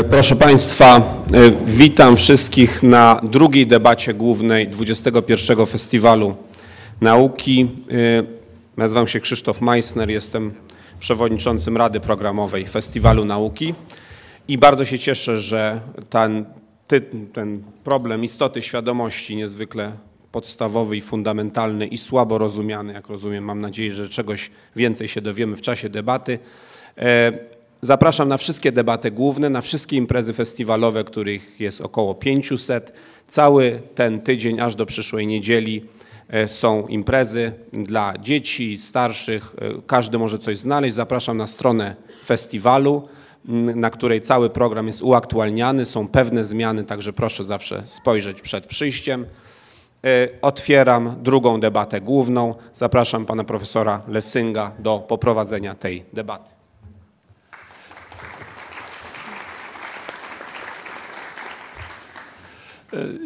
E, Proszę Państwa, e, witam wszystkich na drugiej debacie głównej 21 Festiwalu Nauki. E, Nazywam się Krzysztof Meissner, jestem przewodniczącym Rady Programowej Festiwalu Nauki i bardzo się cieszę, że ten, ten problem istoty świadomości niezwykle podstawowy i fundamentalny i słabo rozumiany, jak rozumiem, mam nadzieję, że czegoś więcej się dowiemy w czasie debaty. Zapraszam na wszystkie debaty główne, na wszystkie imprezy festiwalowe, których jest około 500. Cały ten tydzień aż do przyszłej niedzieli e, są imprezy dla dzieci, starszych. E, Każdy może coś znaleźć. Zapraszam na stronę festiwalu, na której cały program jest uaktualniany. Są pewne zmiany, także proszę zawsze spojrzeć przed przyjściem. E, Otwieram drugą debatę główną. Zapraszam pana profesora Lesynga do poprowadzenia tej debaty.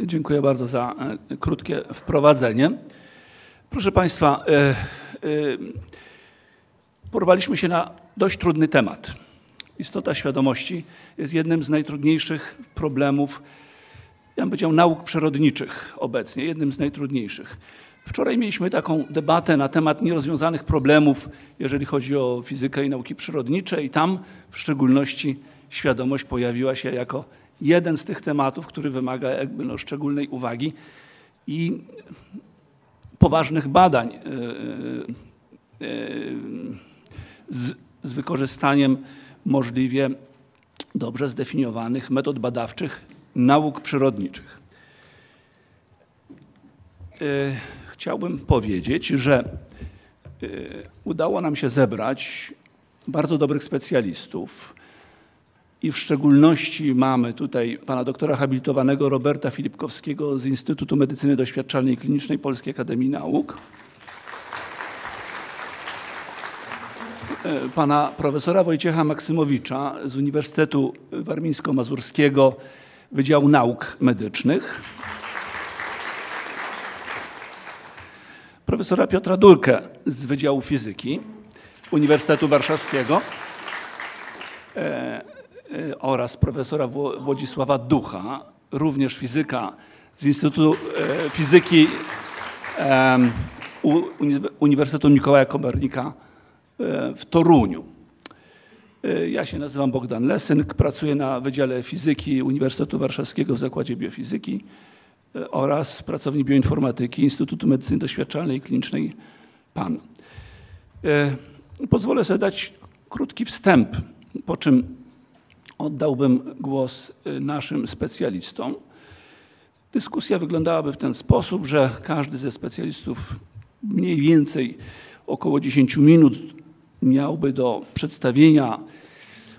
Dziękuję bardzo za e, krótkie wprowadzenie. Proszę Państwa, e, e, porwaliśmy się na dość trudny temat. Istota świadomości jest jednym z najtrudniejszych problemów, ja bym powiedział, nauk przyrodniczych obecnie, jednym z najtrudniejszych. Wczoraj mieliśmy taką debatę na temat nierozwiązanych problemów, jeżeli chodzi o fizykę i nauki przyrodnicze, i tam w szczególności świadomość pojawiła się jako jeden z tych tematów, który wymaga jakby no szczególnej uwagi i poważnych badań e, e, z, z wykorzystaniem możliwie dobrze zdefiniowanych metod badawczych nauk przyrodniczych. E, Chciałbym powiedzieć, że udało nam się zebrać bardzo dobrych specjalistów i w szczególności mamy tutaj pana doktora habilitowanego Roberta Filipkowskiego z Instytutu Medycyny Doświadczalnej i Klinicznej Polskiej Akademii Nauk, e, pana profesora Wojciecha Maksymowicza z Uniwersytetu Warmińsko-Mazurskiego Wydziału Nauk Medycznych, profesora Piotra Durkę z Wydziału Fizyki Uniwersytetu Warszawskiego. E, oraz profesora Wło- Włodzisława Ducha, również fizyka z Instytutu e, Fizyki Uniwersytetu Mikołaja Kopernika e, w Toruniu. E, Ja się nazywam Bogdan Lesynk, pracuję na Wydziale Fizyki Uniwersytetu Warszawskiego w Zakładzie Biofizyki e, oraz pracowni bioinformatyki Instytutu Medycyny Doświadczalnej i Klinicznej PAN. E, Pozwolę sobie dać krótki wstęp, po czym oddałbym głos e, naszym specjalistom. Dyskusja wyglądałaby w ten sposób, że każdy ze specjalistów mniej więcej około 10 minut miałby do przedstawienia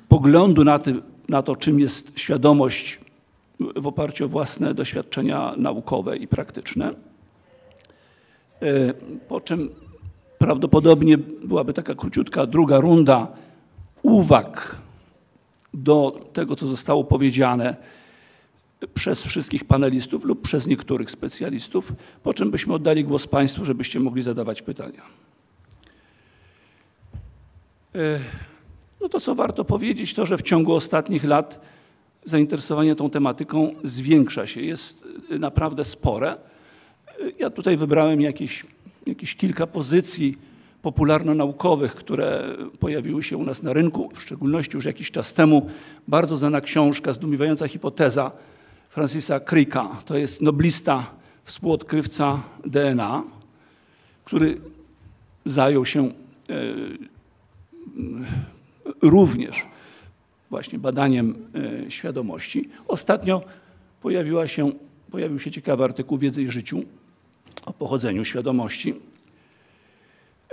poglądu na, na to, czym jest świadomość w oparciu o własne doświadczenia naukowe i praktyczne. E, Po czym prawdopodobnie byłaby taka króciutka druga runda uwag do tego, co zostało powiedziane przez wszystkich panelistów lub przez niektórych specjalistów, po czym byśmy oddali głos Państwu, żebyście mogli zadawać pytania. E, No to co warto powiedzieć, to że w ciągu ostatnich lat zainteresowanie tą tematyką zwiększa się, jest y, naprawdę spore. Y, Ja tutaj wybrałem jakieś, jakieś kilka pozycji popularno-naukowych, które pojawiły się u nas na rynku, w szczególności już jakiś czas temu. Bardzo znana książka, zdumiewająca hipoteza Francisa Cricka. To jest noblista, współodkrywca DNA, który zajął się e, również właśnie badaniem e, świadomości. Ostatnio pojawiła się, pojawił się ciekawy artykuł Wiedzy i Życiu o pochodzeniu świadomości.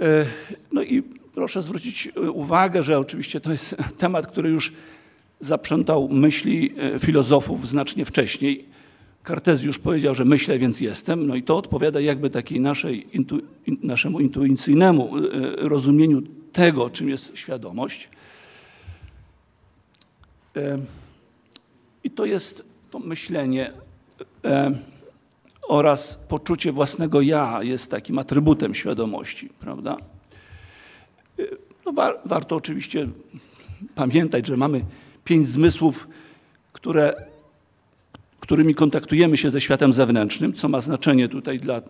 E, No i proszę zwrócić e, uwagę, że oczywiście to jest temat, który już zaprzątał myśli e, filozofów znacznie wcześniej. Kartezjusz powiedział, że myślę, więc jestem. No i to odpowiada jakby takiej naszej, intu, in, naszemu intuicyjnemu rozumieniu tego, czym jest świadomość. I to jest to myślenie oraz poczucie własnego ja jest takim atrybutem świadomości, prawda? No, wa- warto oczywiście pamiętać, że mamy pięć zmysłów, które, którymi kontaktujemy się ze światem zewnętrznym, co ma znaczenie tutaj dla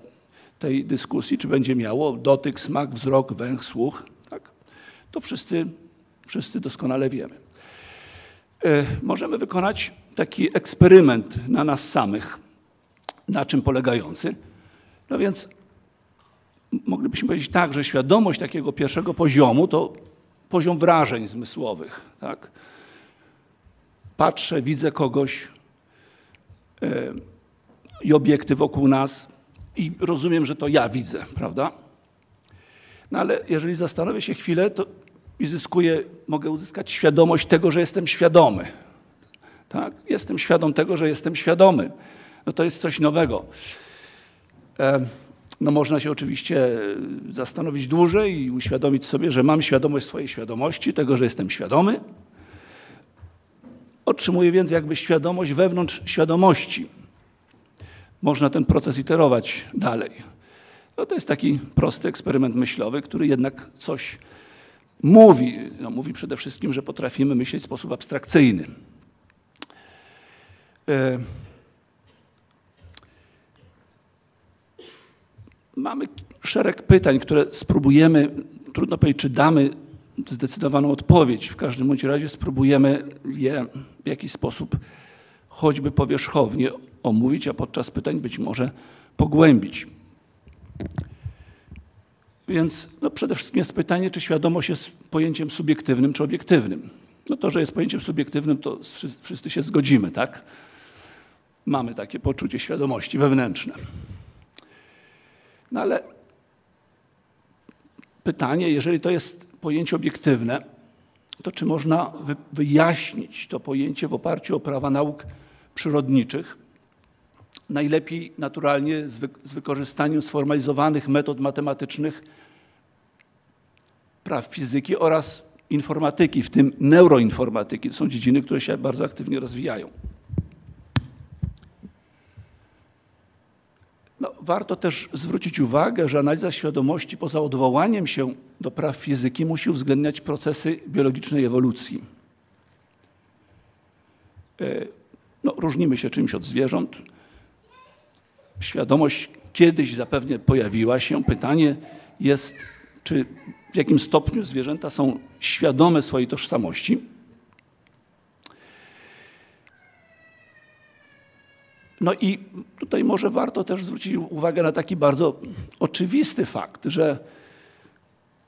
tej dyskusji, czy będzie miało dotyk, smak, wzrok, węch, słuch, tak? to wszyscy, wszyscy doskonale wiemy. E, Możemy wykonać taki eksperyment na nas samych. Na czym polegający? No więc moglibyśmy powiedzieć tak, że świadomość takiego pierwszego poziomu to poziom wrażeń zmysłowych. Tak? Patrzę, widzę kogoś e, i obiekty wokół nas i rozumiem, że to ja widzę, prawda? No ale jeżeli zastanowię się chwilę, to zyskuję, mogę uzyskać świadomość tego, że jestem świadomy. Tak? Jestem świadom tego, że jestem świadomy. No to jest coś nowego. E, No można się oczywiście zastanowić dłużej i uświadomić sobie, że mam świadomość swojej świadomości, tego, że jestem świadomy. Otrzymuję więc jakby świadomość wewnątrz świadomości. Można ten proces iterować dalej. No to jest taki prosty eksperyment myślowy, który jednak coś mówi. No mówi przede wszystkim, że potrafimy myśleć w sposób abstrakcyjny. Mamy szereg pytań, które spróbujemy, trudno powiedzieć, czy damy zdecydowaną odpowiedź. W każdym bądź razie spróbujemy je w jakiś sposób choćby powierzchownie omówić, a podczas pytań być może pogłębić. Więc no przede wszystkim jest pytanie, czy świadomość jest pojęciem subiektywnym czy obiektywnym. No to, że jest pojęciem subiektywnym, to wszyscy- się zgodzimy, tak? Mamy takie poczucie świadomości wewnętrzne. No ale pytanie, jeżeli to jest pojęcie obiektywne, to czy można wy, wyjaśnić to pojęcie w oparciu o prawa nauk przyrodniczych? Najlepiej naturalnie z, wy, z wykorzystaniem sformalizowanych metod matematycznych praw fizyki oraz informatyki, w tym neuroinformatyki. To są dziedziny, które się bardzo aktywnie rozwijają. No, warto też zwrócić uwagę, że analiza świadomości poza odwołaniem się do praw fizyki musi uwzględniać procesy biologicznej ewolucji. E, No, różnimy się czymś od zwierząt. Świadomość kiedyś zapewne pojawiła się. Pytanie jest, czy w jakim stopniu zwierzęta są świadome swojej tożsamości. No i tutaj może warto też zwrócić uwagę na taki bardzo oczywisty fakt, że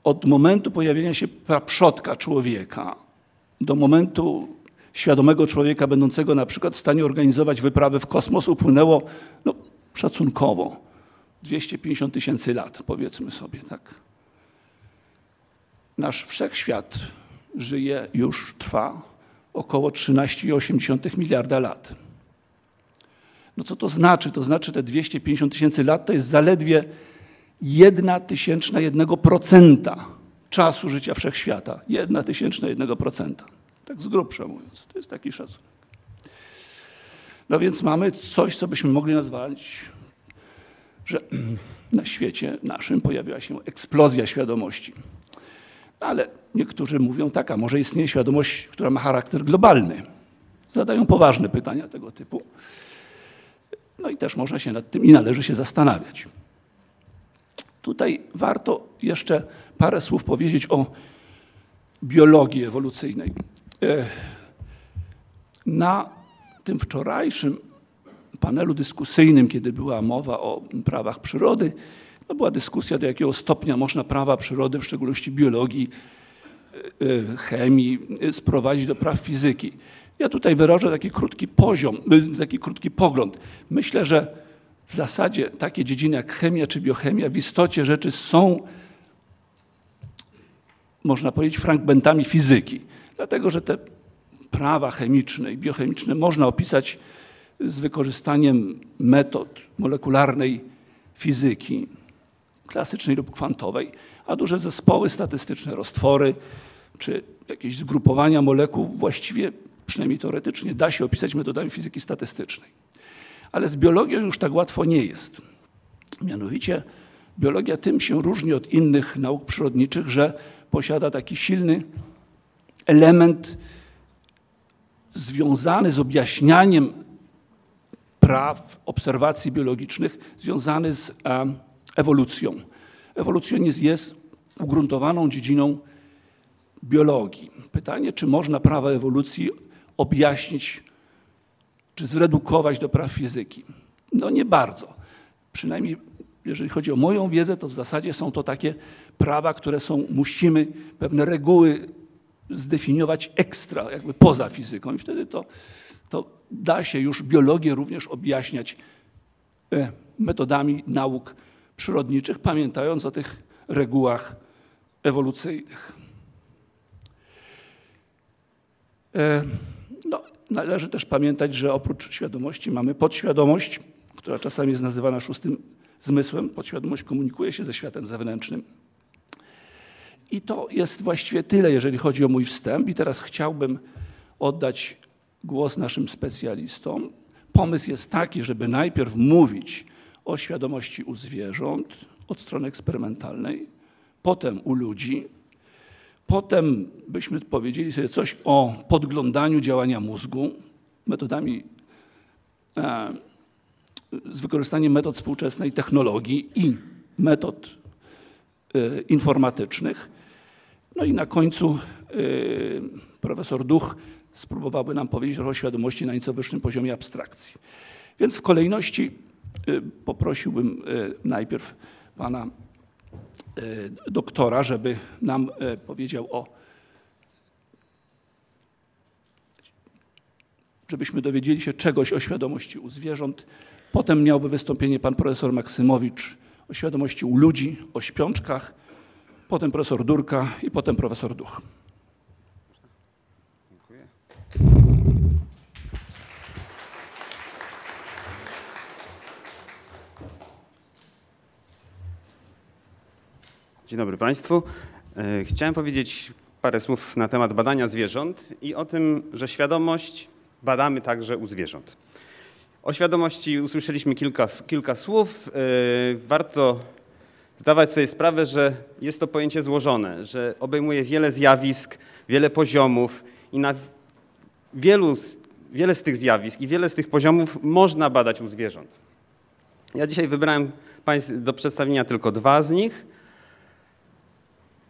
od momentu pojawienia się przodka człowieka do momentu świadomego człowieka będącego na przykład w stanie organizować wyprawy w kosmos upłynęło no, szacunkowo 250 tysięcy lat, powiedzmy sobie tak. Nasz wszechświat żyje, już trwa około 13,8 miliarda lat. No co to znaczy? To znaczy te 250 tysięcy lat to jest zaledwie jedna tysięczna jednego procenta czasu życia wszechświata. Jedna tysięczna jednego procenta. Tak z grubsza mówiąc. To jest taki szacunek. No więc mamy coś, co byśmy mogli nazwać, że na świecie naszym pojawiła się eksplozja świadomości. Ale niektórzy mówią tak, a może istnieje świadomość, która ma charakter globalny. Zadają poważne pytania tego typu. No i też można się nad tym i należy się zastanawiać. Tutaj warto jeszcze parę słów powiedzieć o biologii ewolucyjnej. E, Na tym wczorajszym panelu dyskusyjnym, kiedy była mowa o prawach przyrody, no była dyskusja, do jakiego stopnia można prawa przyrody, w szczególności biologii, e, e, chemii, sprowadzić do praw fizyki. Ja tutaj wyrażę taki krótki poziom, y, taki krótki pogląd. Myślę, że w zasadzie takie dziedziny jak chemia czy biochemia w istocie rzeczy są, można powiedzieć, fragmentami fizyki. Dlatego, że te prawa chemiczne i biochemiczne można opisać z wykorzystaniem metod molekularnej fizyki, klasycznej lub kwantowej, a duże zespoły statystyczne, roztwory czy jakieś zgrupowania molekuł właściwie, przynajmniej teoretycznie, da się opisać metodami fizyki statystycznej. Ale z biologią już tak łatwo nie jest. Mianowicie biologia tym się różni od innych nauk przyrodniczych, że posiada taki silny element związany z objaśnianiem praw obserwacji biologicznych, związany z e, ewolucją. Ewolucjonizm jest ugruntowaną dziedziną biologii. Pytanie, czy można prawa ewolucji objaśnić, czy zredukować do praw fizyki? No nie bardzo. Przynajmniej jeżeli chodzi o moją wiedzę, to w zasadzie są to takie prawa, które są, musimy pewne reguły zdefiniować ekstra, jakby poza fizyką. I wtedy to, to da się już biologię również objaśniać e, metodami nauk przyrodniczych, pamiętając o tych regułach ewolucyjnych. Należy też pamiętać, że oprócz świadomości mamy podświadomość, która czasami jest nazywana szóstym zmysłem. Podświadomość komunikuje się ze światem zewnętrznym. I to jest właściwie tyle, jeżeli chodzi o mój wstęp. I teraz chciałbym oddać głos naszym specjalistom. Pomysł jest taki, żeby najpierw mówić o świadomości u zwierząt od strony eksperymentalnej, potem u ludzi, potem byśmy powiedzieli sobie coś o podglądaniu działania mózgu metodami e, z wykorzystaniem metod współczesnej technologii i metod e, informatycznych. No i na końcu e, profesor Duch spróbowałby nam powiedzieć o świadomości na nieco wyższym poziomie abstrakcji. Więc w kolejności e, poprosiłbym najpierw pana doktora, żeby nam powiedział o żebyśmy dowiedzieli się czegoś o świadomości u zwierząt. Potem miałby wystąpienie pan profesor Maksymowicz o świadomości u ludzi, o śpiączkach, potem profesor Durka i potem profesor Duch. Dzień dobry Państwu. E, Chciałem powiedzieć parę słów na temat badania zwierząt i o tym, że świadomość badamy także u zwierząt. O świadomości usłyszeliśmy kilka, kilka słów. E, Warto zdawać sobie sprawę, że jest to pojęcie złożone, że obejmuje wiele zjawisk, wiele poziomów i na wielu, wiele z tych zjawisk i wiele z tych poziomów można badać u zwierząt. Ja dzisiaj wybrałem do przedstawienia tylko dwa z nich.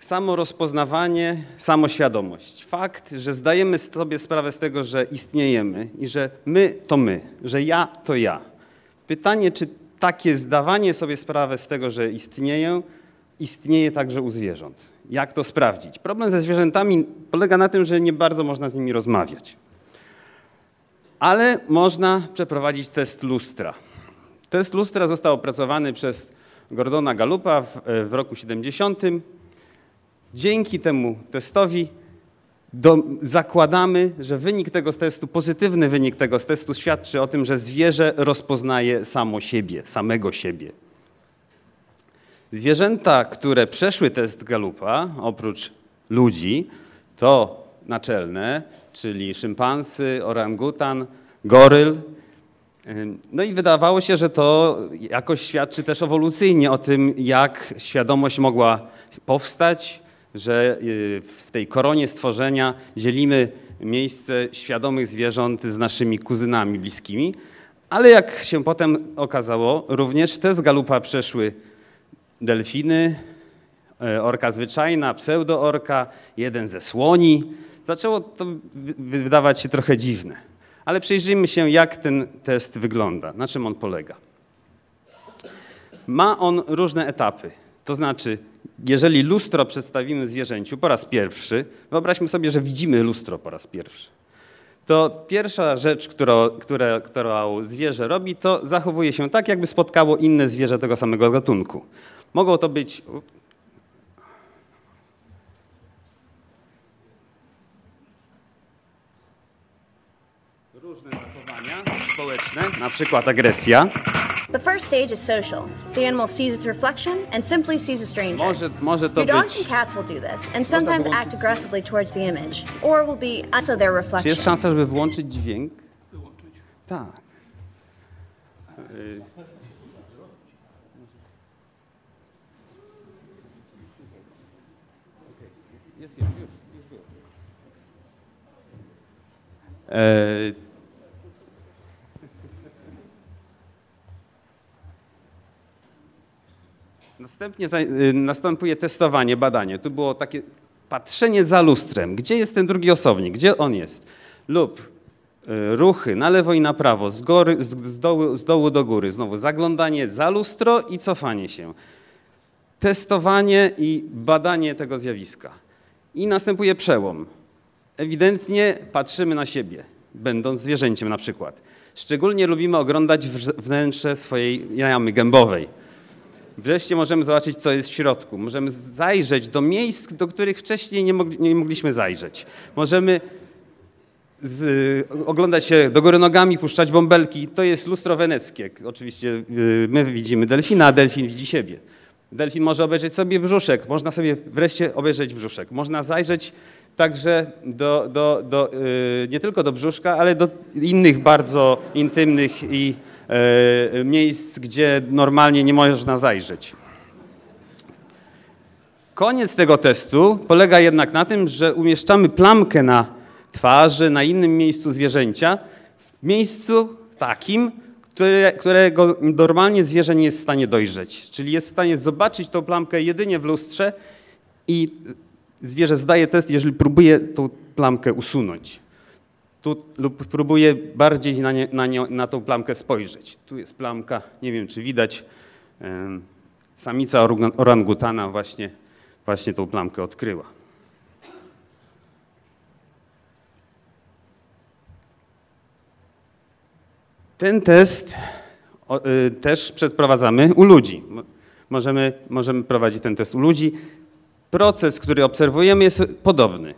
Samo rozpoznawanie, samoświadomość. Fakt, że zdajemy sobie sprawę z tego, że istniejemy i że my to my, że ja to ja. Pytanie, czy takie zdawanie sobie sprawy z tego, że istnieję, istnieje także u zwierząt. Jak to sprawdzić? Problem ze zwierzętami polega na tym, że nie bardzo można z nimi rozmawiać. Ale można przeprowadzić test lustra. Test lustra został opracowany przez Gordona Gallupa w, w roku 70. Dzięki temu testowi do, zakładamy, że wynik tego testu, pozytywny wynik tego testu świadczy o tym, że zwierzę rozpoznaje samo siebie, samego siebie. Zwierzęta, które przeszły test Gallupa, oprócz ludzi, to naczelne, czyli szympansy, orangutan, goryl. No i wydawało się, że to jakoś świadczy też ewolucyjnie o tym, jak świadomość mogła powstać, że y, w tej koronie stworzenia dzielimy miejsce świadomych zwierząt z naszymi kuzynami bliskimi. Ale jak się potem okazało, również test Galupa przeszły delfiny, e, orka zwyczajna, pseudoorka, jeden ze słoni. Zaczęło to wy- wydawać się trochę dziwne. Ale przyjrzyjmy się, jak ten test wygląda, na czym on polega. Ma on różne etapy. To znaczy, jeżeli lustro przedstawimy zwierzęciu po raz pierwszy, wyobraźmy sobie, że widzimy lustro po raz pierwszy. To pierwsza rzecz, którą, którą zwierzę robi, to zachowuje się tak, jakby spotkało inne zwierzę tego samego gatunku. Mogą to być. Społeczne, na przykład agresja. The first stage is social. The animal sees its reflection and simply sees a stranger. Może, może to Your dogs być. and cats will do this, and sometimes act aggressively towards the image, or will be also their Czy jest reflection. szansa, żeby włączyć dźwięk? Tak. Y, Jest, już, już, już Następnie y, następuje testowanie, badanie. Tu było takie patrzenie za lustrem. Gdzie jest ten drugi osobnik? Gdzie on jest? Lub y, ruchy na lewo i na prawo, z, gory, z, dołu, z dołu do góry. Znowu zaglądanie za lustro i cofanie się. Testowanie i badanie tego zjawiska. I następuje przełom. Ewidentnie patrzymy na siebie, będąc zwierzęciem na przykład. Szczególnie lubimy oglądać wnętrze swojej jamy gębowej. Wreszcie możemy zobaczyć, co jest w środku. Możemy zajrzeć do miejsc, do których wcześniej nie, mogli, nie mogliśmy zajrzeć. Możemy z, oglądać się do góry nogami, puszczać bąbelki. To jest lustro weneckie. Oczywiście y, my widzimy delfina, a delfin widzi siebie. Delfin może obejrzeć sobie brzuszek. Można sobie wreszcie obejrzeć brzuszek. Można zajrzeć także do, do, do, y, nie tylko do brzuszka, ale do innych bardzo intymnych i miejsc, gdzie normalnie nie można zajrzeć. Koniec tego testu polega jednak na tym, że umieszczamy plamkę na twarzy, na innym miejscu zwierzęcia, w miejscu takim, które, którego normalnie zwierzę nie jest w stanie dojrzeć. Czyli jest w stanie zobaczyć tą plamkę jedynie w lustrze i zwierzę zdaje test, jeżeli próbuje tą plamkę usunąć. Tu, lub próbuje bardziej na, nie, na, nią, na tą plamkę spojrzeć. Tu jest plamka, nie wiem czy widać. Samica orangutana właśnie, właśnie tą plamkę odkryła. Ten test y, też przeprowadzamy u ludzi. Mo- Możemy, możemy prowadzić ten test u ludzi. Proces, który obserwujemy, jest podobny.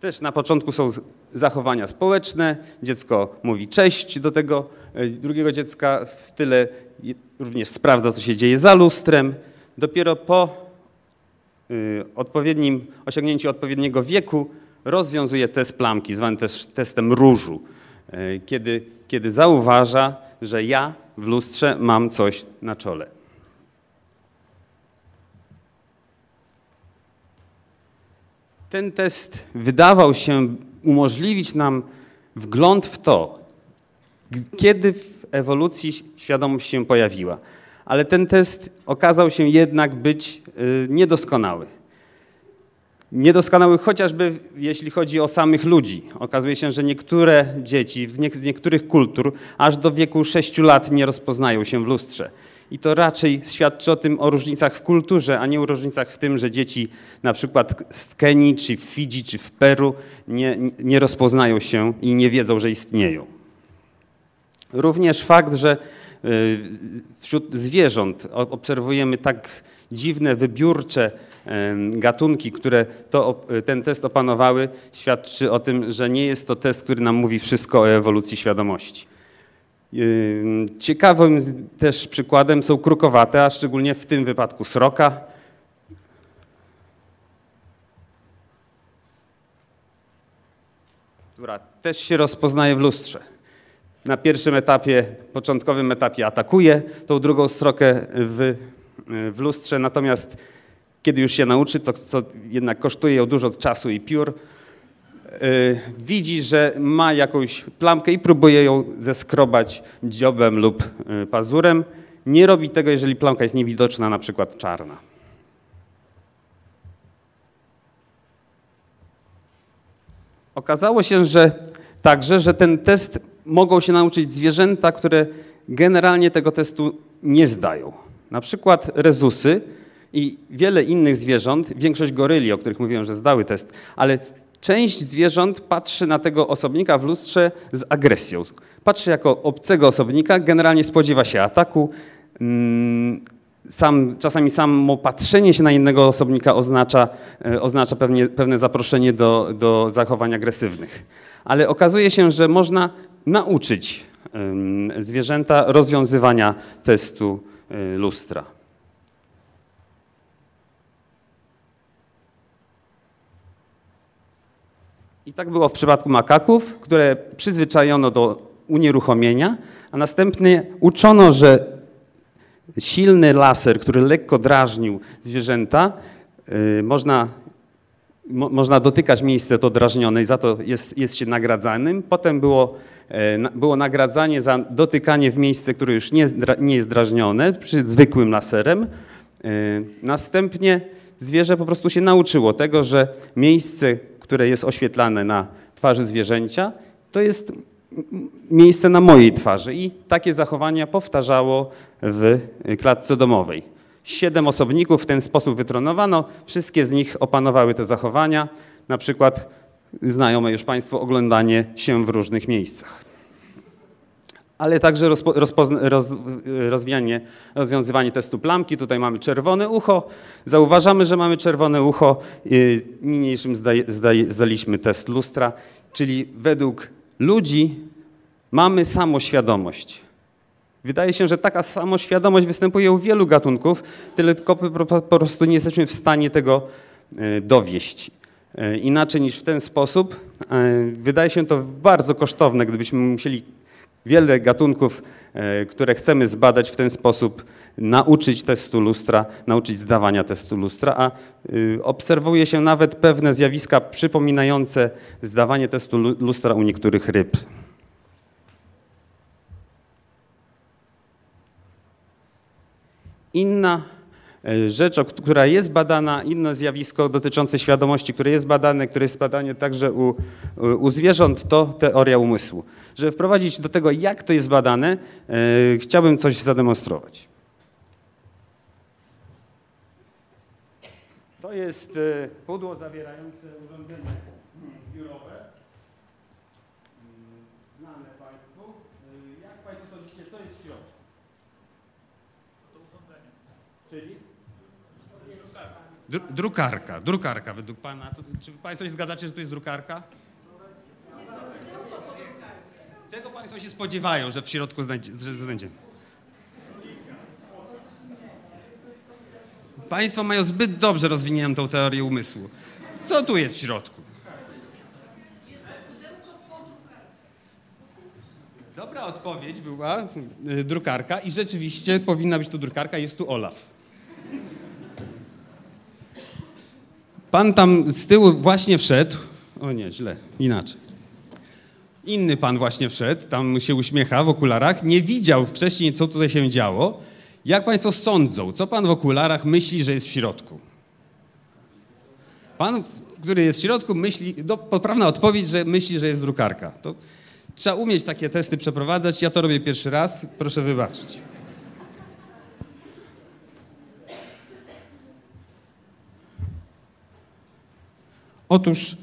Też na początku są zachowania społeczne. Dziecko mówi cześć do tego e, drugiego dziecka w style również sprawdza, co się dzieje za lustrem. Dopiero po y, odpowiednim, osiągnięciu odpowiedniego wieku rozwiązuje test plamki, zwany też testem różu, e, kiedy, kiedy zauważa, że ja w lustrze mam coś na czole. Ten test wydawał się umożliwić nam wgląd w to, kiedy w ewolucji świadomość się pojawiła. Ale ten test okazał się jednak być y, niedoskonały. Niedoskonały chociażby jeśli chodzi o samych ludzi. Okazuje się, że niektóre dzieci z niektórych kultur aż do wieku 6 lat nie rozpoznają się w lustrze. I to raczej świadczy o tym o różnicach w kulturze, a nie o różnicach w tym, że dzieci na przykład w Kenii, czy w Fidżi, czy w Peru nie, nie rozpoznają się i nie wiedzą, że istnieją. Również fakt, że y, wśród zwierząt obserwujemy tak dziwne, wybiórcze em, gatunki, które to, op- ten test opanowały, świadczy o tym, że nie jest to test, który nam mówi wszystko o ewolucji świadomości. Ym, Ciekawym też przykładem są krukowate, a szczególnie w tym wypadku sroka. która też się rozpoznaje w lustrze. Na pierwszym etapie, początkowym etapie atakuje tą drugą strokę w, w lustrze, natomiast kiedy już się nauczy, to, to jednak kosztuje ją dużo czasu i piór, y, widzi, że ma jakąś plamkę i próbuje ją zeskrobać dziobem lub y, pazurem. Nie robi tego, jeżeli plamka jest niewidoczna, na przykład czarna. Okazało się, że także, że ten test mogą się nauczyć zwierzęta, które generalnie tego testu nie zdają. Na przykład rezusy i wiele innych zwierząt, większość goryli, o których mówiłem, że zdały test, ale część zwierząt patrzy na tego osobnika w lustrze z agresją. Patrzy jako obcego osobnika, generalnie spodziewa się ataku. Mm, Sam, czasami samo patrzenie się na innego osobnika oznacza, e, oznacza pewnie, pewne zaproszenie do, do zachowań agresywnych. Ale okazuje się, że można nauczyć zwierzęta rozwiązywania testu e, lustra. I tak było w przypadku makaków, które przyzwyczajono do unieruchomienia, a następnie uczono, że silny laser, który lekko drażnił zwierzęta, y, można mo, można dotykać miejsce to drażnione i za to jest, jest się nagradzanym. Potem było, e, było nagradzanie za dotykanie w miejsce, które już nie, nie jest drażnione, przy zwykłym laserem. E, Następnie zwierzę po prostu się nauczyło tego, że miejsce, które jest oświetlane na twarzy zwierzęcia, to jest miejsce na mojej twarzy. I takie zachowania powtarzało w klatce domowej. Siedem osobników w ten sposób wytronowano. Wszystkie z nich opanowały te zachowania. Na przykład znajome już Państwu oglądanie się w różnych miejscach. Ale także rozwijanie, rozwiązywanie testu plamki. Tutaj mamy czerwone ucho. Zauważamy, że mamy czerwone ucho. Yy, Niniejszym zdaje, zdaliśmy test lustra, czyli według ludzi mamy samoświadomość. Wydaje się, że taka samoświadomość występuje u wielu gatunków, tylko po, prostu nie jesteśmy w stanie tego e, dowieść. E, Inaczej niż w ten sposób. Wydaje się to bardzo kosztowne, gdybyśmy musieli wiele gatunków, e, które chcemy zbadać w ten sposób, nauczyć testu lustra, nauczyć zdawania testu lustra, a y, obserwuje się nawet pewne zjawiska przypominające zdawanie testu lu- lustra u niektórych ryb. Inna e, rzecz, która jest badana, inne zjawisko dotyczące świadomości, które jest badane, które jest badane także u, u zwierząt, to teoria umysłu. Żeby wprowadzić do tego, jak to jest badane, e, chciałbym coś zademonstrować. To jest e, pudło zawierające urządzenie biurowe. Mm, Znane Państwu. E, Jak Państwo sądzicie, co jest w środku? Czyli? Dru- drukarka, drukarka według pana. To, czy państwo się zgadzacie, że to jest drukarka? Czego państwo się spodziewają, że w środku znajdzie, że? Państwo mają zbyt dobrze rozwiniętą teorię umysłu. Co tu jest w środku? Dobra odpowiedź była y, drukarka i rzeczywiście powinna być tu drukarka, jest tu Olaf. Pan tam z tyłu właśnie wszedł. O nie, źle, inaczej. Inny pan właśnie wszedł, tam się uśmiecha w okularach. Nie widział wcześniej, co tutaj się działo. Jak państwo sądzą, co pan w okularach myśli, że jest w środku? Pan, który jest w środku, myśli, do, poprawna odpowiedź, że myśli, że jest drukarka. To trzeba umieć takie testy przeprowadzać. Ja to robię pierwszy raz, proszę wybaczyć. Otóż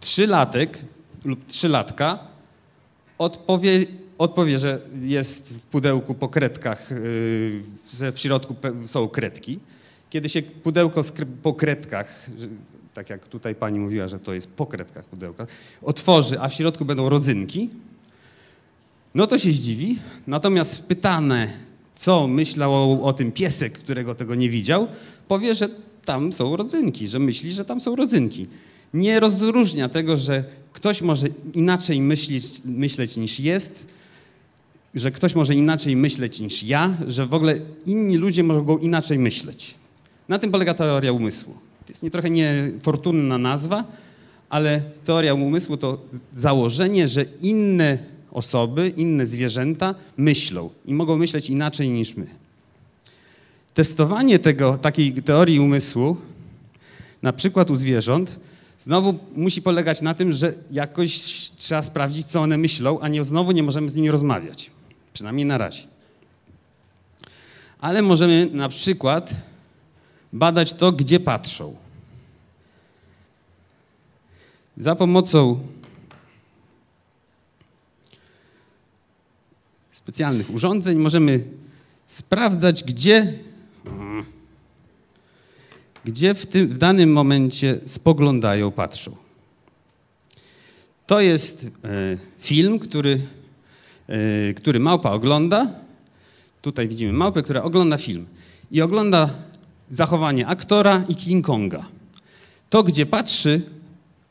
trzylatek lub trzylatka odpowie, odpowie, że jest w pudełku po kredkach, yy, że w środku są kredki. Kiedy się pudełko po kredkach, tak jak tutaj pani mówiła, że to jest po kredkach pudełka, otworzy, a w środku będą rodzynki, no to się zdziwi. Natomiast pytane, co myślał o, o tym piesek, którego tego nie widział, powie, że tam są rodzynki, że myśli, że tam są rodzynki. Nie rozróżnia tego, że ktoś może inaczej myśleć, myśleć niż jest, że ktoś może inaczej myśleć niż ja, że w ogóle inni ludzie mogą inaczej myśleć. Na tym polega teoria umysłu. To jest nie trochę niefortunna nazwa, ale teoria umysłu to założenie, że inne osoby, inne zwierzęta myślą i mogą myśleć inaczej niż my. Testowanie tego, takiej teorii umysłu, na przykład u zwierząt, znowu musi polegać na tym, że jakoś trzeba sprawdzić, co one myślą, a nie znowu nie możemy z nimi rozmawiać. Przynajmniej na razie. Ale możemy na przykład badać to, gdzie patrzą. Za pomocą specjalnych urządzeń możemy sprawdzać, gdzie, gdzie w, tym, w danym momencie spoglądają, patrzą. To jest e, film, który, e, który małpa ogląda. Tutaj widzimy małpę, która ogląda film i ogląda zachowanie aktora i King Konga. To, gdzie patrzy,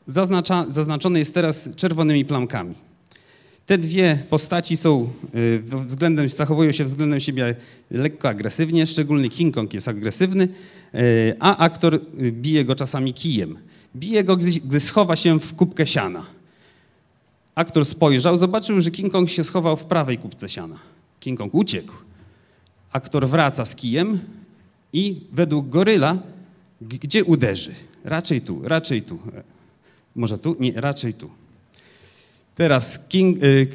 zaznacza, zaznaczone jest teraz czerwonymi plamkami. Te dwie postaci są y, względem, zachowują się względem siebie lekko agresywnie, szczególnie King Kong jest agresywny, a aktor y, bije go czasami kijem. Bije go, gdy, gdy schowa się w kubkę siana. Aktor spojrzał, zobaczył, że King Kong się schował w prawej kubce siana. King Kong uciekł. Aktor wraca z kijem i według goryla, gdzie uderzy? Raczej tu, raczej tu. E, Może tu? Nie, raczej tu. Teraz King, y,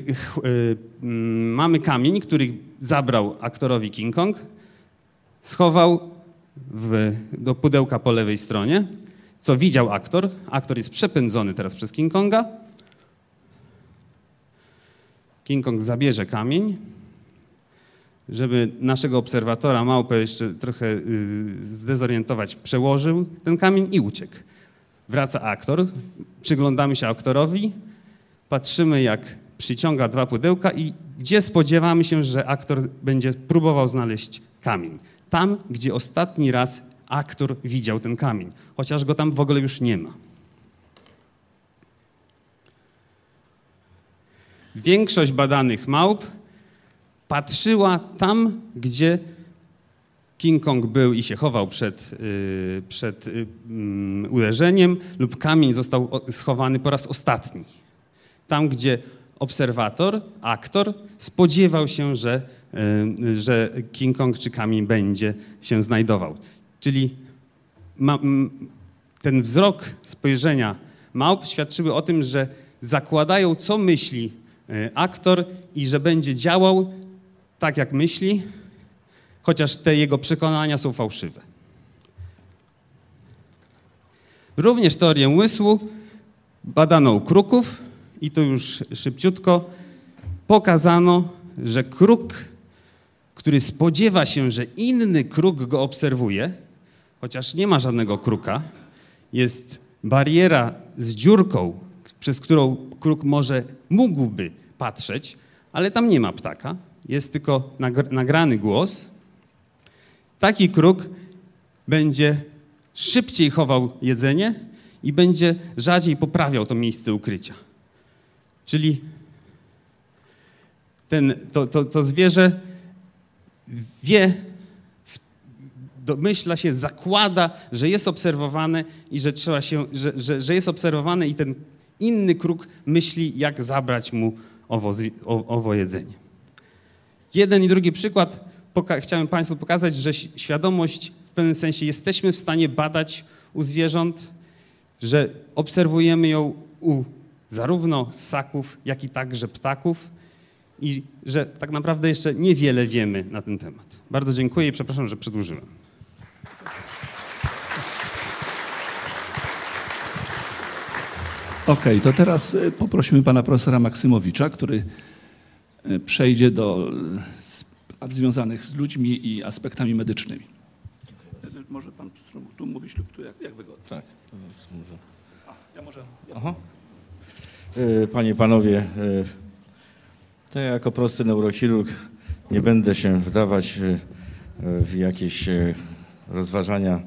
y, mm, mamy kamień, który zabrał aktorowi King Kong, schował w, do pudełka po lewej stronie, co widział aktor. Aktor jest przepędzony teraz przez King Konga. King Kong zabierze kamień, żeby naszego obserwatora małpę jeszcze trochę y, zdezorientować, przełożył ten kamień i uciekł. Wraca aktor, przyglądamy się aktorowi, patrzymy jak przyciąga dwa pudełka i gdzie spodziewamy się, że aktor będzie próbował znaleźć kamień. Tam, gdzie ostatni raz aktor widział ten kamień, chociaż go tam w ogóle już nie ma. Większość badanych małp patrzyła tam, gdzie King Kong był i się chował przed, y, przed y, mm, uderzeniem, lub kamień został schowany po raz ostatni. Tam, gdzie obserwator, aktor spodziewał się, że, że King Kong czy kamień będzie się znajdował. Czyli ma, ten wzrok spojrzenia małp świadczyły o tym, że zakładają, co myśli y, aktor i że będzie działał tak, jak myśli, chociaż te jego przekonania są fałszywe. Również teorię umysłu badano u kruków i to już szybciutko pokazano, że kruk, który spodziewa się, że inny kruk go obserwuje, chociaż nie ma żadnego kruka, jest bariera z dziurką, przez którą kruk może mógłby patrzeć, ale tam nie ma ptaka, jest tylko nagr- nagrany głos. Taki kruk będzie szybciej chował jedzenie i będzie rzadziej poprawiał to miejsce ukrycia. Czyli ten, to, to, to zwierzę wie, domyśla się, zakłada, że jest obserwowane i że trzeba się, że, że, że jest obserwowane i ten inny kruk myśli, jak zabrać mu owo, owo jedzenie. Jeden i drugi przykład poka- chciałem Państwu pokazać, że świadomość w pewnym sensie jesteśmy w stanie badać u zwierząt, że obserwujemy ją u zarówno ssaków, jak i także ptaków i że tak naprawdę jeszcze niewiele wiemy na ten temat. Bardzo dziękuję i przepraszam, że przedłużyłem. Okej, to teraz y, poprosimy pana profesora Maksymowicza, który y, przejdzie do y, spraw związanych z ludźmi i aspektami medycznymi. Może pan tu mówić lub tu, jak, jak wygodnie. Tak. Może. A, ja może... Aha. Y, Panie i panowie, to ja jako prosty neurochirurg nie będę się wdawać w jakieś y, rozważania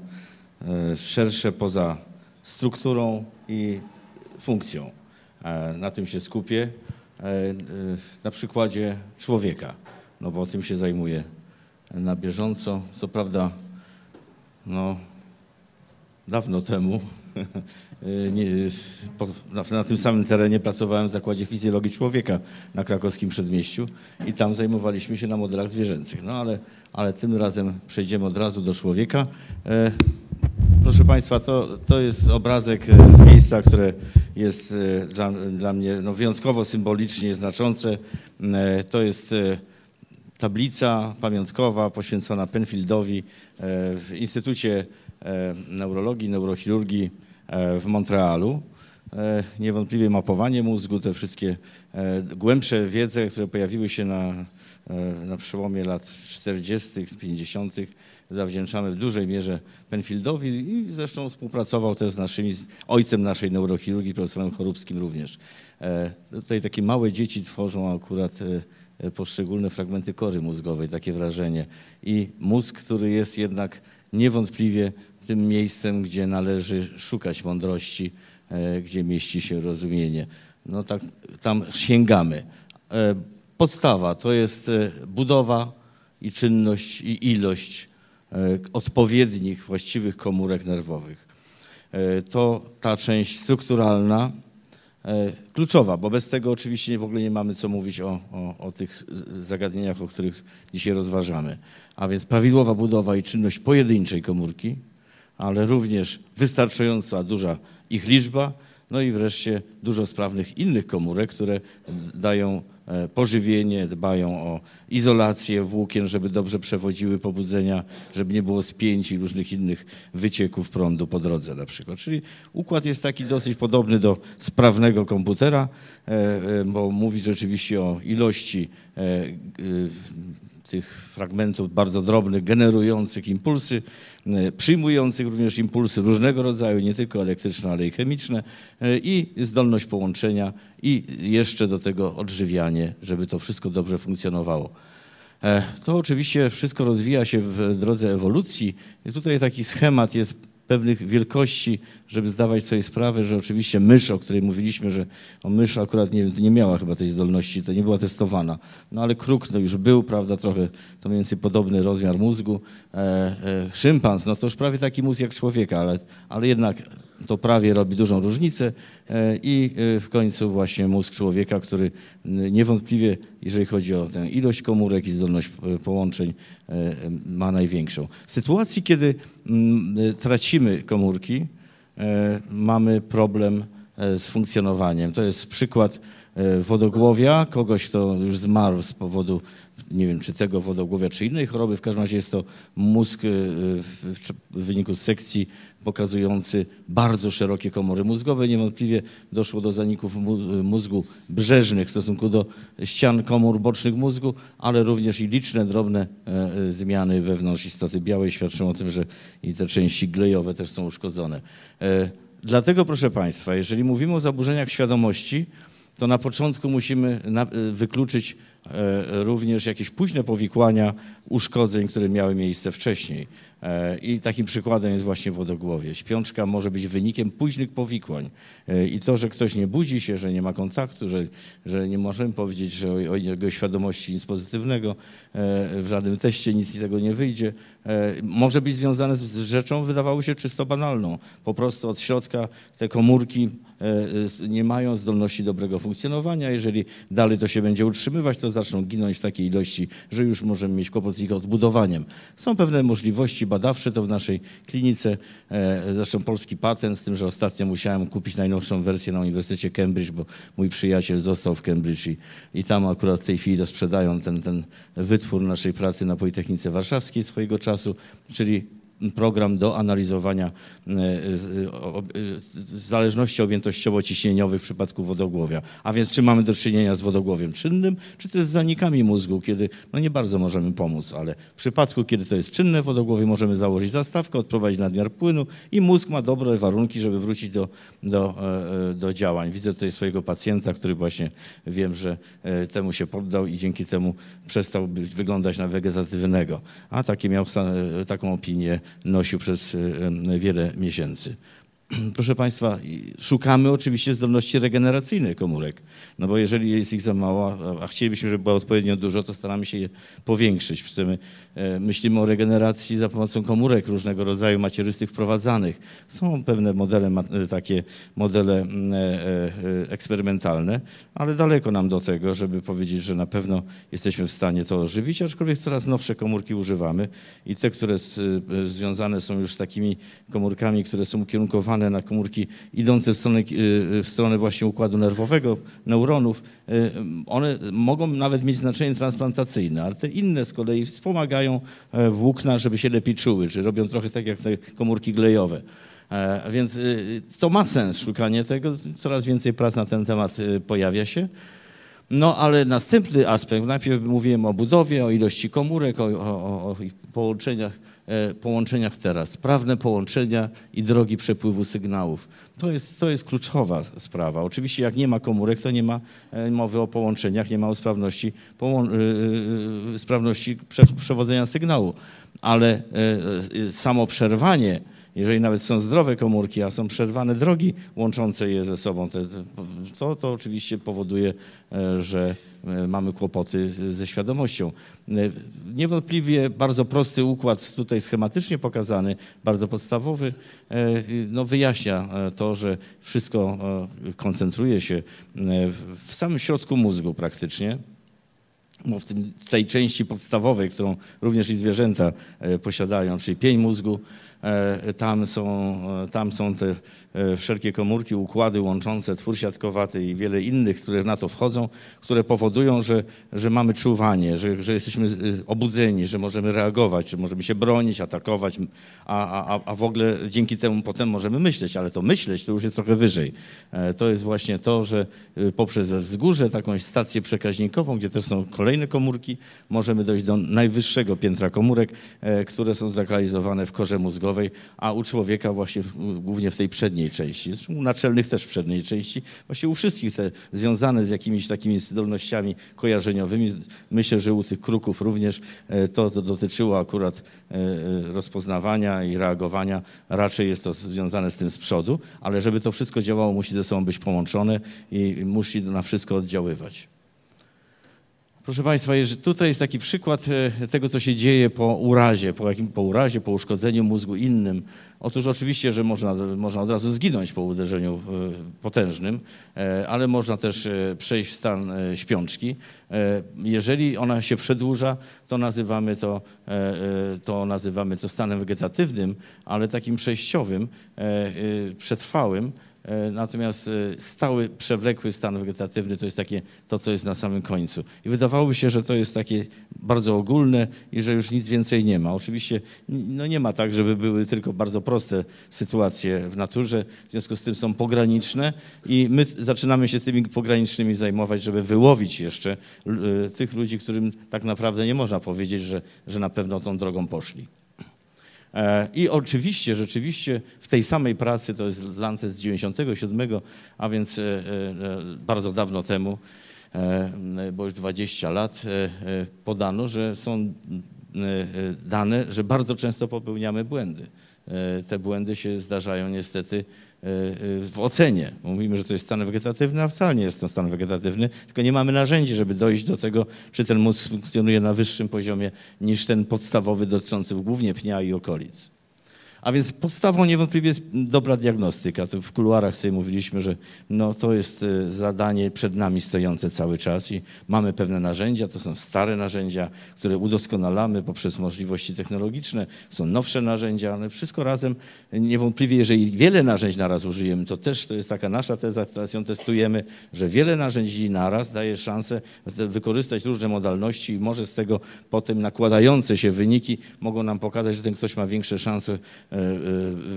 y, szersze poza strukturą i funkcją. E, Na tym się skupię, e, na przykładzie człowieka, no bo tym się zajmuję na bieżąco. Co prawda, no, dawno temu na, na tym samym terenie pracowałem w Zakładzie Fizjologii Człowieka na krakowskim przedmieściu i tam zajmowaliśmy się na modelach zwierzęcych. No ale, ale tym razem przejdziemy od razu do człowieka. E, Proszę Państwa, to, to jest obrazek z miejsca, które jest e, dla, dla mnie no, wyjątkowo symbolicznie znaczące. E, To jest tablica pamiątkowa poświęcona Penfieldowi w Instytucie Neurologii, Neurochirurgii w Montrealu. E, Niewątpliwie mapowanie mózgu, te wszystkie e, głębsze wiedze, które pojawiły się na, e, na przełomie lat 40., 50., zawdzięczamy w dużej mierze Penfieldowi i zresztą współpracował też z naszymi, z ojcem naszej neurochirurgii, profesorem Chorubskim również. E, Tutaj takie małe dzieci tworzą akurat e, poszczególne fragmenty kory mózgowej, takie wrażenie. I mózg, który jest jednak niewątpliwie tym miejscem, gdzie należy szukać mądrości, e, gdzie mieści się rozumienie. No tak, tam sięgamy. E, Podstawa to jest e, budowa i czynność i ilość odpowiednich, właściwych komórek nerwowych. to ta część strukturalna, kluczowa, bo bez tego oczywiście w ogóle nie mamy co mówić o, o, o tych zagadnieniach, o których dzisiaj rozważamy. A więc prawidłowa budowa i czynność pojedynczej komórki, ale również wystarczająca duża ich liczba, no i wreszcie dużo sprawnych innych komórek, które dają e, pożywienie, dbają o izolację włókien, żeby dobrze przewodziły pobudzenia, żeby nie było spięć i różnych innych wycieków prądu po drodze na przykład. Czyli układ jest taki dosyć podobny do sprawnego komputera, e, e, bo mówi rzeczywiście o ilości tych fragmentów bardzo drobnych, generujących impulsy, e, przyjmujących również impulsy różnego rodzaju, nie tylko elektryczne, ale i chemiczne e, i zdolność połączenia i jeszcze do tego odżywianie, żeby to wszystko dobrze funkcjonowało. E, To oczywiście wszystko rozwija się w drodze ewolucji i tutaj taki schemat jest pewnych wielkości, żeby zdawać sobie sprawę, że oczywiście mysz, o której mówiliśmy, że o mysz akurat nie, nie miała chyba tej zdolności, to nie była testowana, no ale kruk no już był, prawda, trochę to mniej więcej podobny rozmiar mózgu. E, e, szympans, no to już prawie taki mózg jak człowieka, ale, ale jednak to prawie robi dużą różnicę e, i e, w końcu właśnie mózg człowieka, który niewątpliwie, jeżeli chodzi o tę ilość komórek i zdolność e, połączeń, ma największą. W sytuacji, kiedy tracimy komórki, mamy problem z funkcjonowaniem. To jest przykład wodogłowia, kogoś, kto już zmarł z powodu, nie wiem, czy tego wodogłowia, czy innej choroby. W każdym razie jest to mózg w wyniku sekcji pokazujący bardzo szerokie komory mózgowe. Niewątpliwie doszło do zaników mózgu brzeżnych w stosunku do ścian komór bocznych mózgu, ale również i liczne, drobne e, zmiany wewnątrz istoty białej świadczą o tym, że i te części glejowe też są uszkodzone. E, Dlatego, proszę Państwa, jeżeli mówimy o zaburzeniach świadomości, to na początku musimy e, wykluczyć również jakieś późne powikłania uszkodzeń, które miały miejsce wcześniej. E, I takim przykładem jest właśnie wodogłowie. Śpiączka może być wynikiem późnych powikłań. E, I to, że ktoś nie budzi się, że nie ma kontaktu, że, że nie możemy powiedzieć, że o, jego świadomości nic pozytywnego, e, w żadnym teście nic z tego nie wyjdzie, może być związane z, rzeczą, wydawało się czysto banalną. Po prostu od środka te komórki e, s- nie mają zdolności dobrego funkcjonowania. Jeżeli dalej to się będzie utrzymywać, to zaczną ginąć w takiej ilości, że już możemy mieć kłopot z ich odbudowaniem. Są pewne możliwości badawcze, to w naszej klinice, e, zresztą polski patent, z tym, że ostatnio musiałem kupić najnowszą wersję na Uniwersytecie Cambridge, bo mój przyjaciel został w Cambridge i, i tam akurat w tej chwili to sprzedają ten, ten wytwór naszej pracy na Politechnice Warszawskiej swojego czasu, czyli program do analizowania e, e, zależności objętościowo-ciśnieniowych w przypadku wodogłowia. A więc czy mamy do czynienia z wodogłowiem czynnym, czy też z zanikami mózgu, kiedy no nie bardzo możemy pomóc, ale w przypadku, kiedy to jest czynne wodogłowie, możemy założyć zastawkę, odprowadzić nadmiar płynu i mózg ma dobre warunki, żeby wrócić do, do, e, do działań. Widzę tutaj swojego pacjenta, który właśnie wiem, że temu się poddał i dzięki temu przestał być, wyglądać na wegetatywnego. A takie miał, taką opinię nosił przez e, e, wiele miesięcy. Proszę Państwa, szukamy oczywiście zdolności regeneracyjnej komórek, no bo jeżeli jest ich za mało, a- chcielibyśmy, żeby było odpowiednio dużo, to staramy się je powiększyć. Chcemy, e, myślimy o regeneracji za pomocą komórek różnego rodzaju macierzystych wprowadzanych. Są pewne modele, e, takie modele mm, e, eksperymentalne, ale daleko nam do tego, żeby powiedzieć, że na pewno jesteśmy w stanie to ożywić, aczkolwiek coraz nowsze komórki używamy i te, które związane są już z takimi komórkami, które są ukierunkowane na komórki idące w stronę, e, w stronę właśnie układu nerwowego, neuronów, e, one mogą nawet mieć znaczenie transplantacyjne, ale te inne z kolei wspomagają e, włókna, żeby się lepiej czuły, czy robią trochę tak jak te komórki glejowe. E, Więc y, to ma sens szukanie tego. Coraz więcej prac na ten temat y, pojawia się. No ale następny aspekt, najpierw mówiłem o budowie, o ilości komórek, o, o, o- ich połączeniach, połączeniach teraz. Sprawne połączenia i drogi przepływu sygnałów. To jest, to jest kluczowa sprawa. Oczywiście jak nie ma komórek, to nie ma e, mowy o połączeniach, nie ma o sprawności, y, sprawności prze, przewodzenia sygnału. Ale e, e, samo przerwanie jeżeli nawet są zdrowe komórki, a są przerwane drogi łączące je ze sobą, to, to oczywiście powoduje, e, że e, mamy kłopoty ze świadomością. E, Niewątpliwie bardzo prosty układ tutaj schematycznie pokazany, bardzo podstawowy, no wyjaśnia to, że wszystko koncentruje się w- samym środku mózgu praktycznie w tej części podstawowej, którą również i zwierzęta posiadają, czyli pień mózgu, tam są, e, tam są te e, wszelkie komórki, układy łączące, twór siatkowaty i wiele innych, które na to wchodzą, które powodują, że, że mamy czuwanie, że, że jesteśmy e, obudzeni, że możemy reagować, że możemy się bronić, atakować, a, a, a w ogóle dzięki temu potem możemy myśleć, ale to myśleć to już jest trochę wyżej. E, To jest właśnie to, że e, poprzez wzgórze, taką stację przekaźnikową, gdzie też są kolejne komórki, możemy dojść do najwyższego piętra komórek, e, które są zlokalizowane w korze mózgowej, a u człowieka właśnie głównie w tej przedniej części, zresztą u naczelnych też w przedniej części, właśnie u wszystkich te związane z jakimiś takimi zdolnościami kojarzeniowymi. Myślę, że u tych kruków również e, to, to dotyczyło akurat e, e, rozpoznawania i reagowania. Raczej jest to związane z tym z przodu, ale żeby to wszystko działało, musi ze sobą być połączone i musi na wszystko oddziaływać. Proszę Państwa, tutaj jest taki przykład e, tego, co się dzieje po urazie, po, jakim, po urazie, po uszkodzeniu mózgu innym. Otóż oczywiście, że można, można od razu zginąć po uderzeniu e, potężnym, e, ale można też przejść w stan śpiączki. Jeżeli ona się przedłuża, to nazywamy to, to nazywamy to stanem wegetatywnym, ale takim przejściowym, przetrwałym. E, Natomiast e, stały, przewlekły stan wegetatywny to jest takie to, co jest na samym końcu. I wydawałoby się, że to jest takie bardzo ogólne i że już nic więcej nie ma. Oczywiście no nie ma tak, żeby były tylko bardzo proste sytuacje w naturze, w związku z tym są pograniczne i my zaczynamy się tymi pogranicznymi zajmować, żeby wyłowić jeszcze e, tych ludzi, którym tak naprawdę nie można powiedzieć, że, że na pewno tą drogą poszli. E, I oczywiście, rzeczywiście w tej samej pracy, to jest Lancet z 97, a więc e, e, bardzo dawno temu, bo już 20 lat, podano, że są dane, że bardzo często popełniamy błędy. Te błędy się zdarzają niestety w ocenie. Mówimy, że to jest stan wegetatywny, a wcale nie jest to stan wegetatywny, tylko nie mamy narzędzi, żeby dojść do tego, czy ten mózg funkcjonuje na wyższym poziomie niż ten podstawowy dotyczący głównie pnia i okolic. A więc podstawą niewątpliwie jest dobra diagnostyka. W kuluarach sobie mówiliśmy, że no, to jest e, zadanie przed nami stojące cały czas i mamy pewne narzędzia, to są stare narzędzia, które udoskonalamy poprzez możliwości technologiczne, są nowsze narzędzia, ale wszystko razem. Niewątpliwie, jeżeli wiele narzędzi naraz użyjemy, to też to jest taka nasza teza, teraz ją testujemy, że wiele narzędzi naraz daje szansę wykorzystać różne modalności i może z tego potem nakładające się wyniki mogą nam pokazać, że ten ktoś ma większe szanse e,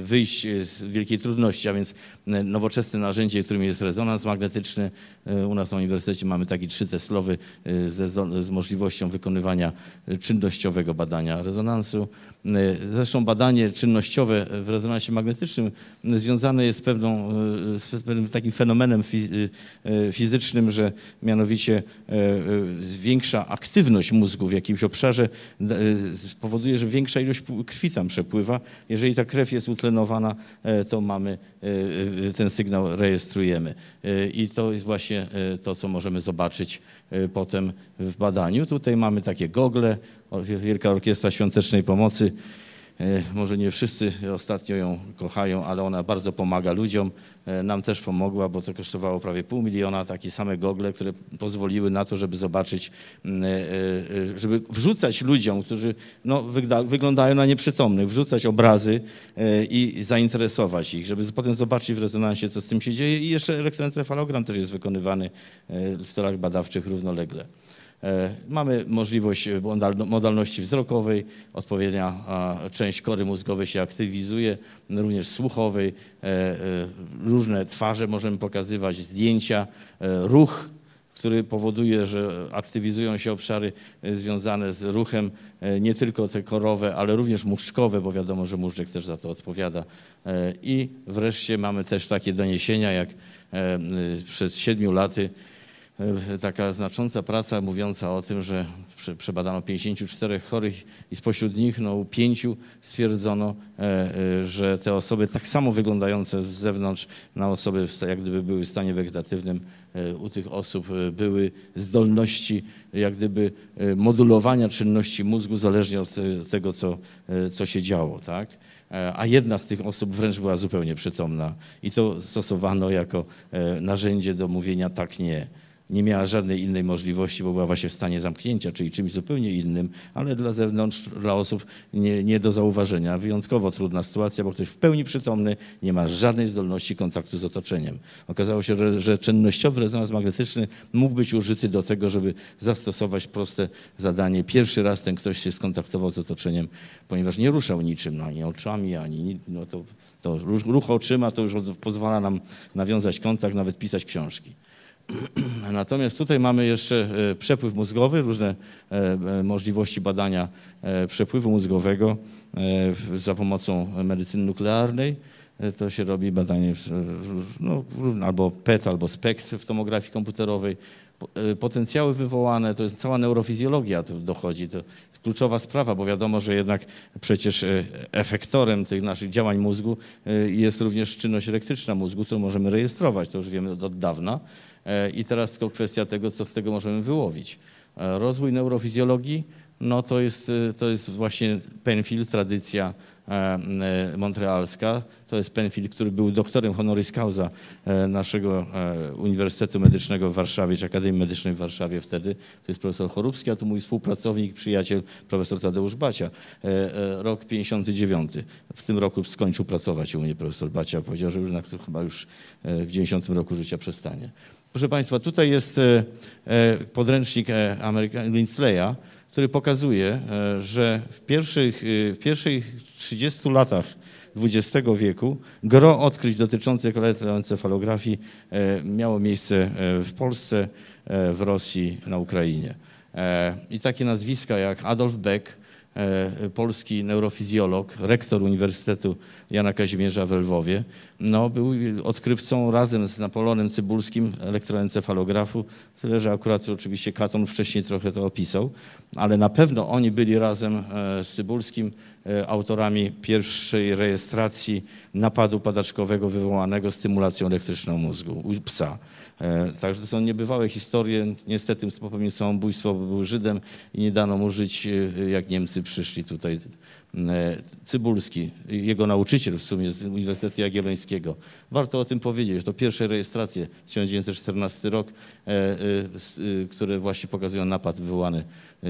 wyjść z wielkiej trudności, a więc e, nowoczesne narzędzie, którym jest rezonans magnetyczny. E, U nas na uniwersytecie mamy taki trzyteslowy e, zdo- z możliwością wykonywania e, czynnościowego badania rezonansu. E, Zresztą badanie czynnościowe w rezonansie magnetycznym związane jest z, pewną, e, z pewnym takim fenomenem e, fizycznym, że mianowicie większa aktywność mózgu w jakimś obszarze spowoduje, że większa ilość krwi tam przepływa. Jeżeli ta krew jest utlenowana, to mamy ten sygnał rejestrujemy. I to jest właśnie to, co możemy zobaczyć potem w badaniu. Tutaj mamy takie gogle, Wielka Orkiestra Świątecznej Pomocy. E, Może nie wszyscy ostatnio ją kochają, ale ona bardzo pomaga ludziom. E, Nam też pomogła, bo to kosztowało prawie pół miliona, takie same gogle, które pozwoliły na to, żeby zobaczyć, e, żeby wrzucać ludziom, którzy no, wyglądają na nieprzytomnych, wrzucać obrazy i zainteresować ich, żeby potem zobaczyć w rezonansie, co z tym się dzieje. I jeszcze elektroencefalogram też jest wykonywany w celach badawczych równolegle. E, Mamy możliwość e, modal- modalności wzrokowej, odpowiednia część kory mózgowej się aktywizuje, również słuchowej, e, różne twarze możemy pokazywać, zdjęcia, ruch, który powoduje, że aktywizują się obszary związane z ruchem, nie tylko te korowe, ale również muszczkowe, bo wiadomo, że muszczek też za to odpowiada. I wreszcie mamy też takie doniesienia, jak przed siedmiu laty taka znacząca praca mówiąca o tym, że prze- przebadano 54 chorych i spośród nich no, u pięciu stwierdzono, e, e, że te osoby tak samo wyglądające z zewnątrz na osoby jak gdyby były w stanie wegetatywnym, e, u tych osób e, były zdolności jak gdyby e, modulowania czynności mózgu zależnie od e, tego, co, e, co się działo. Tak? E, a jedna z tych osób wręcz była zupełnie przytomna i to stosowano jako e, narzędzie do mówienia tak, nie. Nie miała żadnej innej możliwości, bo była właśnie w stanie zamknięcia, czyli czymś zupełnie innym, ale dla zewnątrz, dla osób nie, nie do zauważenia. Wyjątkowo trudna sytuacja, bo ktoś w pełni przytomny nie ma żadnej zdolności kontaktu z otoczeniem. Okazało się, że, że czynnościowy rezonans magnetyczny mógł być użyty do tego, żeby zastosować proste zadanie. Pierwszy raz ten ktoś się skontaktował z otoczeniem, ponieważ nie ruszał niczym, no, ani oczami, ani ni- no to, to ruch, oczyma to już pozwala nam nawiązać kontakt, nawet pisać książki. Natomiast tutaj mamy jeszcze e, przepływ mózgowy, różne e, e, możliwości badania przepływu mózgowego za pomocą medycyny nuklearnej. To się robi badanie no, albo PET, albo SPECT w tomografii komputerowej. Po- Potencjały wywołane, to jest cała neurofizjologia tu dochodzi. To kluczowa sprawa, bo wiadomo, że jednak przecież efektorem tych naszych działań mózgu jest również czynność elektryczna mózgu, którą możemy rejestrować, to już wiemy od dawna. E, I teraz tylko kwestia tego, co z tego możemy wyłowić. E, Rozwój neurofizjologii, no to jest, e, to jest właśnie Penfield, tradycja montrealska. To jest Penfield, który był doktorem honoris causa naszego Uniwersytetu Medycznego w Warszawie, czy Akademii Medycznej w Warszawie wtedy. To jest profesor Chorubski, a tu mój współpracownik, przyjaciel, profesor Tadeusz Bacia. Rok 59. W tym roku skończył pracować u mnie profesor Bacia. Powiedział, że już na, chyba już w 90 roku życia przestanie. Proszę Państwa, tutaj jest e, e, podręcznik e, Lindsleya, który pokazuje, że w pierwszych, w pierwszych 30 latach XX wieku gro odkryć dotyczących elektroencefalografii miało miejsce w Polsce, w Rosji, na Ukrainie. I takie nazwiska jak Adolf Beck, polski neurofizjolog, rektor Uniwersytetu Jana Kazimierza w Lwowie, no, był odkrywcą razem z Napoleonem Cybulskim elektroencefalografu, tyle że akurat oczywiście Katon wcześniej trochę to opisał, ale na pewno oni byli razem e, z Cybulskim e, autorami pierwszej rejestracji napadu padaczkowego wywołanego stymulacją elektryczną mózgu u psa. E, Także to są niebywałe historie. Niestety popełnił samobójstwo, bo był Żydem i nie dano mu żyć, e, jak Niemcy przyszli tutaj. E, Cybulski, jego nauczyciel w sumie z Uniwersytetu Jagiellońskiego. Warto o tym powiedzieć. To pierwsze rejestracje, 1914 rok, które właśnie pokazują napad wywołany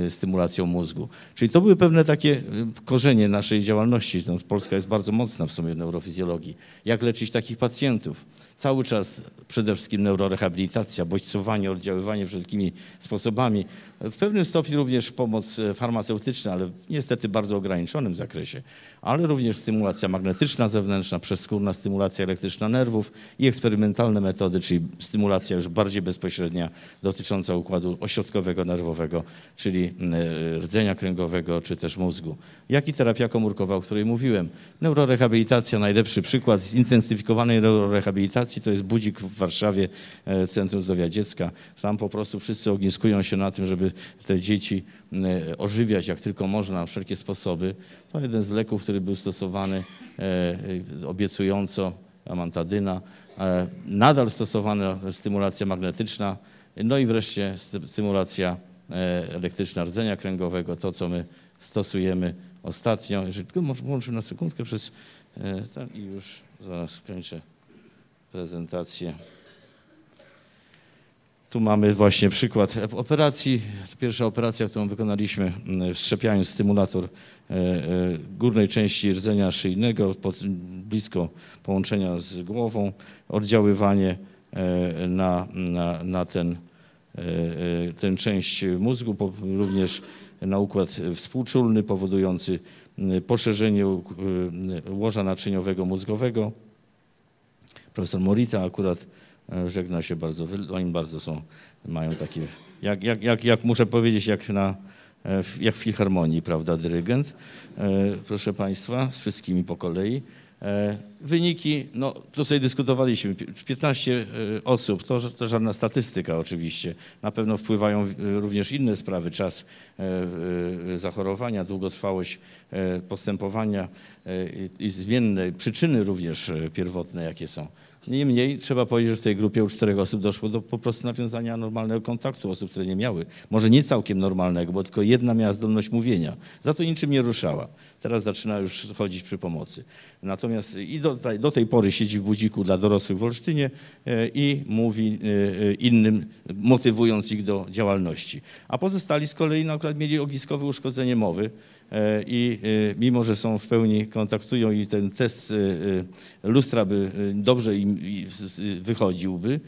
stymulacją mózgu. Czyli to były pewne takie korzenie naszej działalności. No, Polska jest bardzo mocna w sumie w neurofizjologii. Jak leczyć takich pacjentów? Cały czas przede wszystkim neurorehabilitacja, bodźcowanie, oddziaływanie wszelkimi sposobami. W pewnym stopniu również pomoc e, farmaceutyczna, ale niestety bardzo ograniczonym zakresie, ale również stymulacja magnetyczna zewnętrzna, przeskórna stymulacja elektryczna nerwów i eksperymentalne metody, czyli stymulacja już bardziej bezpośrednia dotycząca układu ośrodkowego nerwowego, czyli e, rdzenia kręgowego czy też mózgu. Jak i terapia komórkowa, o której mówiłem. Neurorehabilitacja, najlepszy przykład zintensyfikowanej neurorehabilitacji to jest budzik w Warszawie, e, Centrum Zdrowia Dziecka. Tam po prostu wszyscy ogniskują się na tym, żeby te dzieci e, ożywiać jak tylko można, na wszelkie sposoby. To jeden z leków, który był stosowany e, obiecująco, amantadyna. Nadal stosowana stymulacja magnetyczna, no i wreszcie sty- stymulacja elektryczna rdzenia kręgowego, to co my stosujemy ostatnio. Jeżeli tylko włączymy na sekundkę przez ten i już zaraz kończę prezentację. Tu mamy właśnie przykład operacji. Pierwsza operacja, którą wykonaliśmy, mm, wszczepiając stymulator e, e, górnej części rdzenia szyjnego, blisko połączenia z głową, oddziaływanie e, na, na, na ten, tę część mózgu, również na układ współczulny powodujący m, poszerzenie łoża naczyniowego mózgowego. Profesor Morita akurat e, żegna się bardzo, oni bardzo są, mają takie, jak, jak, jak, jak muszę powiedzieć, jak, na, e, jak w filharmonii, prawda, dyrygent, e, proszę Państwa, z wszystkimi po kolei. Wyniki, no sobie dyskutowaliśmy, Pi- 15 e, osób, to, to żadna statystyka oczywiście. Na pewno wpływają również inne sprawy, czas zachorowania, długotrwałość postępowania i zmienne przyczyny również pierwotne, jakie są. Niemniej trzeba powiedzieć, że w tej grupie u czterech osób doszło do po prostu nawiązania normalnego kontaktu osób, które nie miały. Może nie całkiem normalnego, bo tylko jedna miała zdolność mówienia. Za to niczym nie ruszała. Teraz zaczyna już chodzić przy pomocy. Natomiast i do, do tej pory siedzi w budziku dla dorosłych w Olsztynie e, i mówi e, e, innym, motywując ich do działalności. A pozostali z kolei na przykład mieli ogniskowe uszkodzenie mowy i e, mimo, że są w pełni kontaktują i ten test e, e, lustra by e, dobrze im wychodziłby,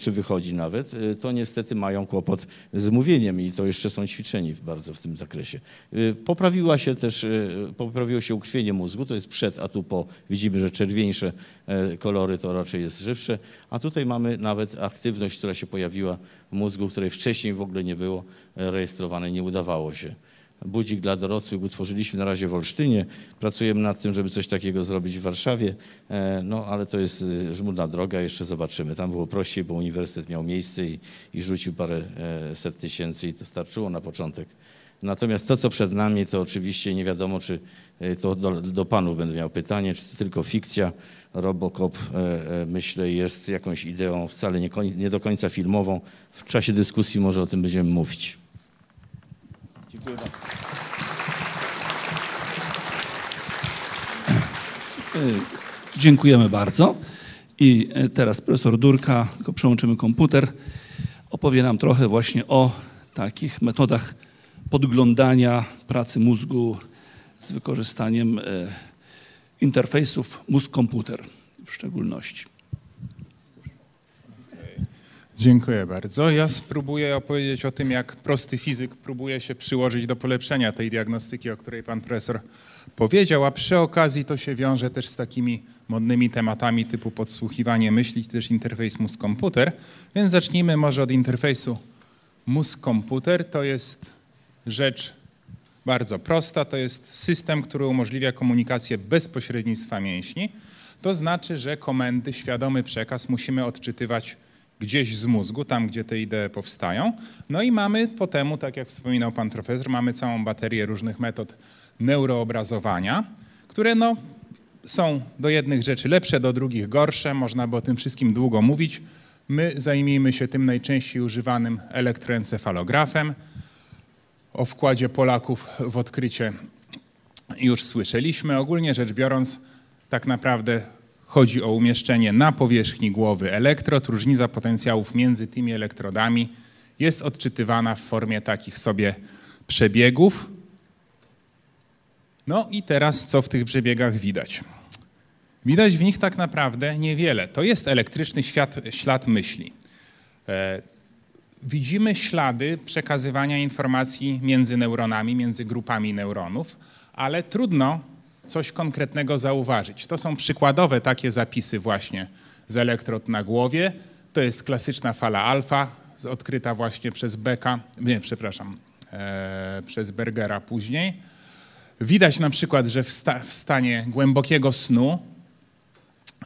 czy wychodzi nawet, e, to niestety mają kłopot z mówieniem i to jeszcze są ćwiczeni bardzo w tym zakresie. E, Poprawiła się też, e, poprawiło się ukrwienie mózgu, to jest przed, a tu po. Widzimy, że czerwieńsze e, kolory to raczej jest żywsze, a tutaj mamy nawet aktywność, która się pojawiła w mózgu, której wcześniej w ogóle nie było e, rejestrowane, nie udawało się. Budzik dla dorosłych utworzyliśmy na razie w Olsztynie. Pracujemy nad tym, żeby coś takiego zrobić w Warszawie, e, no ale to jest e, żmudna droga, jeszcze zobaczymy. Tam było prościej, bo uniwersytet miał miejsce i, i rzucił parę e, set tysięcy i to starczyło na początek. Natomiast to, co przed nami, to oczywiście nie wiadomo, czy to do, do panów będę miał pytanie, czy to tylko fikcja. Robocop, myślę, jest jakąś ideą wcale nie, nie do końca filmową. W czasie dyskusji może o tym będziemy mówić. Dziękuję bardzo. Dziękujemy bardzo. I e, teraz profesor Durka, tylko przełączymy komputer, opowie nam trochę właśnie o takich metodach podglądania pracy mózgu z wykorzystaniem e, interfejsów mózg-komputer w szczególności. Dziękuję bardzo. Ja spróbuję opowiedzieć o tym, jak prosty fizyk próbuje się przyłożyć do polepszenia tej diagnostyki, o której pan profesor powiedział, a przy okazji to się wiąże też z takimi modnymi tematami typu podsłuchiwanie myśli, czy też interfejs mózg-komputer. Więc zacznijmy może od interfejsu mózg-komputer. To jest rzecz bardzo prosta. To jest system, który umożliwia komunikację bez pośrednictwa mięśni. To znaczy, że komendy, świadomy przekaz musimy odczytywać gdzieś z mózgu, tam gdzie te idee powstają. No i mamy po temu, tak jak wspominał pan profesor, mamy całą baterię różnych metod neuroobrazowania, które no, są do jednych rzeczy lepsze, do drugich gorsze. Można by o tym wszystkim długo mówić. My zajmijmy się tym najczęściej używanym elektroencefalografem. O wkładzie Polaków w odkrycie już słyszeliśmy. Ogólnie rzecz biorąc, tak naprawdę chodzi o umieszczenie na powierzchni głowy elektrod. Różnica potencjałów między tymi elektrodami jest odczytywana w formie takich sobie przebiegów. No i teraz co w tych przebiegach widać? Widać w nich tak naprawdę niewiele. To jest elektryczny świat, ślad myśli. E, widzimy ślady przekazywania informacji między neuronami, między grupami neuronów, ale trudno coś konkretnego zauważyć. To są przykładowe takie zapisy właśnie z elektrod na głowie. To jest klasyczna fala alfa, odkryta właśnie przez Becka, nie, przepraszam, e, przez Bergera później. Widać na przykład, że w, sta, w stanie głębokiego snu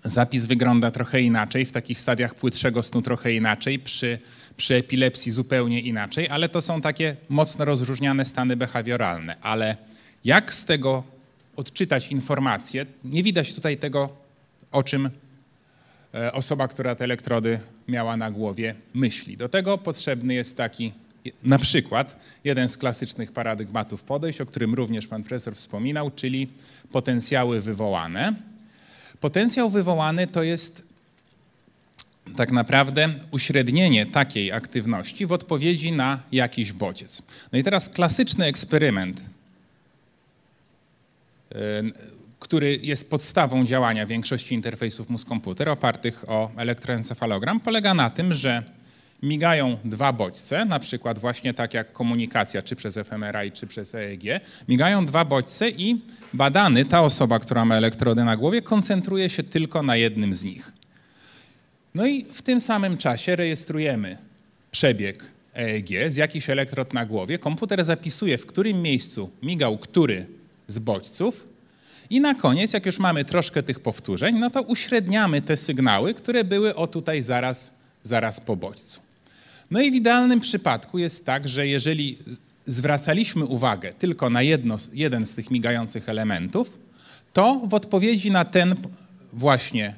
zapis wygląda trochę inaczej, w takich stadiach płytszego snu trochę inaczej, przy, przy epilepsji zupełnie inaczej, ale to są takie mocno rozróżniane stany behawioralne. Ale jak z tego odczytać informacje? Nie widać tutaj tego, o czym e, osoba, która te elektrody miała na głowie, myśli. Do tego potrzebny jest taki, na przykład, jeden z klasycznych paradygmatów podejść, o którym również pan profesor wspominał, czyli potencjały wywołane. Potencjał wywołany to jest tak naprawdę uśrednienie takiej aktywności w odpowiedzi na jakiś bodziec. No i teraz klasyczny eksperyment, który jest podstawą działania większości interfejsów mózg-komputer opartych o elektroencefalogram, polega na tym, że migają dwa bodźce, na przykład właśnie tak jak komunikacja, czy przez fMRI, czy przez EEG, migają dwa bodźce i badany, ta osoba, która ma elektrody na głowie, koncentruje się tylko na jednym z nich. No i w tym samym czasie rejestrujemy przebieg EEG z jakichś elektrod na głowie. Komputer zapisuje, w którym miejscu migał który z bodźców I na koniec, jak już mamy troszkę tych powtórzeń, no to uśredniamy te sygnały, które były o tutaj zaraz, zaraz po bodźcu. No i w idealnym przypadku jest tak, że jeżeli zwracaliśmy uwagę tylko na jedno, jeden z tych migających elementów, to w odpowiedzi na ten właśnie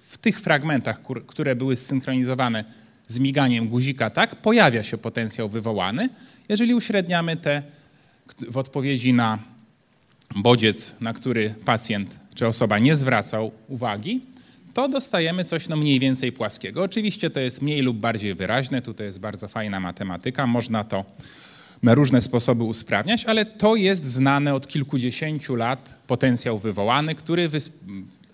w tych fragmentach, które były zsynchronizowane z miganiem guzika, tak, pojawia się potencjał wywołany. Jeżeli uśredniamy te w odpowiedzi na bodziec, na który pacjent czy osoba nie zwracał uwagi, to dostajemy coś no mniej więcej płaskiego. Oczywiście to jest mniej lub bardziej wyraźne, tutaj jest bardzo fajna matematyka, można to na różne sposoby usprawniać, ale to jest znane od kilkudziesięciu lat potencjał wywołany, który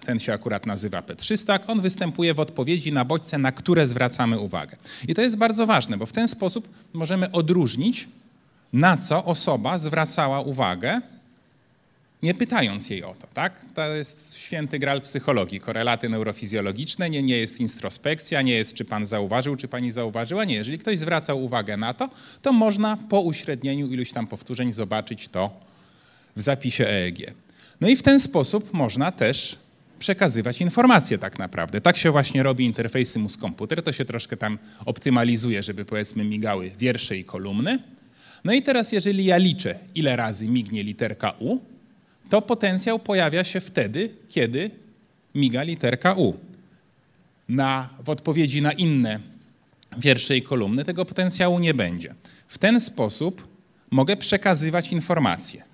ten się akurat nazywa P300, on występuje w odpowiedzi na bodźce, na które zwracamy uwagę. I to jest bardzo ważne, bo w ten sposób możemy odróżnić, na co osoba zwracała uwagę, nie pytając jej o to, tak? To jest święty gral psychologii, korelaty neurofizjologiczne, nie, nie jest introspekcja, nie jest czy pan zauważył, czy pani zauważyła, nie. Jeżeli ktoś zwracał uwagę na to, to można po uśrednieniu iluś tam powtórzeń zobaczyć to w zapisie EEG. No i w ten sposób można też przekazywać informacje tak naprawdę. Tak się właśnie robi interfejsy mózg-komputer, to się troszkę tam optymalizuje, żeby powiedzmy migały wiersze i kolumny. No i teraz jeżeli ja liczę, ile razy mignie literka U, to potencjał pojawia się wtedy, kiedy miga literka U. Na, w odpowiedzi na inne wiersze i kolumny tego potencjału nie będzie. W ten sposób mogę przekazywać informacje.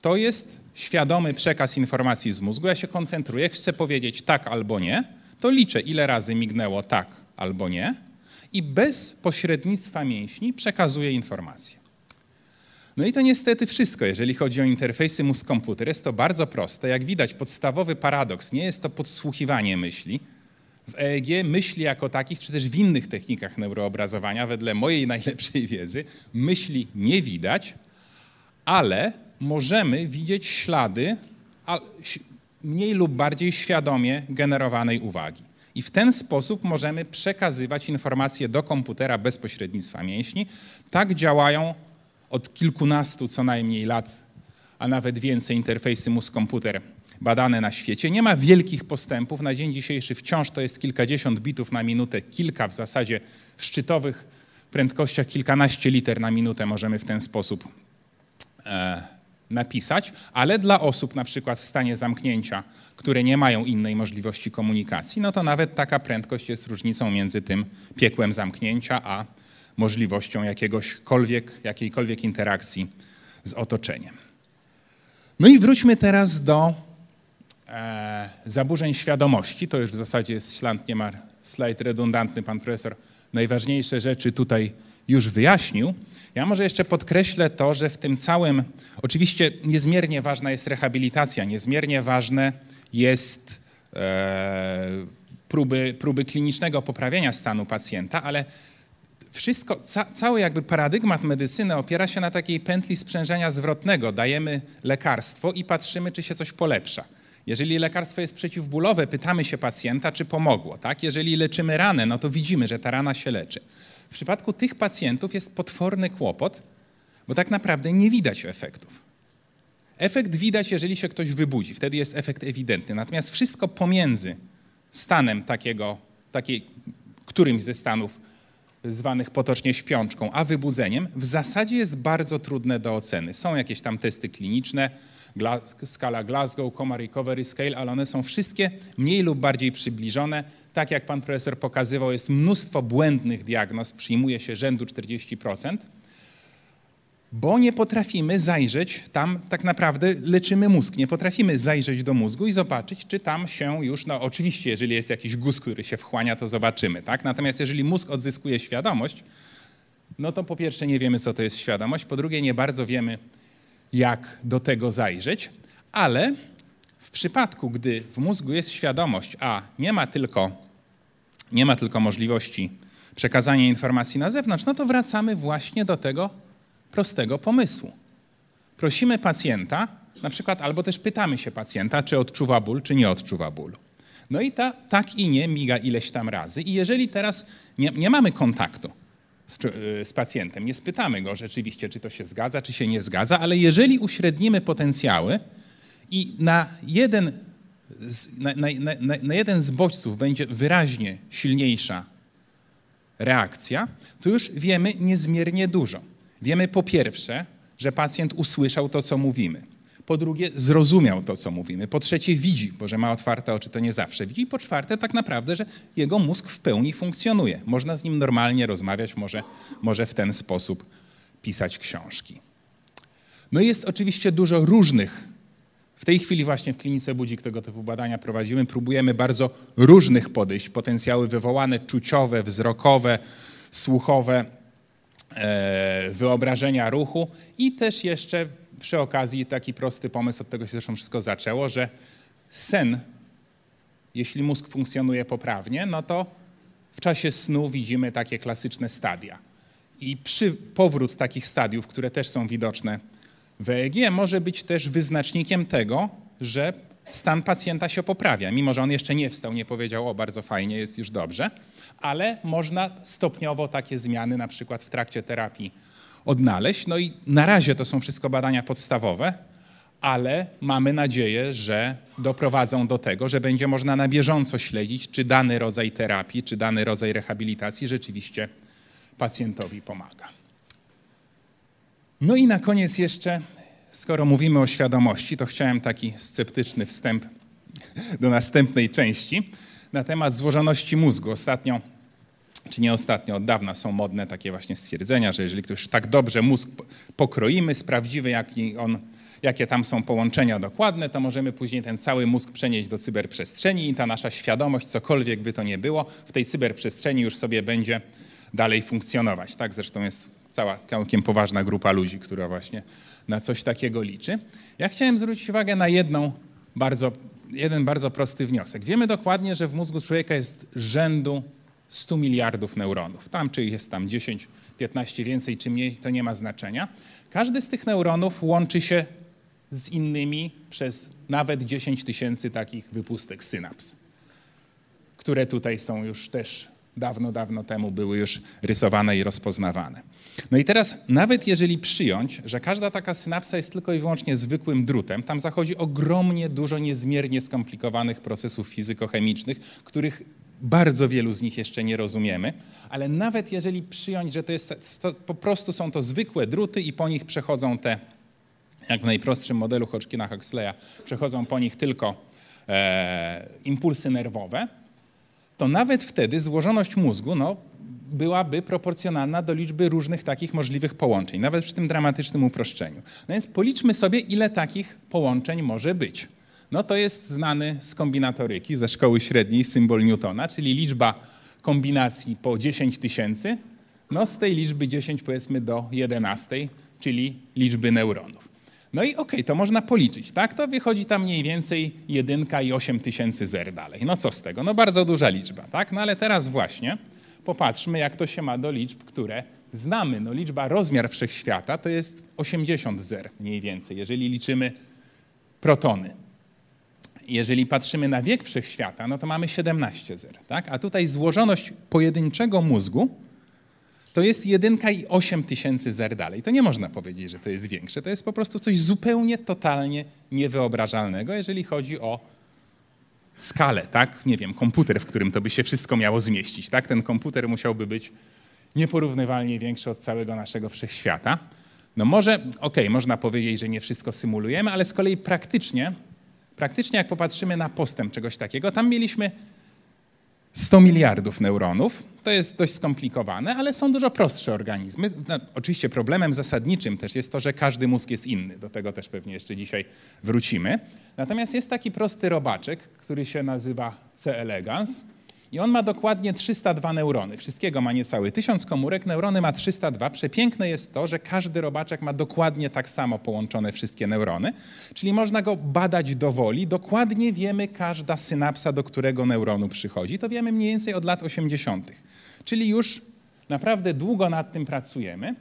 To jest świadomy przekaz informacji z mózgu. Ja się koncentruję, chcę powiedzieć tak albo nie, to liczę, ile razy mignęło tak albo nie i bez pośrednictwa mięśni przekazuję informację. No i to niestety wszystko, jeżeli chodzi o interfejsy mózg-komputer. Jest to bardzo proste. Jak widać, podstawowy paradoks nie jest to podsłuchiwanie myśli. W EEG myśli jako takich, czy też w innych technikach neuroobrazowania, wedle mojej najlepszej wiedzy, myśli nie widać, ale możemy widzieć ślady mniej lub bardziej świadomie generowanej uwagi. I w ten sposób możemy przekazywać informacje do komputera bez pośrednictwa mięśni. Tak działają od kilkunastu co najmniej lat, a nawet więcej interfejsy mózg-komputer badane na świecie. Nie ma wielkich postępów. Na dzień dzisiejszy wciąż to jest kilkadziesiąt bitów na minutę, kilka w zasadzie w szczytowych prędkościach kilkanaście liter na minutę możemy w ten sposób e, napisać, ale dla osób na przykład w stanie zamknięcia, które nie mają innej możliwości komunikacji, no to nawet taka prędkość jest różnicą między tym piekłem zamknięcia, a możliwością jakiejkolwiek interakcji z otoczeniem. No i wróćmy teraz do e, zaburzeń świadomości. To już w zasadzie jest ślad, nie ma slajd redundantny. Pan profesor najważniejsze rzeczy tutaj już wyjaśnił. Ja może jeszcze podkreślę to, że w tym całym, oczywiście niezmiernie ważna jest rehabilitacja, niezmiernie ważne jest e, próby, próby klinicznego poprawienia stanu pacjenta, ale wszystko, ca, cały jakby paradygmat medycyny opiera się na takiej pętli sprzężenia zwrotnego. Dajemy lekarstwo i patrzymy, czy się coś polepsza. Jeżeli lekarstwo jest przeciwbólowe, pytamy się pacjenta, czy pomogło. Tak? Jeżeli leczymy ranę, no to widzimy, że ta rana się leczy. W przypadku tych pacjentów jest potworny kłopot, bo tak naprawdę nie widać efektów. Efekt widać, jeżeli się ktoś wybudzi, wtedy jest efekt ewidentny. Natomiast wszystko pomiędzy stanem takiego, takiej, którymś ze stanów zwanych potocznie śpiączką, a wybudzeniem, w zasadzie jest bardzo trudne do oceny. Są jakieś tam testy kliniczne, skala Glasgow, Coma Recovery Scale, ale one są wszystkie mniej lub bardziej przybliżone. Tak jak pan profesor pokazywał, jest mnóstwo błędnych diagnoz, przyjmuje się rzędu 40%, bo nie potrafimy zajrzeć tam, tak naprawdę leczymy mózg, nie potrafimy zajrzeć do mózgu i zobaczyć, czy tam się już, no oczywiście, jeżeli jest jakiś guz, który się wchłania, to zobaczymy, tak? Natomiast jeżeli mózg odzyskuje świadomość, no to po pierwsze nie wiemy, co to jest świadomość, po drugie nie bardzo wiemy, jak do tego zajrzeć, ale w przypadku, gdy w mózgu jest świadomość, a nie ma tylko, nie ma tylko możliwości przekazania informacji na zewnątrz, no to wracamy właśnie do tego prostego pomysłu. Prosimy pacjenta, na przykład, albo też pytamy się pacjenta, czy odczuwa ból, czy nie odczuwa bólu. No i ta tak i nie miga ileś tam razy. I jeżeli teraz nie, nie mamy kontaktu, z, z, pacjentem. Nie spytamy go rzeczywiście, czy to się zgadza, czy się nie zgadza, ale jeżeli uśrednimy potencjały i na jeden z, na, na, na, na jeden z bodźców będzie wyraźnie silniejsza reakcja, to już wiemy niezmiernie dużo. Wiemy po pierwsze, że pacjent usłyszał to, co mówimy. Po drugie, zrozumiał to, co mówimy. Po trzecie, widzi, bo że ma otwarte oczy, to nie zawsze widzi. Po czwarte, tak naprawdę, że jego mózg w pełni funkcjonuje. Można z nim normalnie rozmawiać, może, może w ten sposób pisać książki. No jest oczywiście dużo różnych. W tej chwili właśnie w klinice Budzik tego typu badania prowadzimy. Próbujemy bardzo różnych podejść. Potencjały wywołane, czuciowe, wzrokowe, słuchowe, wyobrażenia ruchu i też jeszcze przy okazji taki prosty pomysł, od tego się zresztą wszystko zaczęło, że sen, jeśli mózg funkcjonuje poprawnie, no to w czasie snu widzimy takie klasyczne stadia. I przy powrót takich stadiów, które też są widoczne w EEG, może być też wyznacznikiem tego, że stan pacjenta się poprawia. Mimo, że on jeszcze nie wstał, nie powiedział, o bardzo fajnie, jest już dobrze, ale można stopniowo takie zmiany, na przykład w trakcie terapii, odnaleźć. No i na razie to są wszystko badania podstawowe, ale mamy nadzieję, że doprowadzą do tego, że będzie można na bieżąco śledzić, czy dany rodzaj terapii, czy dany rodzaj rehabilitacji rzeczywiście pacjentowi pomaga. No i na koniec jeszcze, skoro mówimy o świadomości, to chciałem taki sceptyczny wstęp do następnej części na temat złożoności mózgu. Ostatnio, czy nie ostatnio, od dawna są modne takie właśnie stwierdzenia, że jeżeli ktoś tak dobrze mózg pokroimy, sprawdzimy jaki on, jakie tam są połączenia dokładne, to możemy później ten cały mózg przenieść do cyberprzestrzeni i ta nasza świadomość, cokolwiek by to nie było, w tej cyberprzestrzeni już sobie będzie dalej funkcjonować. Tak zresztą jest cała całkiem poważna grupa ludzi, która właśnie na coś takiego liczy. Ja chciałem zwrócić uwagę na jedną bardzo, jeden bardzo prosty wniosek. Wiemy dokładnie, że w mózgu człowieka jest rzędu 100 miliardów neuronów. Tam, czy jest tam 10, 15 więcej, czy mniej, to nie ma znaczenia. Każdy z tych neuronów łączy się z innymi przez nawet 10 tysięcy takich wypustek synaps, które tutaj są już też dawno, dawno temu były już rysowane i rozpoznawane. No i teraz, nawet jeżeli przyjąć, że każda taka synapsa jest tylko i wyłącznie zwykłym drutem, tam zachodzi ogromnie dużo niezmiernie skomplikowanych procesów fizykochemicznych, których bardzo wielu z nich jeszcze nie rozumiemy, ale nawet jeżeli przyjąć, że to, jest, to po prostu są to zwykłe druty i po nich przechodzą te, jak w najprostszym modelu Hodgkina-Huxleya, przechodzą po nich tylko e, impulsy nerwowe, to nawet wtedy złożoność mózgu no, byłaby proporcjonalna do liczby różnych takich możliwych połączeń, nawet przy tym dramatycznym uproszczeniu. No więc policzmy sobie, ile takich połączeń może być. No to jest znany z kombinatoryki, ze szkoły średniej symbol Newtona, czyli liczba kombinacji po 10 tysięcy, no z tej liczby 10 powiedzmy do 11, czyli liczby neuronów. No i okej, okay, to można policzyć, tak? To wychodzi tam mniej więcej jedynka i 8 tysięcy zer dalej. No co z tego? No bardzo duża liczba, tak? No ale teraz właśnie popatrzmy, jak to się ma do liczb, które znamy. No liczba rozmiar wszechświata to jest 80 zer mniej więcej, jeżeli liczymy protony. Jeżeli patrzymy na wiek wszechświata, no to mamy 17 zer, tak? A tutaj złożoność pojedynczego mózgu to jest jedynka i 8 tysięcy zer dalej. To nie można powiedzieć, że to jest większe. To jest po prostu coś zupełnie, totalnie niewyobrażalnego, jeżeli chodzi o skalę, tak? Nie wiem, komputer, w którym to by się wszystko miało zmieścić, tak? Ten komputer musiałby być nieporównywalnie większy od całego naszego wszechświata. No może, okej, okay, można powiedzieć, że nie wszystko symulujemy, ale z kolei praktycznie, praktycznie jak popatrzymy na postęp czegoś takiego, tam mieliśmy 100 miliardów neuronów. To jest dość skomplikowane, ale są dużo prostsze organizmy. No, oczywiście problemem zasadniczym też jest to, że każdy mózg jest inny. Do tego też pewnie jeszcze dzisiaj wrócimy. Natomiast jest taki prosty robaczek, który się nazywa C. elegans i on ma dokładnie 302 neurony. Wszystkiego ma niecały 1000 komórek, neurony ma 302. Przepiękne jest to, że każdy robaczek ma dokładnie tak samo połączone wszystkie neurony, czyli można go badać do woli. Dokładnie wiemy każda synapsa, do którego neuronu przychodzi. To wiemy mniej więcej od lat 80. Czyli już naprawdę długo nad tym pracujemy,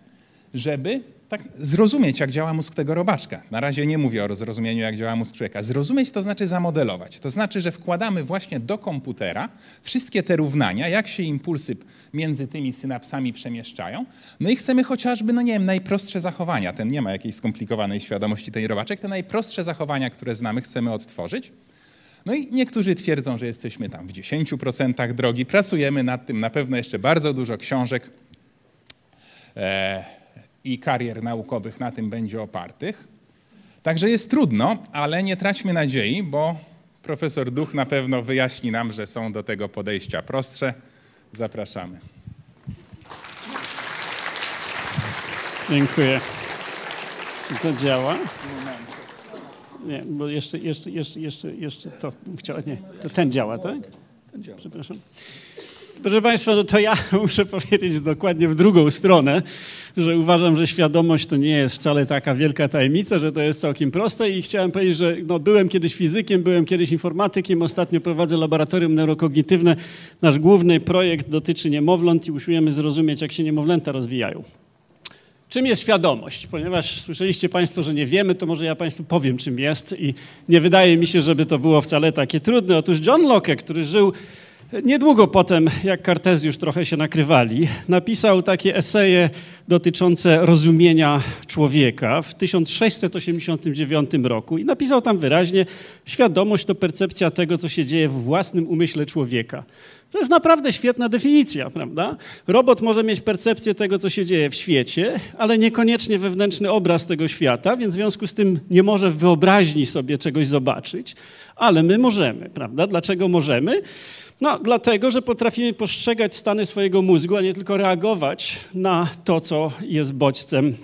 żeby tak zrozumieć, jak działa mózg tego robaczka. Na razie nie mówię o zrozumieniu, jak działa mózg człowieka. Zrozumieć to znaczy zamodelować. To znaczy, że wkładamy właśnie do komputera wszystkie te równania, jak się impulsy między tymi synapsami przemieszczają. No i chcemy chociażby, no nie wiem, najprostsze zachowania. Ten nie ma jakiejś skomplikowanej świadomości tej robaczek. Te najprostsze zachowania, które znamy, chcemy odtworzyć. No i niektórzy twierdzą, że jesteśmy tam w 10% drogi. Pracujemy nad tym, na pewno jeszcze bardzo dużo książek e, i karier naukowych na tym będzie opartych. Także jest trudno, ale nie traćmy nadziei, bo profesor Duch na pewno wyjaśni nam, że są do tego podejścia prostsze. Zapraszamy. Dziękuję. Czy to działa? Nie, bo jeszcze, jeszcze, jeszcze, jeszcze, jeszcze to chciała. Nie, to ten działa, tak? Ten działa. Przepraszam. Proszę Państwa, no to ja muszę powiedzieć dokładnie w drugą stronę, że uważam, że świadomość to nie jest wcale taka wielka tajemnica, że to jest całkiem proste i chciałem powiedzieć, że no, byłem kiedyś fizykiem, byłem kiedyś informatykiem, ostatnio prowadzę laboratorium neurokognitywne. Nasz główny projekt dotyczy niemowląt i usiłujemy zrozumieć, jak się niemowlęta rozwijają. Czym jest świadomość? Ponieważ słyszeliście Państwo, że nie wiemy, to może ja Państwu powiem, czym jest i nie wydaje mi się, żeby to było wcale takie trudne. Otóż John Locke, który żył niedługo potem, jak Kartezjusz trochę się nakrywali, napisał takie eseje dotyczące rozumienia człowieka w 1689 roku i napisał tam wyraźnie, świadomość to percepcja tego, co się dzieje w własnym umyśle człowieka. To jest naprawdę świetna definicja, prawda? Robot może mieć percepcję tego, co się dzieje w świecie, ale niekoniecznie wewnętrzny obraz tego świata, więc w związku z tym nie może w wyobraźni sobie czegoś zobaczyć, ale my możemy, prawda? Dlaczego możemy? No, dlatego, że potrafimy postrzegać stany swojego mózgu, a nie tylko reagować na to, co jest bodźcem,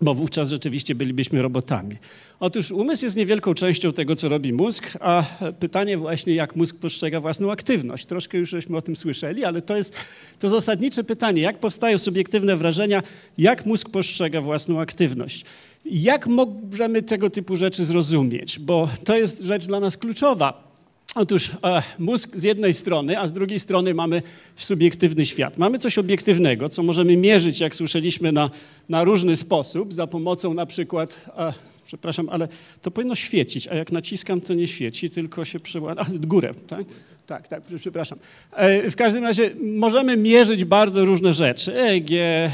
bo wówczas rzeczywiście bylibyśmy robotami. Otóż umysł jest niewielką częścią tego, co robi mózg, a pytanie właśnie, jak mózg postrzega własną aktywność. Troszkę już żeśmy o tym słyszeli, ale to jest to zasadnicze pytanie, jak powstają subiektywne wrażenia, jak mózg postrzega własną aktywność. Jak możemy tego typu rzeczy zrozumieć? Bo to jest rzecz dla nas kluczowa. Otóż e, mózg z jednej strony, a z drugiej strony mamy subiektywny świat. Mamy coś obiektywnego, co możemy mierzyć, jak słyszeliśmy, na, na różny sposób, za pomocą na przykład, e, przepraszam, ale to powinno świecić, a jak naciskam, to nie świeci, tylko się przełada, górę, tak? Tak, tak, przepraszam. E, w każdym razie możemy mierzyć bardzo różne rzeczy, EEG, e,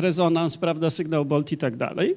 rezonans, prawda, sygnał Bolt i tak dalej.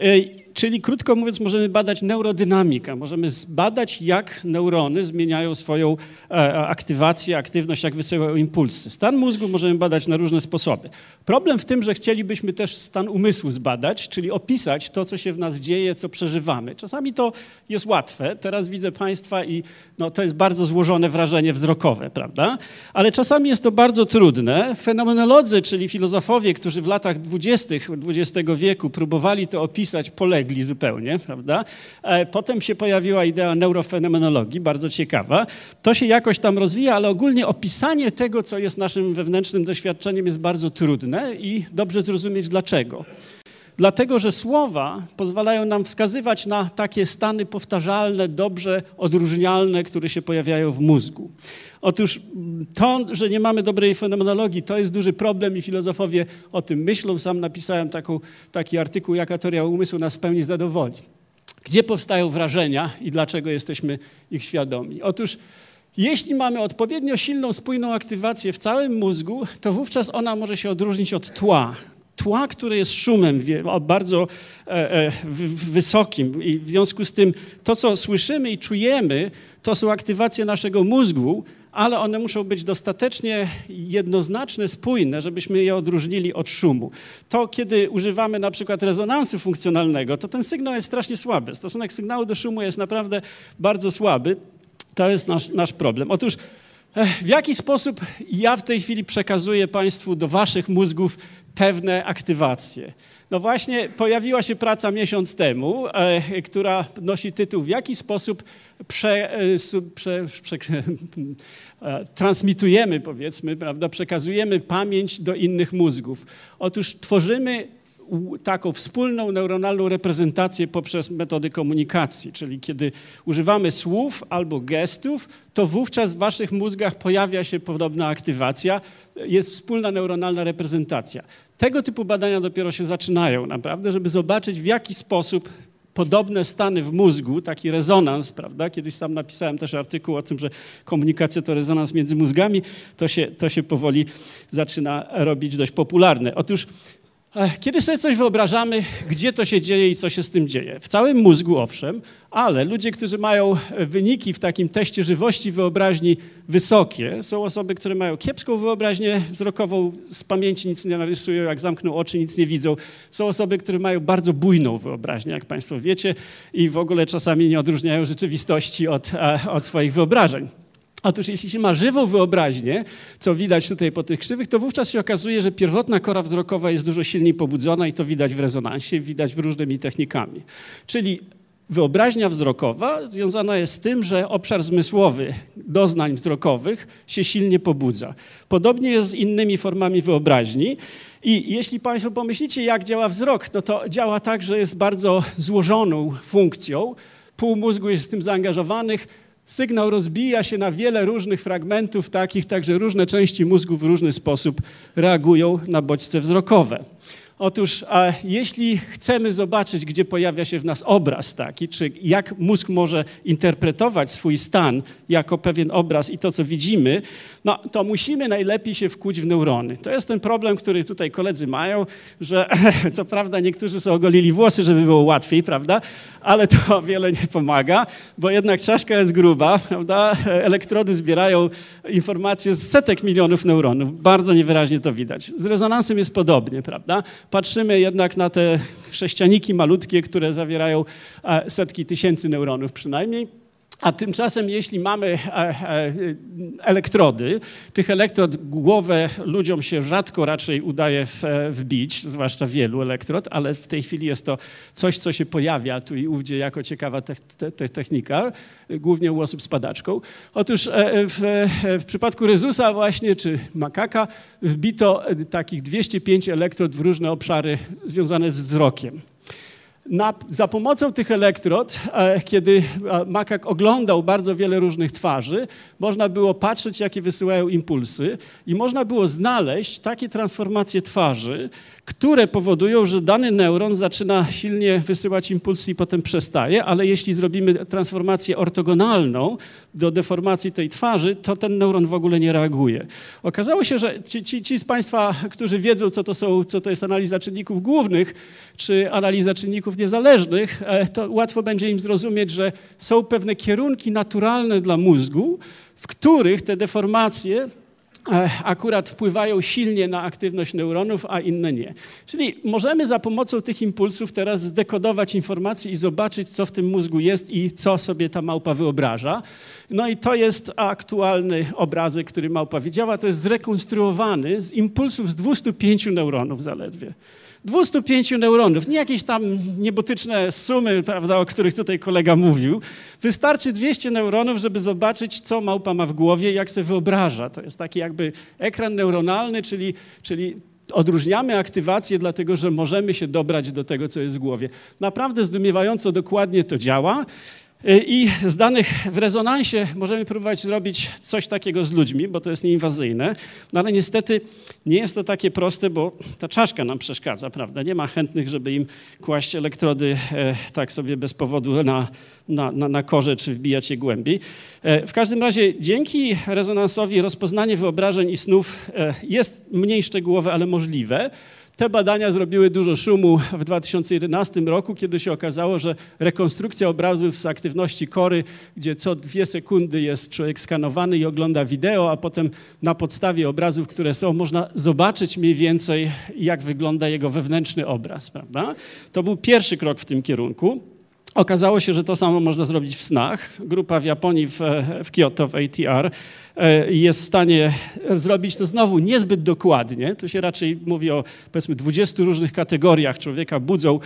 E, Czyli krótko mówiąc, możemy badać neurodynamikę, możemy zbadać, jak neurony zmieniają swoją e, aktywację, aktywność, jak wysyłają impulsy. Stan mózgu możemy badać na różne sposoby. Problem w tym, że chcielibyśmy też stan umysłu zbadać, czyli opisać to, co się w nas dzieje, co przeżywamy. Czasami to jest łatwe. Teraz widzę Państwa i no, to jest bardzo złożone wrażenie wzrokowe, prawda? Ale czasami jest to bardzo trudne. Fenomenolodzy, czyli filozofowie, którzy w latach dwudziestych XX wieku próbowali to opisać, polegli zupełnie, prawda? E, Potem się pojawiła idea neurofenomenologii, bardzo ciekawa. To się jakoś tam rozwija, ale ogólnie opisanie tego, co jest naszym wewnętrznym doświadczeniem, jest bardzo trudne i dobrze zrozumieć dlaczego. Dlatego, że słowa pozwalają nam wskazywać na takie stany powtarzalne, dobrze odróżnialne, które się pojawiają w mózgu. Otóż to, że nie mamy dobrej fenomenologii, to jest duży problem i filozofowie o tym myślą. Sam napisałem taką, taki artykuł, jaka teoria umysłu nas w pełni zadowoli. Gdzie powstają wrażenia i dlaczego jesteśmy ich świadomi? Otóż jeśli mamy odpowiednio silną, spójną aktywację w całym mózgu, to wówczas ona może się odróżnić od tła tła, które jest szumem bardzo e, e, wysokim i w związku z tym to, co słyszymy i czujemy, to są aktywacje naszego mózgu, ale one muszą być dostatecznie jednoznaczne, spójne, żebyśmy je odróżnili od szumu. To, kiedy używamy na przykład rezonansu funkcjonalnego, to ten sygnał jest strasznie słaby. Stosunek sygnału do szumu jest naprawdę bardzo słaby. To jest nasz, nasz problem. Otóż w jaki sposób ja w tej chwili przekazuję Państwu do Waszych mózgów pewne aktywacje? No właśnie pojawiła się praca miesiąc temu, e, która nosi tytuł W jaki sposób prze, e, prze, prze, e, transmitujemy, powiedzmy, prawda, przekazujemy pamięć do innych mózgów. Otóż tworzymy taką wspólną neuronalną reprezentację poprzez metody komunikacji, czyli kiedy używamy słów albo gestów, to wówczas w waszych mózgach pojawia się podobna aktywacja, jest wspólna neuronalna reprezentacja. Tego typu badania dopiero się zaczynają naprawdę, żeby zobaczyć w jaki sposób podobne stany w mózgu, taki rezonans, prawda? Kiedyś sam napisałem też artykuł o tym, że komunikacja to rezonans między mózgami, to się, to się powoli zaczyna robić dość popularne. Otóż kiedy sobie coś wyobrażamy, gdzie to się dzieje i co się z tym dzieje? W całym mózgu, owszem, ale ludzie, którzy mają e, wyniki w takim teście żywości wyobraźni wysokie, są osoby, które mają kiepską wyobraźnię wzrokową, z pamięci nic nie narysują, jak zamkną oczy, nic nie widzą. Są osoby, które mają bardzo bujną wyobraźnię, jak Państwo wiecie, i w ogóle czasami nie odróżniają rzeczywistości od, e, od swoich wyobrażeń. Otóż jeśli się ma żywą wyobraźnię, co widać tutaj po tych krzywych, to wówczas się okazuje, że pierwotna kora wzrokowa jest dużo silniej pobudzona i to widać w rezonansie, widać w różnymi technikami. Czyli wyobraźnia wzrokowa związana jest z tym, że obszar zmysłowy doznań wzrokowych się silnie pobudza. Podobnie jest z innymi formami wyobraźni. I jeśli Państwo pomyślicie, jak działa wzrok, no to działa tak, że jest bardzo złożoną funkcją. Pół mózgu jest w tym zaangażowanych, Sygnał rozbija się na wiele różnych fragmentów takich, także różne części mózgu w różny sposób reagują na bodźce wzrokowe. Otóż, a jeśli chcemy zobaczyć, gdzie pojawia się w nas obraz taki, czy jak mózg może interpretować swój stan jako pewien obraz i to, co widzimy, no to musimy najlepiej się wkuć w neurony. To jest ten problem, który tutaj koledzy mają, że co prawda niektórzy sobie ogolili włosy, żeby było łatwiej, prawda? Ale to wiele nie pomaga, bo jednak czaszka jest gruba, prawda? Elektrody zbierają informacje z setek milionów neuronów. Bardzo niewyraźnie to widać. Z rezonansem jest podobnie, prawda? Patrzymy jednak na te sześcianiki malutkie, które zawierają e, setki tysięcy neuronów przynajmniej. A tymczasem, jeśli mamy e, e, elektrody, tych elektrod głowę ludziom się rzadko raczej udaje w, wbić, zwłaszcza wielu elektrod, ale w tej chwili jest to coś, co się pojawia tu i ówdzie jako ciekawa te, te, te technika, głównie u osób z padaczką. Otóż e, w, w przypadku Rezusa właśnie, czy makaka, wbito takich 205 elektrod w różne obszary związane z wzrokiem. Na, za pomocą tych elektrod, e, kiedy e, makak oglądał bardzo wiele różnych twarzy, można było patrzeć, jakie wysyłają impulsy i można było znaleźć takie transformacje twarzy, które powodują, że dany neuron zaczyna silnie wysyłać impulsy i potem przestaje, ale jeśli zrobimy transformację ortogonalną do deformacji tej twarzy, to ten neuron w ogóle nie reaguje. Okazało się, że ci, ci, ci z Państwa, którzy wiedzą, co to, są, co to jest analiza czynników głównych, czy analiza czynników niezależnych, e, to łatwo będzie im zrozumieć, że są pewne kierunki naturalne dla mózgu, w których te deformacje e, akurat wpływają silnie na aktywność neuronów, a inne nie. Czyli możemy za pomocą tych impulsów teraz zdekodować informacje i zobaczyć, co w tym mózgu jest i co sobie ta małpa wyobraża. No i to jest aktualny obrazek, który małpa widziała. To jest zrekonstruowany z impulsów z 205 neuronów zaledwie. 205 neuronów, nie jakieś tam niebotyczne sumy, prawda, o których tutaj kolega mówił. Wystarczy 200 neuronów, żeby zobaczyć, co małpa ma w głowie i jak sobie wyobraża. To jest taki jakby ekran neuronalny, czyli, czyli odróżniamy aktywację, dlatego że możemy się dobrać do tego, co jest w głowie. Naprawdę zdumiewająco dokładnie to działa. I z danych w rezonansie możemy próbować zrobić coś takiego z ludźmi, bo to jest nieinwazyjne, no ale niestety nie jest to takie proste, bo ta czaszka nam przeszkadza, prawda? Nie ma chętnych, żeby im kłaść elektrody e, tak sobie bez powodu na, na, na, na korze czy wbijać je głębiej. E, w każdym razie dzięki rezonansowi rozpoznanie wyobrażeń i snów e, jest mniej szczegółowe, ale możliwe. Te badania zrobiły dużo szumu w 2011 roku, kiedy się okazało, że rekonstrukcja obrazów z aktywności kory, gdzie co dwie sekundy jest człowiek skanowany i ogląda wideo, a potem na podstawie obrazów, które są, można zobaczyć mniej więcej, jak wygląda jego wewnętrzny obraz. Prawda? To był pierwszy krok w tym kierunku. Okazało się, że to samo można zrobić w snach. Grupa w Japonii, w, w Kyoto, w ATR, e, jest w stanie zrobić to znowu niezbyt dokładnie. Tu się raczej mówi o powiedzmy 20 różnych kategoriach. Człowieka budzą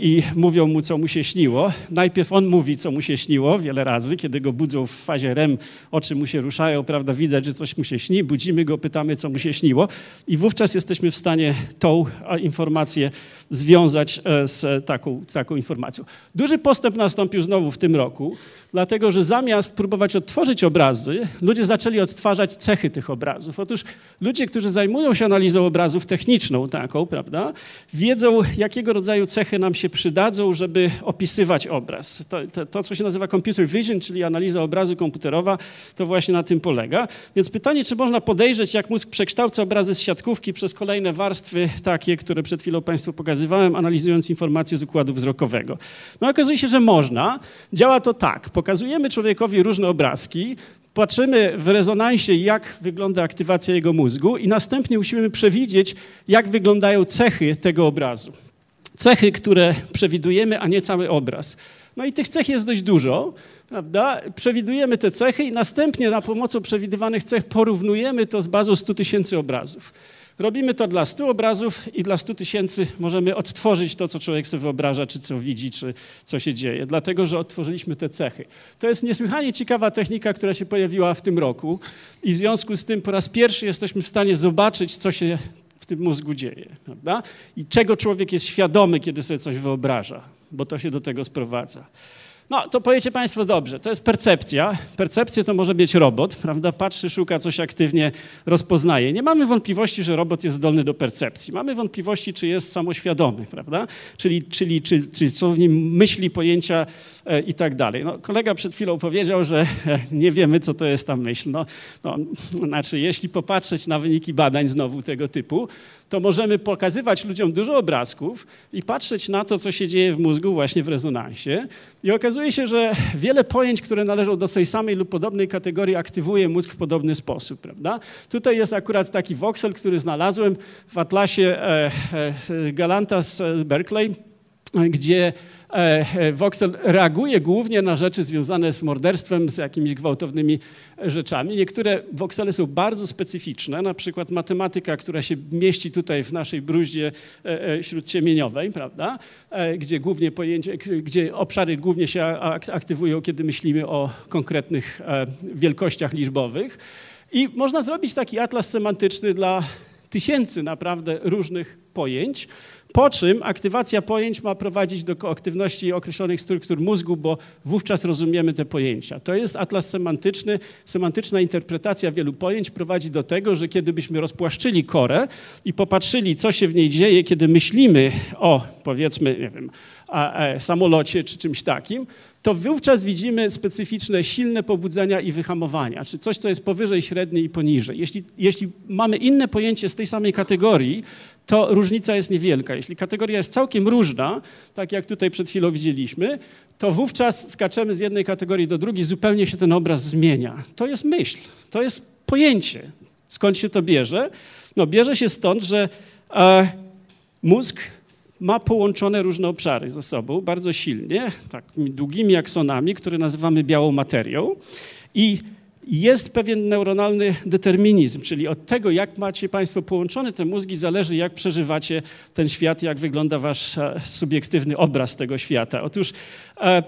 i mówią mu, co mu się śniło. Najpierw on mówi, co mu się śniło wiele razy. Kiedy go budzą w fazie REM, oczy mu się ruszają, prawda, widać, że coś mu się śni. Budzimy go, pytamy, co mu się śniło. I wówczas jesteśmy w stanie tą e, informację związać e, z taką, taką informacją. Duży postęp nastąpił znowu w tym roku, dlatego że zamiast próbować odtworzyć obrazy, ludzie zaczęli odtwarzać cechy tych obrazów. Otóż ludzie, którzy zajmują się analizą obrazów techniczną taką, prawda, wiedzą, jakiego rodzaju cechy nam się przydadzą, żeby opisywać obraz. To, to, to co się nazywa computer vision, czyli analiza obrazu komputerowa, to właśnie na tym polega. Więc pytanie, czy można podejrzeć, jak mózg przekształca obrazy z siatkówki przez kolejne warstwy, takie, które przed chwilą Państwu pokazywałem, analizując informacje z układu wzrokowego. No okazuje się, że można. Działa to tak. Pokazujemy człowiekowi różne obrazki, patrzymy w rezonansie, jak wygląda aktywacja jego mózgu i następnie musimy przewidzieć, jak wyglądają cechy tego obrazu. Cechy, które przewidujemy, a nie cały obraz. No i tych cech jest dość dużo, prawda? Przewidujemy te cechy i następnie na pomocą przewidywanych cech porównujemy to z bazą 100 tysięcy obrazów. Robimy to dla 100 obrazów i dla 100 tysięcy możemy odtworzyć to, co człowiek sobie wyobraża, czy co widzi, czy co się dzieje, dlatego że odtworzyliśmy te cechy. To jest niesłychanie ciekawa technika, która się pojawiła w tym roku i w związku z tym po raz pierwszy jesteśmy w stanie zobaczyć, co się w tym mózgu dzieje, prawda? I czego człowiek jest świadomy, kiedy sobie coś wyobraża, bo to się do tego sprowadza. No, to powiecie Państwo dobrze, to jest percepcja. Percepcja to może być robot, prawda? Patrzy, szuka, coś aktywnie rozpoznaje. Nie mamy wątpliwości, że robot jest zdolny do percepcji. Mamy wątpliwości, czy jest samoświadomy, prawda? Czyli, czyli czy, czy są w nim myśli, pojęcia e, i tak dalej. No, kolega przed chwilą powiedział, że e, nie wiemy, co to jest ta myśl. No, no, znaczy, jeśli popatrzeć na wyniki badań znowu tego typu, to możemy pokazywać ludziom dużo obrazków i patrzeć na to, co się dzieje w mózgu właśnie w rezonansie. I okazuje się, że wiele pojęć, które należą do tej samej lub podobnej kategorii, aktywuje mózg w podobny sposób. Prawda? Tutaj jest akurat taki voxel, który znalazłem w atlasie e, e, Galanta z Berkeley, gdzie E, Voxel reaguje głównie na rzeczy związane z morderstwem, z jakimiś gwałtownymi rzeczami. Niektóre voxele są bardzo specyficzne, na przykład matematyka, która się mieści tutaj w naszej bruździe e, e, śródciemieniowej, prawda? gdzie głównie pojęcie, gdzie obszary głównie się aktywują, kiedy myślimy o konkretnych wielkościach liczbowych. I można zrobić taki atlas semantyczny dla tysięcy naprawdę różnych pojęć. Po czym aktywacja pojęć ma prowadzić do aktywności określonych struktur mózgu, bo wówczas rozumiemy te pojęcia. To jest atlas semantyczny. Semantyczna interpretacja wielu pojęć prowadzi do tego, że kiedy byśmy rozpłaszczyli korę i popatrzyli, co się w niej dzieje, kiedy myślimy o, powiedzmy, nie wiem, samolocie czy czymś takim, to wówczas widzimy specyficzne, silne pobudzenia i wyhamowania, czy coś, co jest powyżej średniej i poniżej. Jeśli, jeśli mamy inne pojęcie z tej samej kategorii, to różnica jest niewielka. Jeśli kategoria jest całkiem różna, tak jak tutaj przed chwilą widzieliśmy, to wówczas skaczemy z jednej kategorii do drugiej, zupełnie się ten obraz zmienia. To jest myśl, to jest pojęcie. Skąd się to bierze? No bierze się stąd, że e, mózg ma połączone różne obszary ze sobą bardzo silnie, takimi długimi aksonami, które nazywamy białą materią. I jest pewien neuronalny determinizm, czyli od tego, jak macie Państwo połączone te mózgi, zależy, jak przeżywacie ten świat, jak wygląda Wasz e, subiektywny obraz tego świata. Otóż e,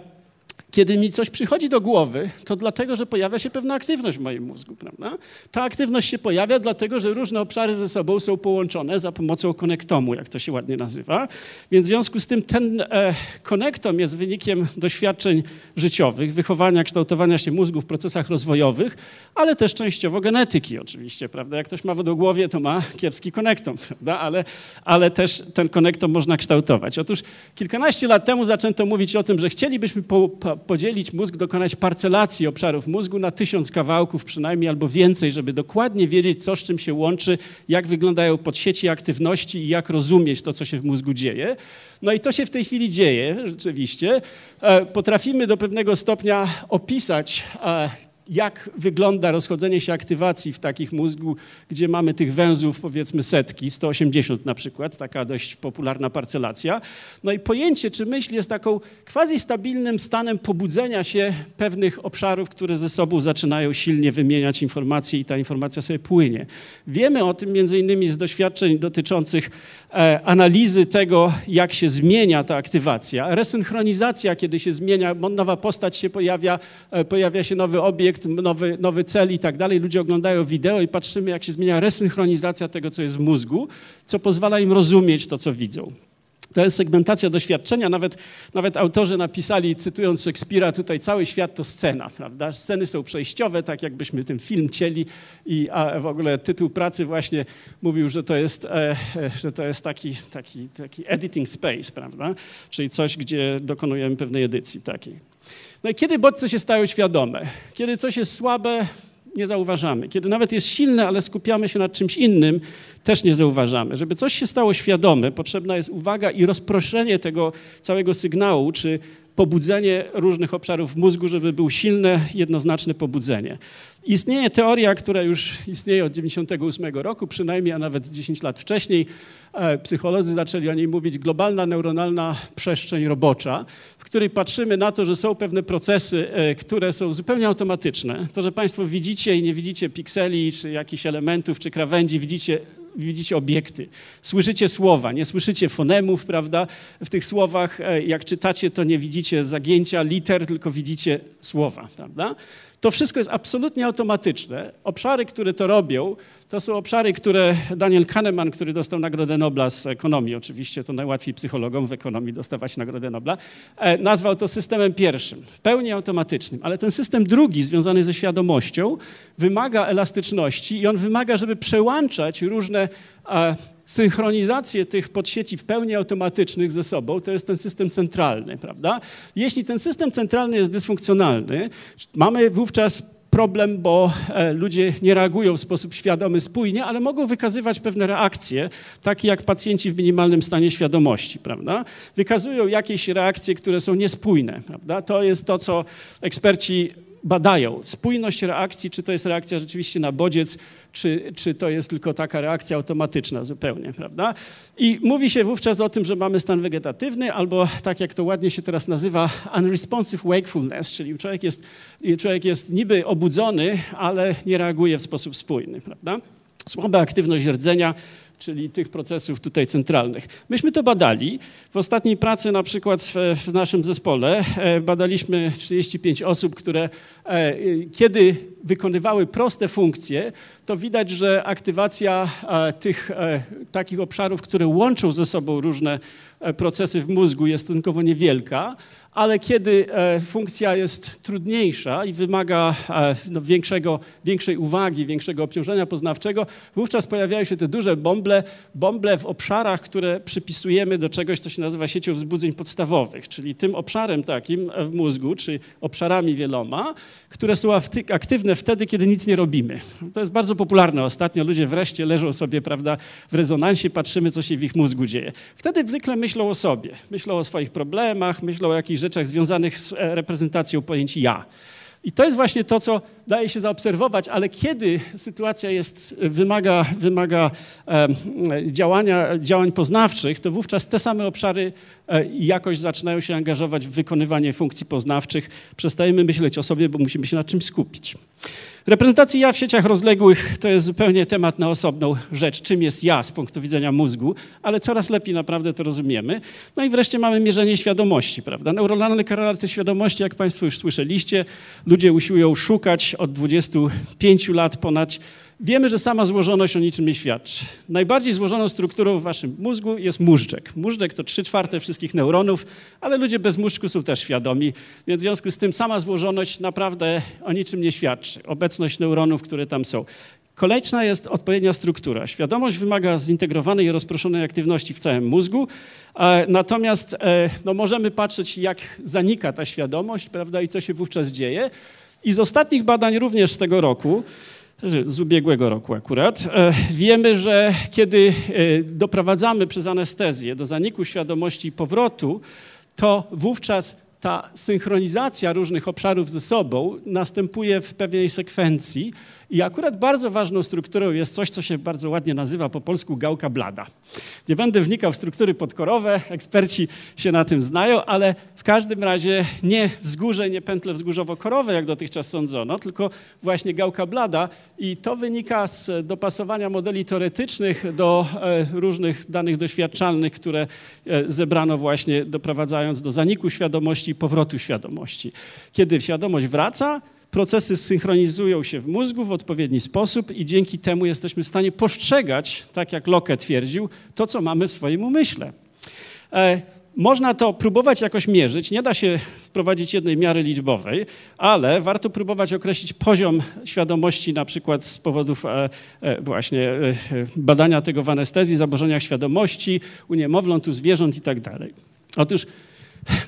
kiedy mi coś przychodzi do głowy, to dlatego, że pojawia się pewna aktywność w moim mózgu, prawda? Ta aktywność się pojawia dlatego, że różne obszary ze sobą są połączone za pomocą konektomu, jak to się ładnie nazywa. Więc w związku z tym ten e, konektom jest wynikiem doświadczeń życiowych, wychowania, kształtowania się mózgu w procesach rozwojowych, ale też częściowo genetyki oczywiście, prawda? Jak ktoś ma wodogłowie, to ma kiepski konektom, prawda? Ale, ale też ten konektom można kształtować. Otóż kilkanaście lat temu zaczęto mówić o tym, że chcielibyśmy po, po podzielić mózg, dokonać parcelacji obszarów mózgu na tysiąc kawałków przynajmniej albo więcej, żeby dokładnie wiedzieć, co z czym się łączy, jak wyglądają podsieci aktywności i jak rozumieć to, co się w mózgu dzieje. No i to się w tej chwili dzieje rzeczywiście. E, potrafimy do pewnego stopnia opisać e, jak wygląda rozchodzenie się aktywacji w takich mózgu, gdzie mamy tych węzłów powiedzmy setki, 180 na przykład, taka dość popularna parcelacja. No i pojęcie, czy myśl jest taką quasi stabilnym stanem pobudzenia się pewnych obszarów, które ze sobą zaczynają silnie wymieniać informacje i ta informacja sobie płynie. Wiemy o tym między innymi z doświadczeń dotyczących e, analizy tego, jak się zmienia ta aktywacja. Resynchronizacja, kiedy się zmienia, nowa postać się pojawia, e, pojawia się nowy obiekt, nowy, nowy cel i tak dalej. Ludzie oglądają wideo i patrzymy, jak się zmienia resynchronizacja tego, co jest w mózgu, co pozwala im rozumieć to, co widzą. To jest segmentacja doświadczenia. Nawet, nawet autorzy napisali, cytując Szekspira, tutaj cały świat to scena, prawda? Sceny są przejściowe, tak jakbyśmy ten film cieli i a w ogóle tytuł pracy właśnie mówił, że to jest, e, e, że to jest taki, taki, taki editing space, prawda? Czyli coś, gdzie dokonujemy pewnej edycji takiej. No i kiedy bodźce się stają świadome? Kiedy coś jest słabe, nie zauważamy. Kiedy nawet jest silne, ale skupiamy się nad czymś innym, też nie zauważamy. Żeby coś się stało świadome, potrzebna jest uwaga i rozproszenie tego całego sygnału, czy pobudzenie różnych obszarów mózgu, żeby był silne, jednoznaczne pobudzenie. Istnieje teoria, która już istnieje od 1998 roku, przynajmniej, a nawet 10 lat wcześniej. E, psycholodzy zaczęli o niej mówić globalna neuronalna przestrzeń robocza, w której patrzymy na to, że są pewne procesy, e, które są zupełnie automatyczne. To, że Państwo widzicie i nie widzicie pikseli, czy jakichś elementów, czy krawędzi, widzicie widzicie obiekty. Słyszycie słowa, nie słyszycie fonemów, prawda? W tych słowach, e, jak czytacie, to nie widzicie zagięcia liter, tylko widzicie słowa, prawda? To wszystko jest absolutnie automatyczne. Obszary, które to robią, to są obszary, które Daniel Kahneman, który dostał Nagrodę Nobla z ekonomii, oczywiście to najłatwiej psychologom w ekonomii dostawać Nagrodę Nobla, e, nazwał to systemem pierwszym, w pełni automatycznym. Ale ten system drugi, związany ze świadomością, wymaga elastyczności i on wymaga, żeby przełączać różne e, synchronizację tych podsieci w pełni automatycznych ze sobą, to jest ten system centralny, prawda? Jeśli ten system centralny jest dysfunkcjonalny, mamy wówczas problem, bo e, ludzie nie reagują w sposób świadomy, spójnie, ale mogą wykazywać pewne reakcje, takie jak pacjenci w minimalnym stanie świadomości, prawda? Wykazują jakieś reakcje, które są niespójne, prawda? To jest to, co eksperci badają spójność reakcji, czy to jest reakcja rzeczywiście na bodziec, czy, czy to jest tylko taka reakcja automatyczna zupełnie, prawda? I mówi się wówczas o tym, że mamy stan wegetatywny, albo tak jak to ładnie się teraz nazywa, unresponsive wakefulness, czyli człowiek jest, człowiek jest niby obudzony, ale nie reaguje w sposób spójny, prawda? Słaba aktywność rdzenia, czyli tych procesów tutaj centralnych. Myśmy to badali. W ostatniej pracy na przykład w, w naszym zespole e, badaliśmy 35 osób, które e, kiedy wykonywały proste funkcje, to widać, że aktywacja e, tych takich obszarów, które łączą ze sobą różne procesy w mózgu jest stosunkowo niewielka, ale kiedy e, funkcja jest trudniejsza i wymaga e, no, większego, większej uwagi, większego obciążenia poznawczego, wówczas pojawiają się te duże bąble, bąble w obszarach, które przypisujemy do czegoś, co się nazywa siecią wzbudzeń podstawowych, czyli tym obszarem takim w mózgu, czy obszarami wieloma, które są aktywne wtedy, kiedy nic nie robimy. To jest bardzo popularne ostatnio. Ludzie wreszcie leżą sobie prawda, w rezonansie, patrzymy, co się w ich mózgu dzieje. Wtedy zwykle myślą o sobie, myślą o swoich problemach, myślą o jakichś rzeczach związanych z e, reprezentacją pojęć ja. I to jest właśnie to, co daje się zaobserwować, ale kiedy sytuacja jest, wymaga, wymaga działania, działań poznawczych, to wówczas te same obszary e, jakoś zaczynają się angażować w wykonywanie funkcji poznawczych. Przestajemy myśleć o sobie, bo musimy się na czymś skupić. Reprezentacja ja w sieciach rozległych to jest zupełnie temat na osobną rzecz, czym jest ja z punktu widzenia mózgu, ale coraz lepiej naprawdę to rozumiemy. No i wreszcie mamy mierzenie świadomości, prawda? Neuronalne korelaty świadomości, jak Państwo już słyszeliście, ludzie usiłują szukać od 25 lat ponad Wiemy, że sama złożoność o niczym nie świadczy. Najbardziej złożoną strukturą w waszym mózgu jest móżdżek. Móżdżek to 3 czwarte wszystkich neuronów, ale ludzie bez móżdżku są też świadomi, więc w związku z tym sama złożoność naprawdę o niczym nie świadczy. Obecność neuronów, które tam są. Kolejna jest odpowiednia struktura. Świadomość wymaga zintegrowanej i rozproszonej aktywności w całym mózgu, natomiast e, no, możemy patrzeć, jak zanika ta świadomość prawda, i co się wówczas dzieje. I z ostatnich badań również z tego roku, z ubiegłego roku akurat, e, wiemy, że kiedy e, doprowadzamy przez anestezję do zaniku świadomości i powrotu, to wówczas ta synchronizacja różnych obszarów ze sobą następuje w pewnej sekwencji i akurat bardzo ważną strukturą jest coś, co się bardzo ładnie nazywa po polsku gałka blada. Nie będę wnikał w struktury podkorowe, eksperci się na tym znają, ale w każdym razie nie wzgórze, nie pętle wzgórzowo-korowe, jak dotychczas sądzono, tylko właśnie gałka blada i to wynika z dopasowania modeli teoretycznych do e, różnych danych doświadczalnych, które e, zebrano właśnie doprowadzając do zaniku świadomości i powrotu świadomości. Kiedy świadomość wraca, procesy synchronizują się w mózgu w odpowiedni sposób i dzięki temu jesteśmy w stanie postrzegać, tak jak Locke twierdził, to, co mamy w swoim umyśle. E, można to próbować jakoś mierzyć, nie da się wprowadzić jednej miary liczbowej, ale warto próbować określić poziom świadomości na przykład z powodów e, e, właśnie badania tego w anestezji, zaburzeniach świadomości u niemowląt, u zwierząt i tak. Otóż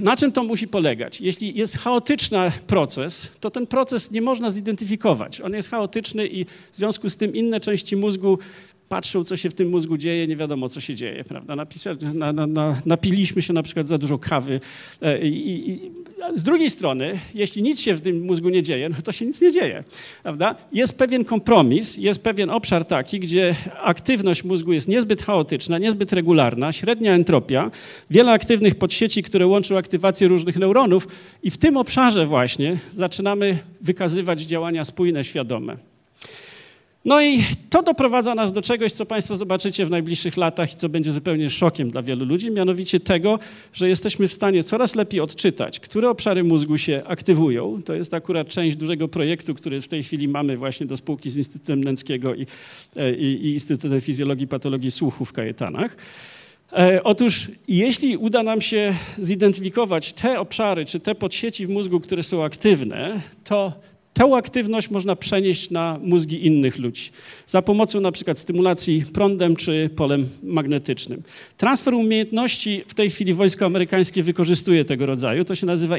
na czym to musi polegać? Jeśli jest chaotyczny proces, to ten proces nie można zidentyfikować. On jest chaotyczny i w związku z tym inne części mózgu patrzą, co się w tym mózgu dzieje, nie wiadomo, co się dzieje, prawda? Na, na, na, napiliśmy się na przykład za dużo kawy. E, I, i, z drugiej strony, jeśli nic się w tym mózgu nie dzieje, no to się nic nie dzieje, prawda? Jest pewien kompromis, jest pewien obszar taki, gdzie aktywność mózgu jest niezbyt chaotyczna, niezbyt regularna, średnia entropia, wiele aktywnych podsieci, które łączą aktywację różnych neuronów i w tym obszarze właśnie zaczynamy wykazywać działania spójne, świadome. No i to doprowadza nas do czegoś, co Państwo zobaczycie w najbliższych latach i co będzie zupełnie szokiem dla wielu ludzi, mianowicie tego, że jesteśmy w stanie coraz lepiej odczytać, które obszary mózgu się aktywują. To jest akurat część dużego projektu, który w tej chwili mamy właśnie do spółki z Instytutem Nęckiego i, i, i Instytutem Fizjologii i Patologii Słuchu w Kajetanach. E, otóż jeśli uda nam się zidentyfikować te obszary czy te podsieci w mózgu, które są aktywne, to Tę aktywność można przenieść na mózgi innych ludzi za pomocą na przykład stymulacji prądem czy polem magnetycznym. Transfer umiejętności w tej chwili wojsko amerykańskie wykorzystuje tego rodzaju. To się nazywa,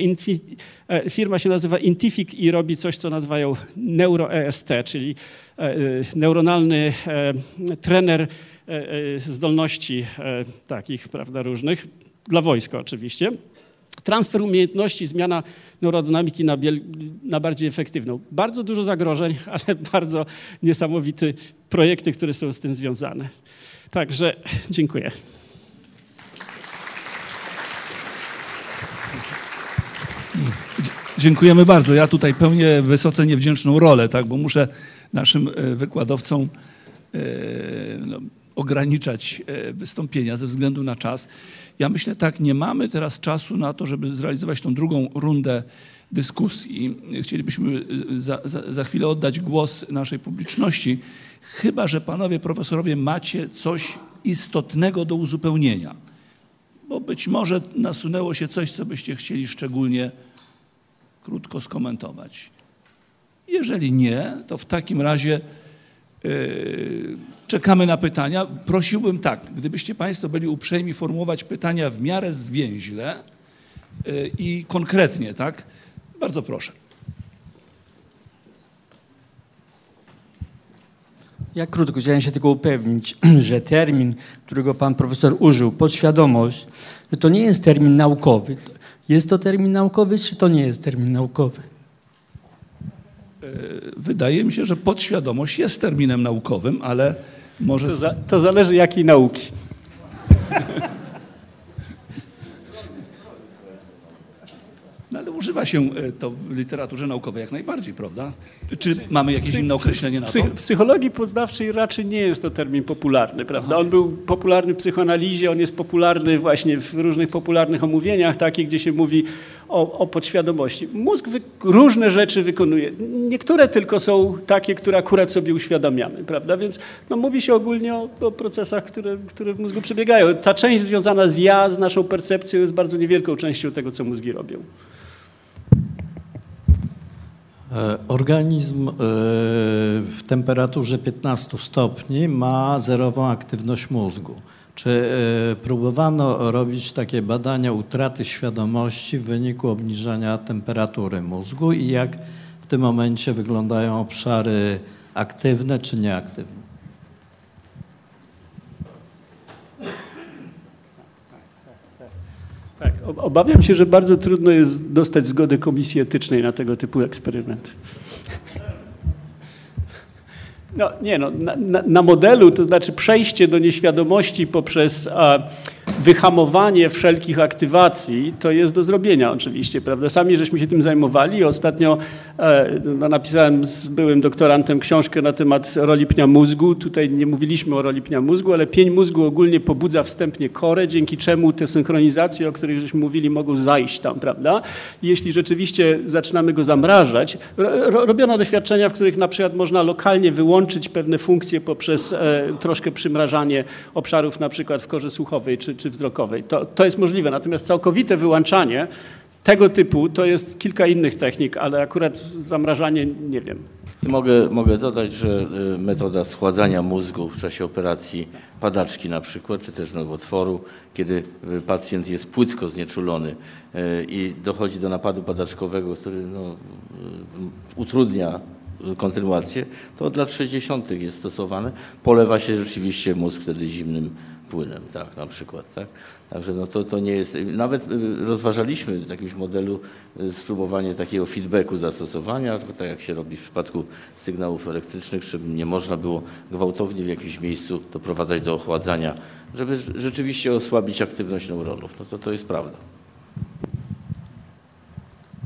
e, firma się nazywa Intific i robi coś, co nazywają neuro-EST, czyli e, e, neuronalny trener zdolności takich, prawda, różnych, dla wojska oczywiście. Transfer umiejętności, zmiana neurodynamiki na, na, bardziej efektywną. Bardzo dużo zagrożeń, ale bardzo niesamowite projekty, które są z tym związane. Także dziękuję. Dziękujemy bardzo. Ja tutaj pełnię wysoce niewdzięczną rolę, tak, bo muszę naszym e, wykładowcom e, no, ograniczać e, wystąpienia ze względu na czas. Ja myślę tak, nie mamy teraz czasu na to, żeby zrealizować tą drugą rundę dyskusji. Chcielibyśmy y, za, za, za chwilę oddać głos naszej publiczności, chyba że panowie profesorowie macie coś istotnego do uzupełnienia, bo być może nasunęło się coś, co byście chcieli szczególnie krótko skomentować. Jeżeli nie, to w takim razie Czekamy na pytania. Prosiłbym tak, gdybyście Państwo byli uprzejmi formułować pytania w miarę zwięźle y, i konkretnie, tak? Bardzo proszę. Ja krótko chciałem się tylko upewnić, że termin, którego pan profesor użył, podświadomość, że to nie jest termin naukowy. Jest to termin naukowy, czy to nie jest termin naukowy? Y, wydaje mi się, że podświadomość jest terminem naukowym, ale może... To, za, to zależy jakiej nauki. No ale używa się e, to w literaturze naukowej jak najbardziej, prawda? Czy mamy jakieś inne określenie na to? W psychologii poznawczej raczej nie jest to termin popularny, prawda? On był popularny w psychoanalizie, on jest popularny właśnie w różnych popularnych omówieniach, takich, gdzie się mówi o, o podświadomości. Mózg różne rzeczy wykonuje. Niektóre tylko są takie, które akurat sobie uświadamiamy, prawda? Więc no, mówi się ogólnie o, o procesach, które, które w mózgu przebiegają. Ta część związana z ja, z naszą percepcją jest bardzo niewielką częścią tego, co mózgi robią. E, organizm e, w temperaturze 15 stopni ma zerową aktywność mózgu. Czy e, próbowano robić takie badania utraty świadomości w wyniku obniżania temperatury mózgu i jak w tym momencie wyglądają obszary aktywne czy nieaktywne? Tak, ob- obawiam się, że bardzo trudno jest dostać zgodę komisji etycznej na tego typu eksperyment. No nie no, na, na, modelu, to znaczy przejście do nieświadomości poprzez wyhamowanie wszelkich aktywacji, to jest do zrobienia oczywiście, prawda? Sami żeśmy się tym zajmowali. Ostatnio e, no, napisałem z byłym doktorantem książkę na temat roli pnia mózgu. Tutaj nie mówiliśmy o roli pnia mózgu, ale pień mózgu ogólnie pobudza wstępnie korę, dzięki czemu te synchronizacje, o których żeśmy mówili, mogą zajść tam, prawda? Jeśli rzeczywiście zaczynamy go zamrażać, ro- robiono doświadczenia, w których na przykład można lokalnie wyłączyć pewne funkcje poprzez e, troszkę przymrażanie obszarów na przykład w korze słuchowej czy, czy wzrokowej. To, to jest możliwe, natomiast całkowite wyłączanie tego typu to jest kilka innych technik, ale akurat zamrażanie nie wiem. Mogę, mogę dodać, że y, metoda schładzania mózgu w czasie operacji padaczki na przykład, czy też nowotworu, kiedy y, pacjent jest płytko znieczulony y, i dochodzi do napadu padaczkowego, który no, utrudnia kontynuację, to od lat 60. jest stosowane. Polewa się rzeczywiście mózg wtedy zimnym płynem, tak, na przykład, tak. Także no to, to nie jest, nawet y, rozważaliśmy w jakimś modelu y, spróbowanie takiego feedbacku zastosowania, tylko tak jak się robi w przypadku sygnałów elektrycznych, żeby nie można było gwałtownie w jakimś miejscu doprowadzać do ochładzania, żeby rz- rzeczywiście osłabić aktywność neuronów. No to, to jest prawda.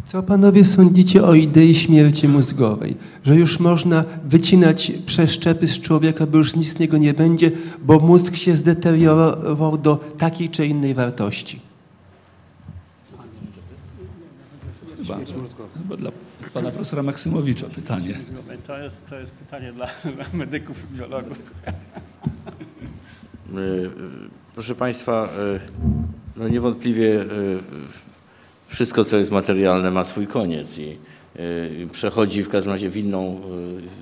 Co panowie sądzicie o idei śmierci mózgowej? Że już można wycinać przeszczepy z człowieka, bo już nic z niego nie będzie, bo mózg się zdeteriorował do takiej czy innej wartości. Chyba, chyba dla pana profesora Maksymowicza pytanie. To jest, to jest pytanie dla, dla medyków i biologów. Y, y, Proszę Państwa, y, no niewątpliwie wszystko, co jest materialne, ma swój koniec i y, przechodzi w każdym razie w inną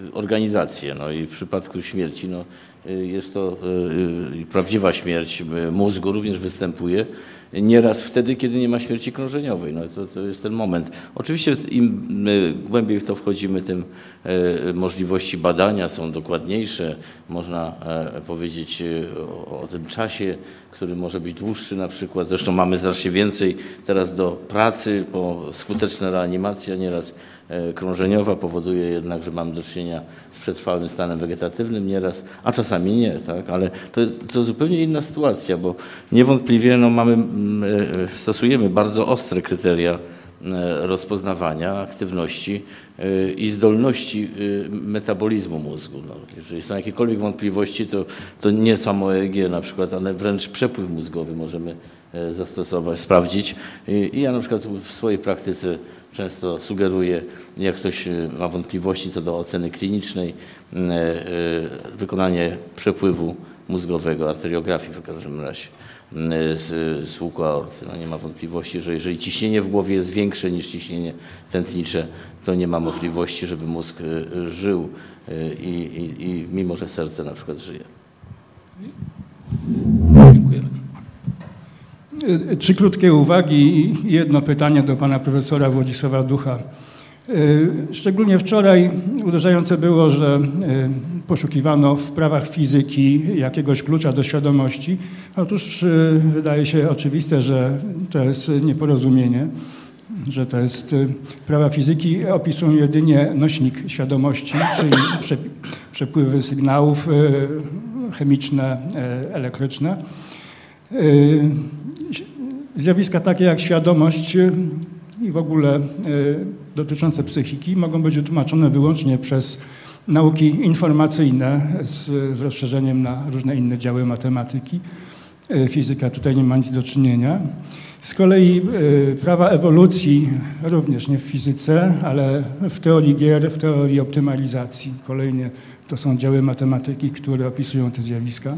y, organizację. No i w przypadku śmierci no, y, jest to prawdziwa śmierć mózgu, również występuje. Nieraz wtedy, kiedy nie ma śmierci krążeniowej. No to, to jest ten moment. Oczywiście im głębiej w to wchodzimy, tym y, możliwości badania są dokładniejsze. Można e, powiedzieć y, o, o tym czasie, który może być dłuższy na przykład. Zresztą mamy znacznie więcej teraz do pracy, bo skuteczna reanimacja nieraz e, krążeniowa powoduje jednak, że mamy do czynienia z przetrwałym stanem wegetatywnym nieraz, a czasami nie, tak? ale to jest to zupełnie inna sytuacja, bo niewątpliwie no, mamy, mm, e, stosujemy bardzo ostre kryteria e, rozpoznawania aktywności e, i zdolności e, metabolizmu mózgu. No, jeżeli są jakiekolwiek wątpliwości, to, to nie samo EEG na przykład, ale wręcz przepływ mózgowy możemy e, zastosować, sprawdzić. I ja na przykład w swojej praktyce często sugeruję, jak ktoś e, ma wątpliwości co do oceny klinicznej, e, e, wykonanie przepływu mózgowego, arteriografii w każdym razie z, z łuku aorty. No nie ma wątpliwości, że jeżeli ciśnienie w głowie jest większe niż ciśnienie tętnicze, to nie ma możliwości, żeby mózg żył i, i, i mimo, że serce na przykład żyje. Dziękujemy. Y, Trzy krótkie uwagi i jedno pytanie do pana profesora Władysława Ducha. Y, Szczególnie wczoraj uderzające było, że y, poszukiwano w prawach fizyki jakiegoś klucza do świadomości. Otóż wydaje się oczywiste, że to jest nieporozumienie, że to jest prawa fizyki opisują jedynie nośnik świadomości, czyli prze- przepływy sygnałów chemiczne, elektryczne. Y, Zjawiska takie jak świadomość y, i w ogóle y, dotyczące psychiki mogą być wytłumaczone wyłącznie przez nauki informacyjne z, z rozszerzeniem na różne inne działy matematyki. Fizyka tutaj nie ma nic do czynienia. Z kolei prawa ewolucji również nie w fizyce, ale w teorii gier, w teorii optymalizacji. Kolejnie to są działy matematyki, które opisują te zjawiska.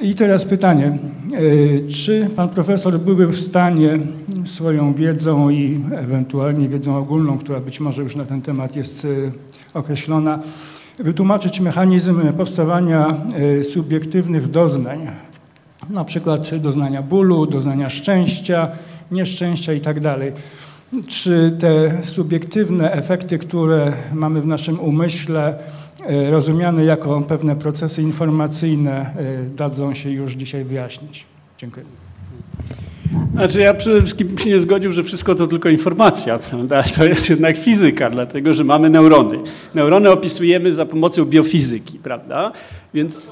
I teraz pytanie, y, czy pan profesor byłby w stanie swoją wiedzą i ewentualnie wiedzą ogólną, która być może już na ten temat jest y, określona, wytłumaczyć mechanizm powstawania y, subiektywnych doznań, na przykład doznania bólu, doznania szczęścia, nieszczęścia i tak. Czy te subiektywne efekty, które mamy w naszym umyśle, rozumiane jako pewne procesy informacyjne, e, dadzą się już dzisiaj wyjaśnić? Dziękuję. Znaczy ja przede wszystkim bym się nie zgodził, że wszystko to tylko informacja, prawda? To jest jednak fizyka, dlatego że mamy neurony. Neurony opisujemy za pomocą biofizyki, prawda? Więc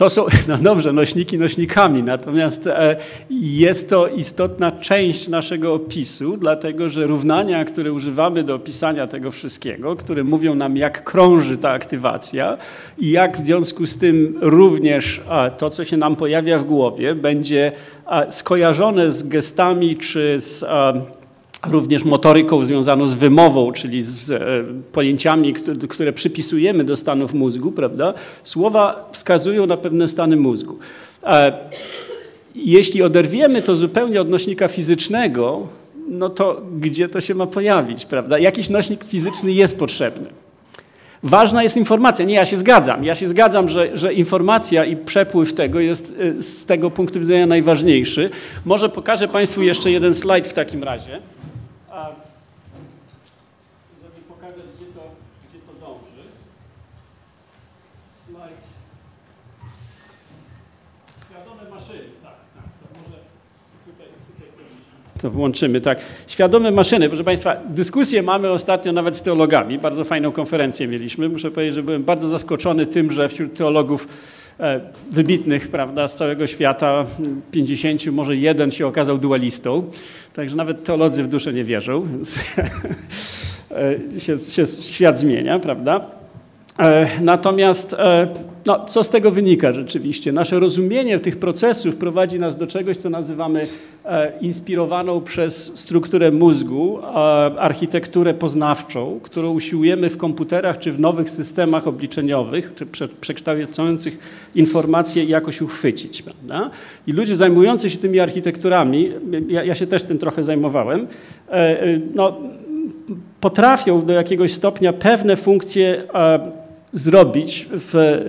to są, no dobrze, nośniki nośnikami, natomiast e, jest to istotna część naszego opisu, dlatego że równania, które używamy do opisania tego wszystkiego, które mówią nam, jak krąży ta aktywacja i jak w związku z tym również to, co się nam pojawia w głowie, będzie skojarzone z gestami czy z również motoryką związaną z wymową, czyli z e, pojęciami, które, przypisujemy do stanów mózgu, prawda? Słowa wskazują na pewne stany mózgu. E, jeśli oderwiemy to zupełnie od nośnika fizycznego, no to gdzie to się ma pojawić, prawda? Jakiś nośnik fizyczny jest potrzebny. Ważna jest informacja. Nie, ja się zgadzam. Ja się zgadzam, że, że informacja i przepływ tego jest e, z tego punktu widzenia najważniejszy. Może pokażę Państwu jeszcze jeden slajd w takim razie. A, żeby pokazać, gdzie to, gdzie to dąży. Slajd. Świadome maszyny, tak, tak. To może tutaj, tutaj to, to włączymy, tak. Świadome maszyny, proszę Państwa, dyskusję mamy ostatnio nawet z teologami. Bardzo fajną konferencję mieliśmy. Muszę powiedzieć, że byłem bardzo zaskoczony tym, że wśród teologów e, wybitnych, prawda, z całego świata, 50, może jeden się okazał dualistą. Także nawet teolodzy w duszę nie wierzą, więc e, się, się świat zmienia, prawda? E, Natomiast e, no, co z tego wynika rzeczywiście? Nasze rozumienie tych procesów prowadzi nas do czegoś, co nazywamy e, inspirowaną przez strukturę mózgu, architekturę poznawczą, którą usiłujemy w komputerach czy w nowych systemach obliczeniowych, czy prze, przekształcających informacje jakoś uchwycić. Prawda? I ludzie zajmujący się tymi architekturami, ja, ja się też tym trochę zajmowałem, no, potrafią do jakiegoś stopnia pewne funkcje zrobić w e,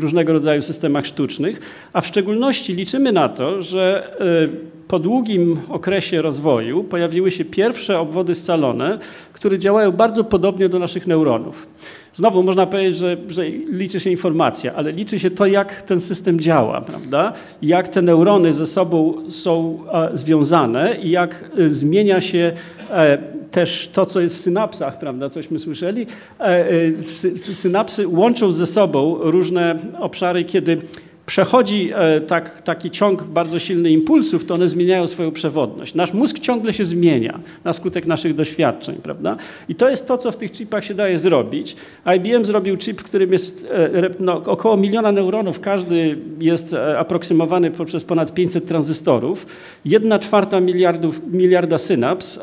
różnego rodzaju systemach sztucznych, a w szczególności liczymy na to, że e, po długim okresie rozwoju pojawiły się pierwsze obwody scalone, które działają bardzo podobnie do naszych neuronów. Znowu można powiedzieć, że, że, liczy się informacja, ale liczy się to, jak ten system działa, prawda? Jak te neurony ze sobą są e, związane i jak zmienia się też to, co jest w synapsach, prawda? Cośmy słyszeli. E, e, synapsy łączą ze sobą różne obszary, kiedy przechodzi e, tak, taki ciąg bardzo silny impulsów, to one zmieniają swoją przewodność. Nasz mózg ciągle się zmienia na skutek naszych doświadczeń, prawda? I to jest to, co w tych chipach się daje zrobić. IBM zrobił chip, w którym jest e, no, około miliona neuronów, każdy jest e, aproksymowany poprzez ponad 500 tranzystorów, jedna czwarta miliarda synaps,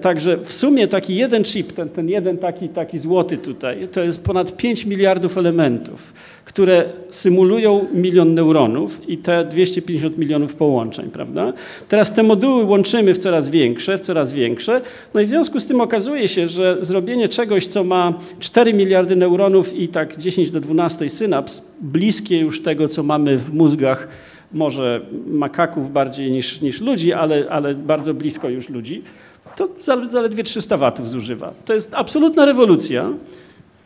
także w sumie taki jeden chip, ten, ten jeden taki, taki złoty tutaj, to jest ponad 5 miliardów elementów które symulują milion neuronów i te 250 milionów połączeń, prawda? Teraz te moduły łączymy w coraz większe, w coraz większe, no i w związku z tym okazuje się, że zrobienie czegoś, co ma 4 miliardy neuronów i tak 10 do 12 synaps, bliskie już tego, co mamy w mózgach może makaków bardziej niż, niż ludzi, ale, ale bardzo blisko już ludzi, to zaledwie 300 watów zużywa. To jest absolutna rewolucja.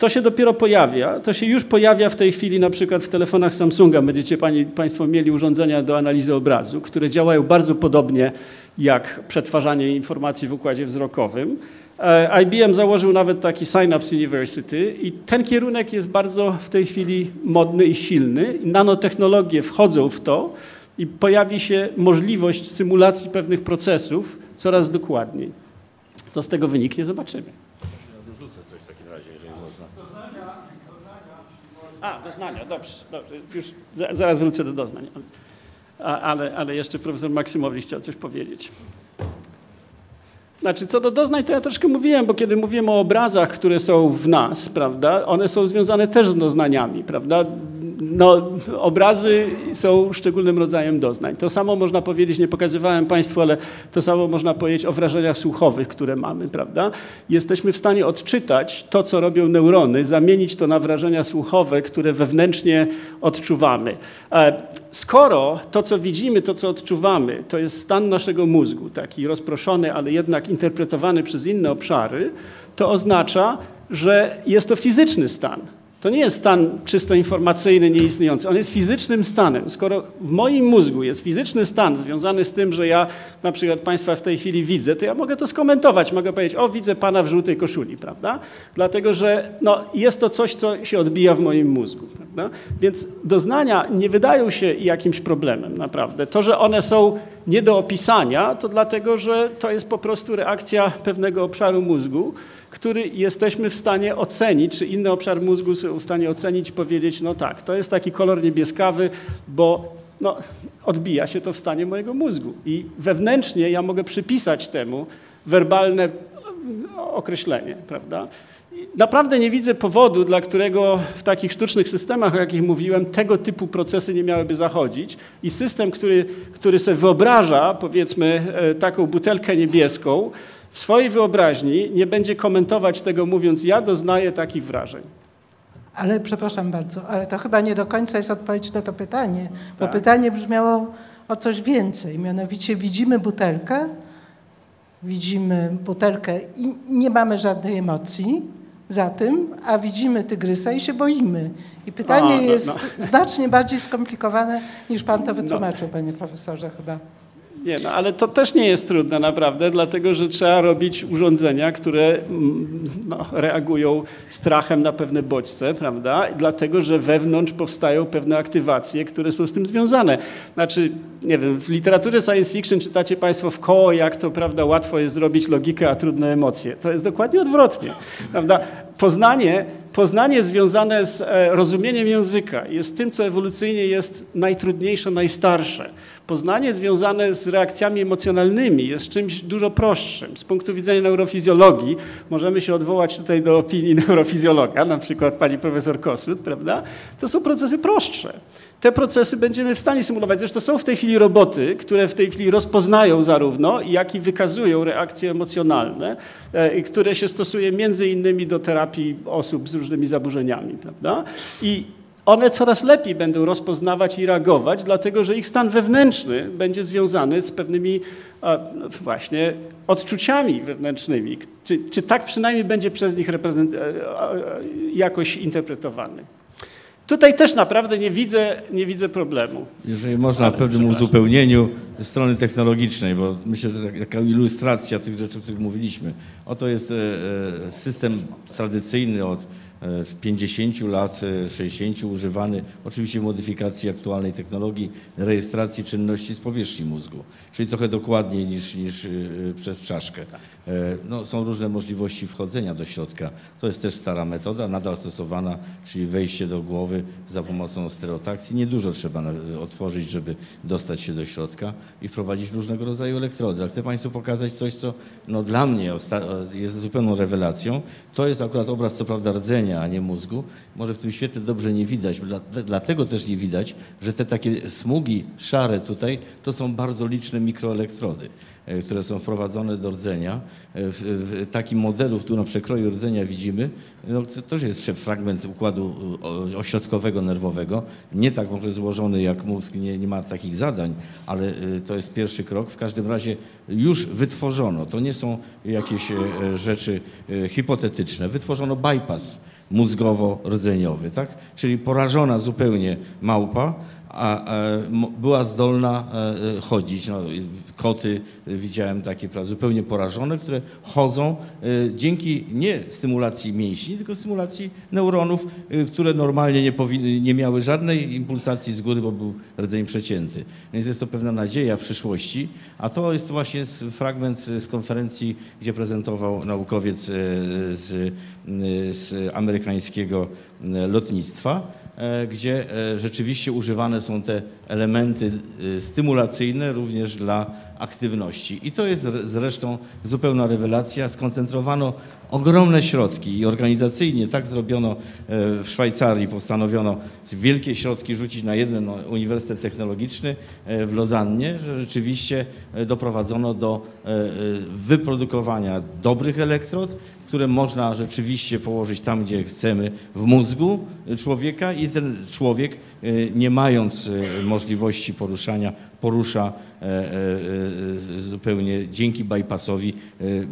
To się dopiero pojawia. To się już pojawia w tej chwili na przykład w telefonach Samsunga. Będziecie pani, Państwo mieli urządzenia do analizy obrazu, które działają bardzo podobnie jak przetwarzanie informacji w układzie wzrokowym. E, IBM założył nawet taki Synapse University i ten kierunek jest bardzo w tej chwili modny i silny. Nanotechnologie wchodzą w to i pojawi się możliwość symulacji pewnych procesów coraz dokładniej. Co z tego wyniknie, zobaczymy. A, doznania, dobrze, dobrze. Już zaraz wrócę do doznań. ale, ale jeszcze profesor Maksymowicz chciał coś powiedzieć. Znaczy, co do doznań, to ja troszkę mówiłem, bo kiedy mówimy o obrazach, które są w nas, prawda, one są związane też z doznaniami, prawda? No, obrazy są szczególnym rodzajem doznań. To samo można powiedzieć, nie pokazywałem Państwu, ale to samo można powiedzieć o wrażeniach słuchowych, które mamy, prawda? Jesteśmy w stanie odczytać to, co robią neurony, zamienić to na wrażenia słuchowe, które wewnętrznie odczuwamy. E, skoro to, co widzimy, to, co odczuwamy, to jest stan naszego mózgu, taki rozproszony, ale jednak interpretowany przez inne obszary, to oznacza, że jest to fizyczny stan To nie jest stan czysto informacyjny, nieistniejący. On jest fizycznym stanem. Skoro w moim mózgu jest fizyczny stan związany z tym, że ja na przykład Państwa w tej chwili widzę, to ja mogę to skomentować. Mogę powiedzieć, o widzę Pana w żółtej koszuli, prawda? Dlatego, że no, jest to coś, co się odbija w moim mózgu. Prawda? Więc doznania nie wydają się jakimś problemem, naprawdę. To, że one są nie do opisania, to dlatego, że to jest po prostu reakcja pewnego obszaru mózgu, który jesteśmy w stanie ocenić, czy inny obszar mózgu są w stanie ocenić i powiedzieć, no tak, to jest taki kolor niebieskawy, bo no, odbija się to w stanie mojego mózgu. I wewnętrznie ja mogę przypisać temu werbalne określenie, prawda? Naprawdę nie widzę powodu, dla którego w takich sztucznych systemach, o jakich mówiłem, tego typu procesy nie miałyby zachodzić. I system, który, który sobie wyobraża, powiedzmy, e, taką butelkę niebieską, w swojej wyobraźni nie będzie komentować tego, mówiąc, ja doznaję takich wrażeń. Ale przepraszam bardzo, ale to chyba nie do końca jest odpowiedź na to pytanie, bo Tak. pytanie brzmiało o coś więcej. Mianowicie widzimy butelkę, widzimy butelkę i nie mamy żadnej emocji za tym, a widzimy tygrysa i się boimy. I pytanie A, no, jest no. znacznie bardziej skomplikowane niż pan to wytłumaczył, panie profesorze, chyba. Nie, no ale to też nie jest trudne naprawdę, dlatego że trzeba robić urządzenia, które mm, no, reagują strachem na pewne bodźce, prawda? Dlatego, że wewnątrz powstają pewne aktywacje, które są z tym związane. Znaczy, nie wiem, w literaturze science fiction czytacie Państwo w koło, jak to prawda, łatwo jest zrobić logikę, a trudne emocje. To jest dokładnie odwrotnie, prawda? Poznanie, poznanie związane z e, rozumieniem języka jest tym, co ewolucyjnie jest najtrudniejsze, najstarsze. Poznanie związane z reakcjami emocjonalnymi jest czymś dużo prostszym. Z punktu widzenia neurofizjologii możemy się odwołać tutaj do opinii neurofizjologa, na przykład pani profesor Kosut, prawda? To są procesy prostsze. Te procesy będziemy w stanie symulować. Zresztą są w tej chwili roboty, które w tej chwili rozpoznają zarówno, jak i wykazują reakcje emocjonalne, e, które się stosuje między innymi do terapii osób z różnymi zaburzeniami, prawda? I one coraz lepiej będą rozpoznawać i reagować, dlatego że ich stan wewnętrzny będzie związany z pewnymi a, no, właśnie odczuciami wewnętrznymi. Czy, czy tak przynajmniej będzie przez nich e, e, e, jakoś interpretowany? Tutaj też naprawdę nie widzę, nie widzę problemu. Jeżeli można Ale, w pewnym uzupełnieniu strony technologicznej, bo myślę, że tak- taka ilustracja tych rzeczy, o których mówiliśmy. Oto jest e, e, system tradycyjny od e, 50 lat, e, 60 używany, oczywiście w modyfikacji aktualnej technologii rejestracji czynności z powierzchni mózgu, czyli trochę dokładniej niż, niż e, przez czaszkę. E, No, są różne możliwości wchodzenia do środka. To jest też stara metoda, nadal stosowana, czyli wejście do głowy za pomocą stereotakcji. Niedużo trzeba otworzyć, żeby dostać się do środka i wprowadzić różnego rodzaju elektrody. Ale chcę Państwu pokazać coś, co no, dla mnie jest zupełną rewelacją. To jest akurat obraz, co prawda, rdzenia, a nie mózgu. Może w tym świetle dobrze nie widać, dla- dlatego też nie widać, że te takie smugi szare tutaj, to są bardzo liczne mikroelektrody które są wprowadzone do rdzenia. E, W, w takim modelu, tu na przekroju rdzenia widzimy, no, to też jest jeszcze fragment układu o- ośrodkowego nerwowego, nie tak może złożony jak mózg, nie, nie ma takich zadań, ale e, to jest pierwszy krok. W każdym razie już wytworzono, to nie są jakieś e, rzeczy e, hipotetyczne, wytworzono bypass mózgowo-rdzeniowy, tak? Czyli porażona zupełnie małpa, a, a mo- była zdolna e, e, chodzić. No, koty e, widziałem takie zupełnie porażone, które chodzą e, dzięki nie stymulacji mięśni, tylko stymulacji neuronów, e, które normalnie nie, powinny, nie miały żadnej impulsacji z góry, bo był rdzeń przecięty. Więc jest to pewna nadzieja przyszłości, a to jest właśnie fragment z konferencji, gdzie prezentował naukowiec e, z, e, z amerykańskiego e, lotnictwa e, gdzie e, rzeczywiście używane są te elementy e, stymulacyjne również dla aktywności. I to jest zre- zresztą zupełna rewelacja. Skoncentrowano ogromne środki i organizacyjnie tak zrobiono e, w Szwajcarii, postanowiono wielkie środki rzucić na jeden no, Uniwersytet Technologiczny e, w Lozannie, że rzeczywiście e, doprowadzono do e, e, wyprodukowania dobrych elektrod, które można rzeczywiście położyć tam, gdzie chcemy, w mózgu człowieka i ten człowiek, e, nie mając e, możliwości poruszania, porusza e, e, e, zupełnie dzięki bypassowi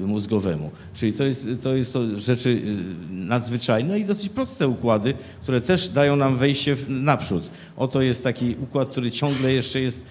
mózgowemu. Czyli to jest, to jest to rzeczy nadzwyczajne i dosyć proste układy, które też dają nam wejście naprzód. Oto jest taki układ, który ciągle jeszcze jest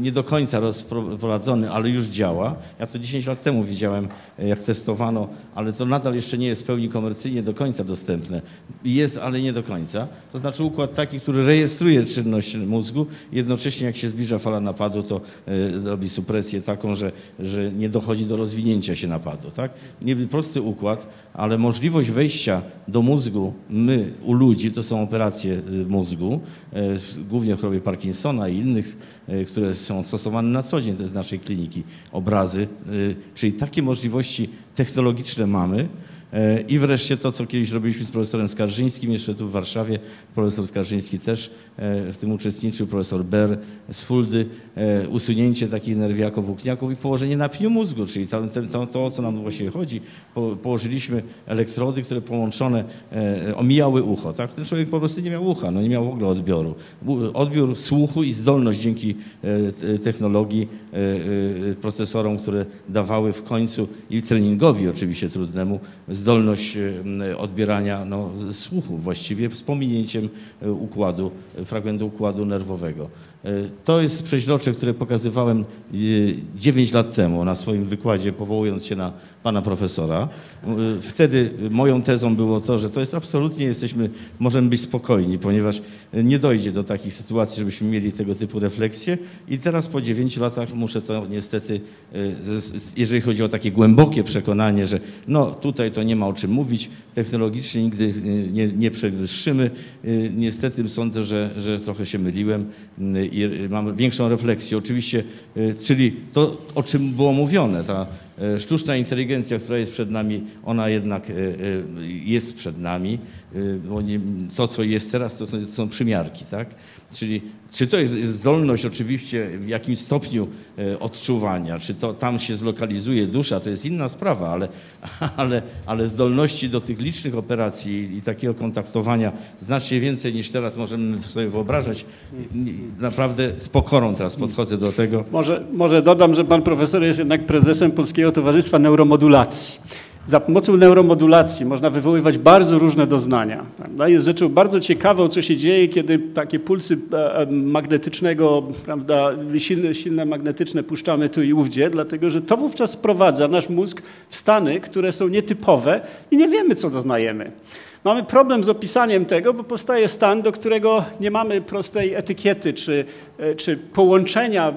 nie do końca rozprowadzony, ale już działa. Ja to 10 lat temu widziałem, jak testowano, ale to nadal jeszcze nie jest w pełni komercyjnie do końca dostępne. Jest, ale nie do końca. To znaczy układ taki, który rejestruje czynność mózgu, jednocześnie jak się zbliża fala napadu, to e, robi supresję taką, że, że nie dochodzi do rozwinięcia się napadu. Tak? Nie prosty układ, ale możliwość wejścia do mózgu, my u ludzi, to są operacje y, mózgu, e, głównie w chorobie Parkinsona i innych, e, które są stosowane na co dzień, to jest z naszej kliniki, obrazy, czyli takie możliwości technologiczne mamy. E, I wreszcie to, co kiedyś robiliśmy z profesorem Skarżyńskim, jeszcze tu w Warszawie, profesor Skarżyński też e, w tym uczestniczył, profesor Ber z Fuldy, e, usunięcie takich nerwiaków, włókniaków i położenie na pniu mózgu, czyli to, o co nam właściwie chodzi. Po, położyliśmy elektrody, które połączone omijały ucho. Tak? Ten człowiek po prostu nie miał ucha, no nie miał w ogóle odbioru. Odbiór słuchu i zdolność dzięki technologii, procesorom, które dawały w końcu i treningowi oczywiście trudnemu zdolność e, m, odbierania no, słuchu właściwie z pominięciem e, układu, e, fragmentu układu nerwowego. E, To jest przeźrocze, które pokazywałem e, 9 lat temu na swoim wykładzie, powołując się na pana profesora. E, Wtedy moją tezą było to, że to jest absolutnie, jesteśmy, możemy być spokojni, ponieważ nie dojdzie do takich sytuacji, żebyśmy mieli tego typu refleksje i teraz po 9 latach muszę to niestety, z- jeżeli chodzi o takie głębokie przekonanie, że no tutaj to nie ma o czym mówić, technologicznie nigdy e, nie, nie przewyższymy. Niestety sądzę, że, że trochę się myliłem i mam większą refleksję. Oczywiście, czyli to, o czym było mówione, ta sztuczna inteligencja, która jest przed nami, ona jednak e, e, jest przed nami. e, bo To, co jest teraz, to są przymiarki, tak? Czyli czy to jest zdolność oczywiście w jakimś stopniu e, odczuwania, czy to tam się zlokalizuje dusza, to jest inna sprawa, ale, ale, ale zdolności do tych licznych operacji i takiego kontaktowania znacznie więcej niż teraz możemy sobie wyobrażać. Naprawdę z pokorą teraz podchodzę do tego. Może, może dodam, że pan profesor jest jednak prezesem Polskiego Towarzystwa Neuromodulacji. Za pomocą neuromodulacji można wywoływać bardzo różne doznania. Prawda? Jest rzeczą bardzo ciekawą, co się dzieje, kiedy takie pulsy e, e, magnetycznego, prawda, silne, silne magnetyczne puszczamy tu i ówdzie, dlatego że to wówczas wprowadza nasz mózg w stany, które są nietypowe i nie wiemy, co doznajemy. Mamy problem z opisaniem tego, bo powstaje stan, do którego nie mamy prostej etykiety czy, e, czy połączenia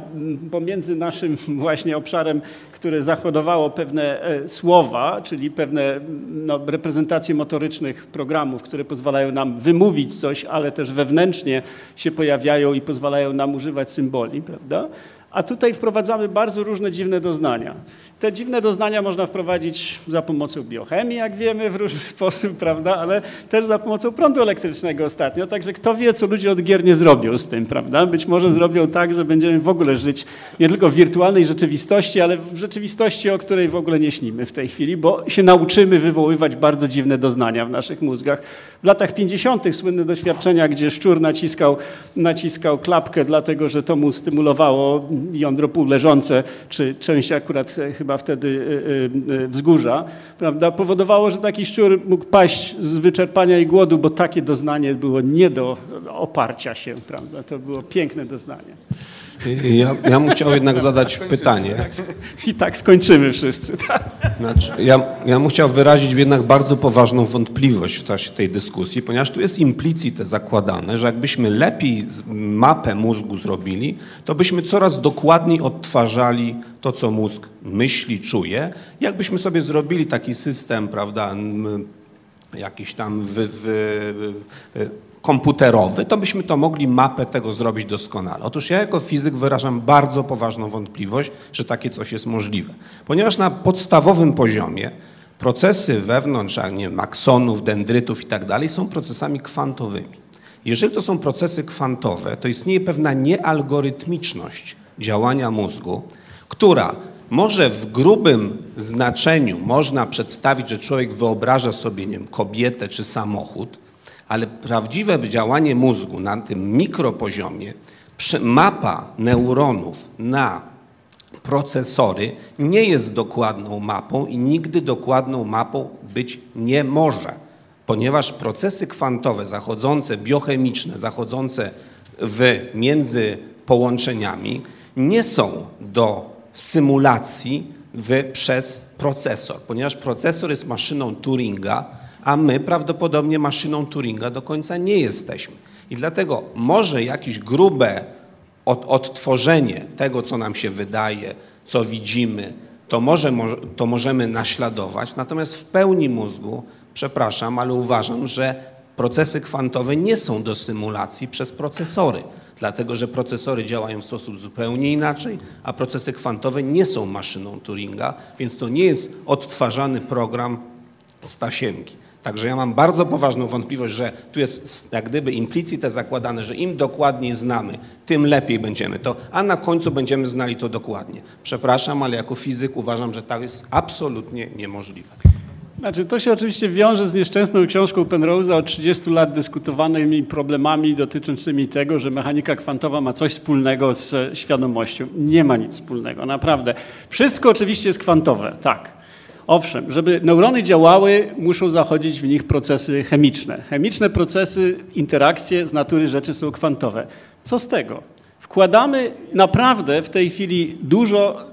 pomiędzy naszym właśnie obszarem, które zachodowało pewne e, słowa, czyli pewne no, reprezentacje motorycznych programów, które pozwalają nam wymówić coś, ale też wewnętrznie się pojawiają i pozwalają nam używać symboli, prawda? A tutaj wprowadzamy bardzo różne dziwne doznania. Te dziwne doznania można wprowadzić za pomocą biochemii, jak wiemy, w różny sposób, prawda, ale też za pomocą prądu elektrycznego ostatnio. Także kto wie, co ludzie od gier nie zrobią z tym, prawda? Być może zrobią tak, że będziemy w ogóle żyć nie tylko w wirtualnej rzeczywistości, ale w rzeczywistości, o której w ogóle nie śnimy w tej chwili, bo się nauczymy wywoływać bardzo dziwne doznania w naszych mózgach. W latach 50. słynne doświadczenia, gdzie szczur naciskał, naciskał klapkę, dlatego że to mu stymulowało jądro półleżące, czy część akurat e, chyba wtedy e, e, wzgórza, prawda, powodowało, że taki szczur mógł paść z wyczerpania i głodu, bo takie doznanie było nie do oparcia się, prawda. To było piękne doznanie. Ja, ja bym chciał jednak zadać pytanie. I tak skończymy wszyscy. Tak? Znaczy, ja, ja bym chciał wyrazić jednak bardzo poważną wątpliwość w czasie tej dyskusji, ponieważ tu jest implicite zakładane, że jakbyśmy lepiej mapę mózgu zrobili, to byśmy coraz dokładniej odtwarzali to, co mózg myśli, czuje. Jakbyśmy sobie zrobili taki system, prawda, jakiś tam wy, wy, wy, komputerowy, to byśmy to mogli mapę tego zrobić doskonale. Otóż ja jako fizyk wyrażam bardzo poważną wątpliwość, że takie coś jest możliwe. Ponieważ na podstawowym poziomie procesy wewnątrz, a nie wiem, aksonów, dendrytów i tak dalej są procesami kwantowymi. Jeżeli to są procesy kwantowe, to istnieje pewna niealgorytmiczność działania mózgu, która może w grubym znaczeniu można przedstawić, że człowiek wyobraża sobie nie wiem, kobietę czy samochód, ale prawdziwe działanie mózgu na tym mikropoziomie Mapa neuronów na procesory nie jest dokładną mapą i nigdy dokładną mapą być nie może, ponieważ procesy kwantowe zachodzące, biochemiczne, zachodzące w, między połączeniami nie są do symulacji w, przez procesor, ponieważ procesor jest maszyną Turinga, a my prawdopodobnie maszyną Turinga do końca nie jesteśmy. I dlatego może jakieś grube od, odtworzenie tego, co nam się wydaje, co widzimy, to, może, to możemy naśladować, natomiast w pełni mózgu, przepraszam, ale uważam, że procesy kwantowe nie są do symulacji przez procesory, dlatego że procesory działają w sposób zupełnie inaczej, a procesy kwantowe nie są maszyną Turinga, więc to nie jest odtwarzany program z tasiemki. Także ja mam bardzo poważną wątpliwość, że tu jest jak gdyby implicite zakładane, że im dokładniej znamy, tym lepiej będziemy to, a na końcu będziemy znali to dokładnie. Przepraszam, ale jako fizyk uważam, że tak jest absolutnie niemożliwe. Znaczy, to się oczywiście wiąże z nieszczęsną książką Penrose'a od 30 lat dyskutowanymi problemami dotyczącymi tego, że mechanika kwantowa ma coś wspólnego z świadomością. Nie ma nic wspólnego, naprawdę. Wszystko oczywiście jest kwantowe, tak. Owszem, żeby neurony działały, muszą zachodzić w nich procesy chemiczne. Chemiczne procesy, interakcje z natury rzeczy są kwantowe. Co z tego? Wkładamy naprawdę w tej chwili dużo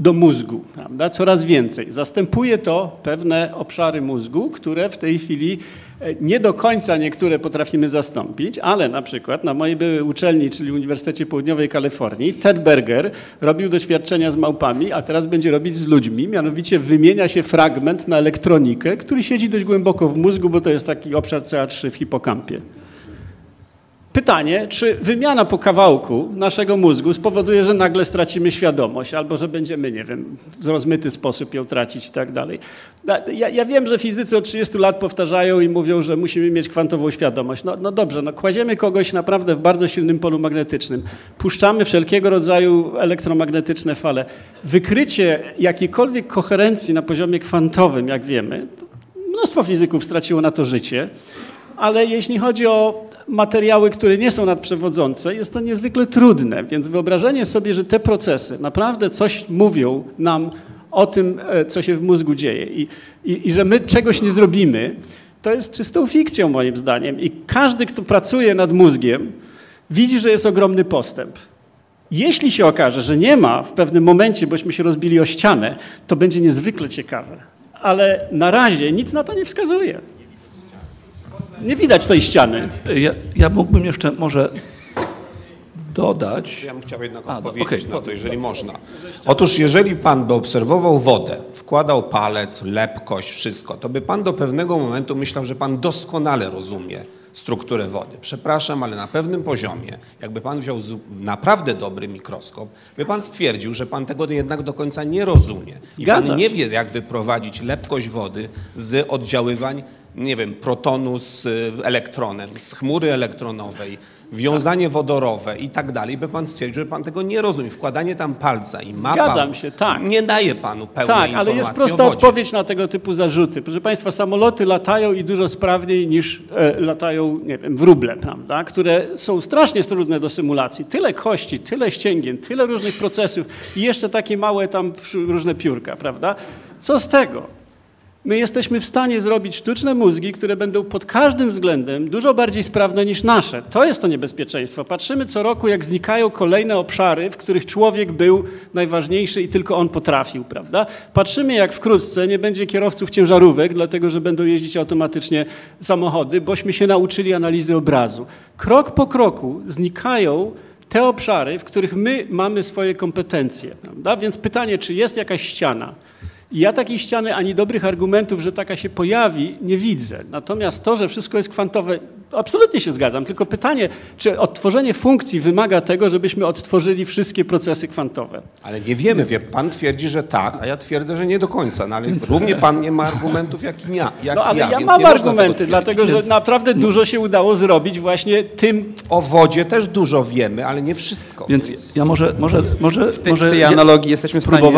do mózgu, prawda? coraz więcej. Zastępuje to pewne obszary mózgu, które w tej chwili e, nie do końca niektóre potrafimy zastąpić, ale na przykład na mojej byłej uczelni, czyli Uniwersytecie Południowej Kalifornii, Ted Berger robił doświadczenia z małpami, a teraz będzie robić z ludźmi, mianowicie wymienia się fragment na elektronikę, który siedzi dość głęboko w mózgu, bo to jest taki obszar CA3 w hipokampie. Pytanie, czy wymiana po kawałku naszego mózgu spowoduje, że nagle stracimy świadomość, albo że będziemy, nie wiem, w rozmyty sposób ją tracić i tak dalej. Ja, ja wiem, że fizycy od 30 lat powtarzają i mówią, że musimy mieć kwantową świadomość. No, no dobrze, no kładziemy kogoś naprawdę w bardzo silnym polu magnetycznym, puszczamy wszelkiego rodzaju elektromagnetyczne fale. Wykrycie jakiejkolwiek koherencji na poziomie kwantowym, jak wiemy, mnóstwo fizyków straciło na to życie, ale jeśli chodzi o materiały, które nie są nadprzewodzące, jest to niezwykle trudne. Więc wyobrażenie sobie, że te procesy naprawdę coś mówią nam o tym, e, co się w mózgu dzieje i, i, i że my czegoś nie zrobimy, to jest czystą fikcją moim zdaniem. I każdy, kto pracuje nad mózgiem, widzi, że jest ogromny postęp. Jeśli się okaże, że nie ma w pewnym momencie, bośmy się rozbili o ścianę, to będzie niezwykle ciekawe. Ale na razie nic na to nie wskazuje. Nie widać tej ściany. Ja, ja mógłbym jeszcze może dodać. Ja bym chciał jednak A, odpowiedzieć okej, na to, dobra, jeżeli można. Otóż jeżeli pan by obserwował wodę, wkładał palec, lepkość, wszystko, to by pan do pewnego momentu myślał, że pan doskonale rozumie strukturę wody. Przepraszam, ale na pewnym poziomie, jakby pan wziął naprawdę dobry mikroskop, by pan stwierdził, że pan tego jednak do końca nie rozumie. I pan nie wie, jak wyprowadzić lepkość wody z oddziaływań, nie wiem, protonu z y, elektronem, z chmury elektronowej, wiązanie wodorowe i tak dalej, by pan stwierdził, że pan tego nie rozumie. Wkładanie tam palca i mapa Zgadzam się, tak. nie daje panu pełnej Tak, ale informacji jest o prosta odpowiedź na tego typu zarzuty. Proszę Państwa, samoloty latają i dużo sprawniej niż e, latają, nie wiem, wróble, prawda? które są strasznie trudne do symulacji. Tyle kości, tyle ścięgien, tyle różnych procesów i jeszcze takie małe tam różne piórka, prawda? Co z tego? My jesteśmy w stanie zrobić sztuczne mózgi, które będą pod każdym względem dużo bardziej sprawne niż nasze. To jest to niebezpieczeństwo. Patrzymy co roku, jak znikają kolejne obszary, w których człowiek był najważniejszy i tylko on potrafił, prawda? Patrzymy, jak wkrótce nie będzie kierowców ciężarówek, dlatego że będą jeździć automatycznie samochody, bośmy się nauczyli analizy obrazu. Krok po kroku znikają te obszary, w których my mamy swoje kompetencje. Prawda? Więc pytanie, czy jest jakaś ściana? I ja takiej ściany ani dobrych argumentów, że taka się pojawi, nie widzę. Natomiast to, że wszystko jest kwantowe, absolutnie się zgadzam. Tylko pytanie, czy odtworzenie funkcji wymaga tego, żebyśmy odtworzyli wszystkie procesy kwantowe? Ale nie wiemy, wie, pan twierdzi, że tak, a ja twierdzę, że nie do końca. No, ale równie pan nie ma argumentów jak i ja. Jak No ale ja, więc mam argumenty, dlatego że naprawdę dużo się udało zrobić właśnie tym. O wodzie też dużo wiemy, ale nie wszystko. Więc ja może, może, może, W tej, może w tej ja analogii jesteśmy w stanie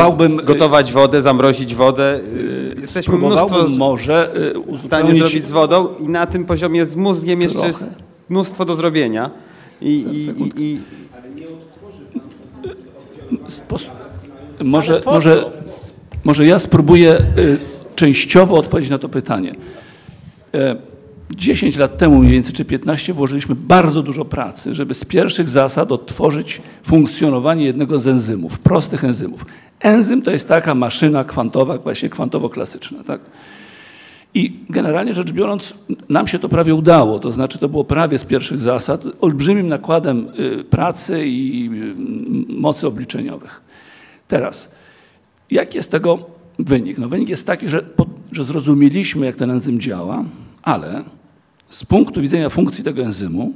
y, gotować wodę, zamrozić wodę. y, Jesteśmy mnóstwo może y, w stanie zrobić z wodą i na tym poziomie z mózgiem jeszcze jest mnóstwo do zrobienia. I, i, i, może, może, może ja spróbuję y, częściowo odpowiedzieć na to pytanie. E, 10 lat temu mniej więcej, czy 15, włożyliśmy bardzo dużo pracy, żeby z pierwszych zasad odtworzyć funkcjonowanie jednego z enzymów, prostych enzymów. Enzym to jest taka maszyna kwantowa, właśnie kwantowo-klasyczna. Tak? I generalnie rzecz biorąc, nam się to prawie udało, to znaczy to było prawie z pierwszych zasad, olbrzymim nakładem y, pracy i y, mocy obliczeniowych. Teraz, jaki jest tego wynik? No wynik jest taki, że, że zrozumieliśmy, jak ten enzym działa, ale z punktu widzenia funkcji tego enzymu,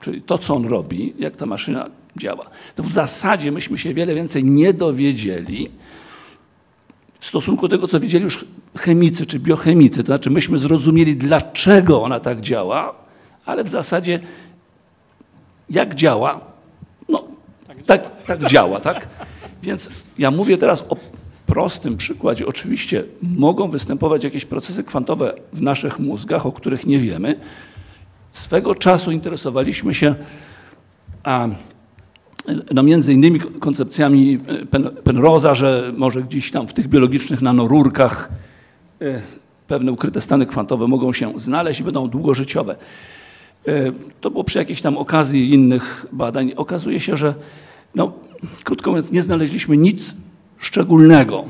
czyli to, co on robi, jak ta maszyna działa, to w zasadzie myśmy się wiele więcej nie dowiedzieli w stosunku do tego, co wiedzieli już chemicy czy biochemicy. To znaczy myśmy zrozumieli, dlaczego ona tak działa, ale w zasadzie jak działa, no tak, tak działa, tak? Więc ja mówię teraz o prostym przykładzie. Oczywiście mogą występować jakieś procesy kwantowe w naszych mózgach, o których nie wiemy. Swego czasu interesowaliśmy się a, no między innymi koncepcjami Pen- Penroza, że może gdzieś tam w tych biologicznych nanorurkach e, pewne ukryte stany kwantowe mogą się znaleźć i będą długożyciowe. E, To było przy jakiejś tam okazji innych badań. Okazuje się, że no, krótko mówiąc, nie znaleźliśmy nic szczególnego,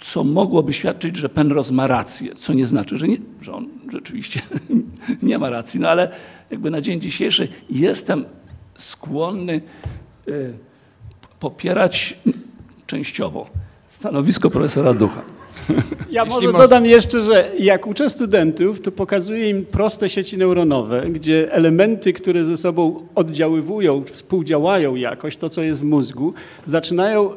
co mogłoby świadczyć, że Penrose ma rację, co nie znaczy, że, nie, że on rzeczywiście nie ma racji. No ale jakby na dzień dzisiejszy jestem skłonny y, popierać częściowo stanowisko profesora Ducha. Ja Jeśli może moż- dodam jeszcze, że jak uczę studentów, to pokazuję im proste sieci neuronowe, gdzie elementy, które ze sobą oddziaływują, współdziałają jakoś, to co jest w mózgu, zaczynają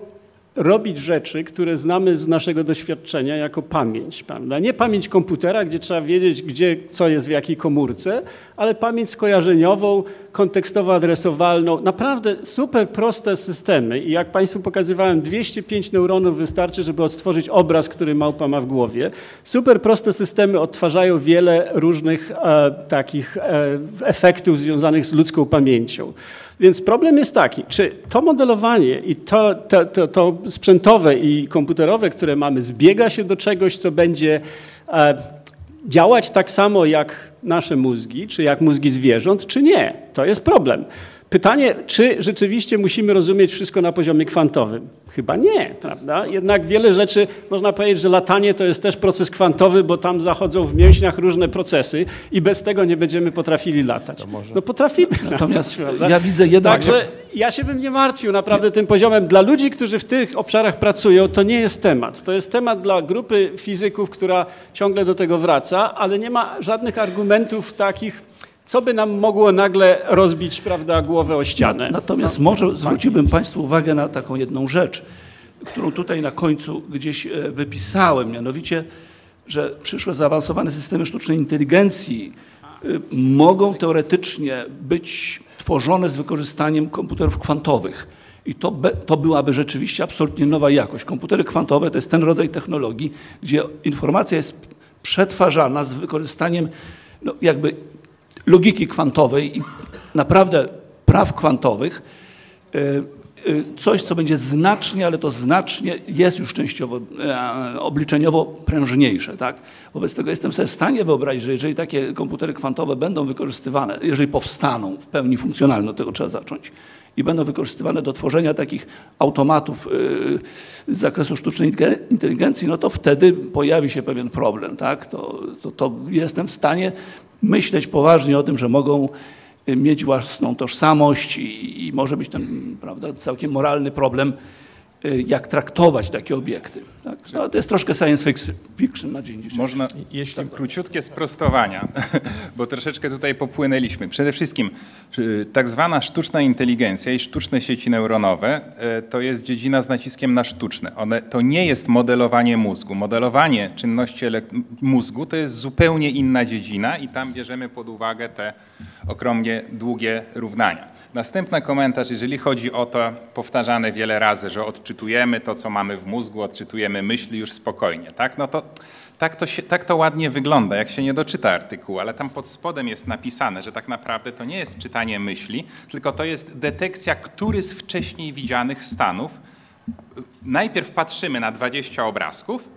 robić rzeczy, które znamy z naszego doświadczenia jako pamięć. Prawda? Nie pamięć komputera, gdzie trzeba wiedzieć, gdzie co jest w jakiej komórce, ale pamięć skojarzeniową, kontekstowo-adresowalną. Naprawdę super proste systemy i jak Państwu pokazywałem, 205 neuronów wystarczy, żeby odtworzyć obraz, który małpa ma w głowie. Super proste systemy odtwarzają wiele różnych e, takich e, efektów związanych z ludzką pamięcią. Więc problem jest taki, czy to modelowanie i to, to, to, to sprzętowe i komputerowe, które mamy, zbiega się do czegoś, co będzie e, działać tak samo jak nasze mózgi, czy jak mózgi zwierząt, czy nie. To jest problem. Pytanie, czy rzeczywiście musimy rozumieć wszystko na poziomie kwantowym? Chyba nie, prawda? Jednak wiele rzeczy, można powiedzieć, że latanie to jest też proces kwantowy, bo tam zachodzą w mięśniach różne procesy i bez tego nie będziemy potrafili latać. No potrafimy Natomiast latać, ja widzę jedną- Także ja się bym nie martwił naprawdę tym poziomem. Dla ludzi, którzy w tych obszarach pracują, to nie jest temat. To jest temat dla grupy fizyków, która ciągle do tego wraca, ale nie ma żadnych argumentów takich, co by nam mogło nagle rozbić prawda, głowę o ścianę. Natomiast No. może zwróciłbym Państwu uwagę na taką jedną rzecz, którą tutaj na końcu gdzieś e, wypisałem, mianowicie, że przyszłe zaawansowane systemy sztucznej inteligencji e, mogą teoretycznie być tworzone z wykorzystaniem komputerów kwantowych. I to, be, to byłaby rzeczywiście absolutnie nowa jakość. Komputery kwantowe to jest ten rodzaj technologii, gdzie informacja jest przetwarzana z wykorzystaniem no, jakby logiki kwantowej i naprawdę praw kwantowych. e, e, Coś, co będzie znacznie, ale to znacznie jest już częściowo e, obliczeniowo prężniejsze. Tak? Wobec tego jestem sobie w stanie wyobrazić, że jeżeli takie komputery kwantowe będą wykorzystywane, jeżeli powstaną w pełni funkcjonalne, od tego trzeba zacząć, i będą wykorzystywane do tworzenia takich automatów e, z zakresu sztucznej inteligencji, no to wtedy pojawi się pewien problem. Tak? To, to, to jestem w stanie myśleć poważnie o tym, że mogą y, mieć własną tożsamość i, i może być ten prawda, całkiem moralny problem, y, jak traktować takie obiekty. Tak? No, to jest troszkę science fiction- na dzień dzisiejszy. Można, jeśli króciutkie sprostowania, bo troszeczkę tutaj popłynęliśmy. Przede wszystkim y, tak zwana sztuczna inteligencja i sztuczne sieci neuronowe y, to jest dziedzina z naciskiem na sztuczne. One, to nie jest modelowanie mózgu. Modelowanie czynności mózgu to jest zupełnie inna dziedzina i tam bierzemy pod uwagę te okrągłe, długie równania. Następny komentarz, jeżeli chodzi o to powtarzane wiele razy, że odczytujemy to, co mamy w mózgu, odczytujemy myśli już spokojnie, tak? No to Tak to, się, tak to ładnie wygląda, jak się nie doczyta artykułu, ale tam pod spodem jest napisane, że tak naprawdę to nie jest czytanie myśli, tylko to jest detekcja, który z wcześniej widzianych stanów. Najpierw patrzymy na 20 obrazków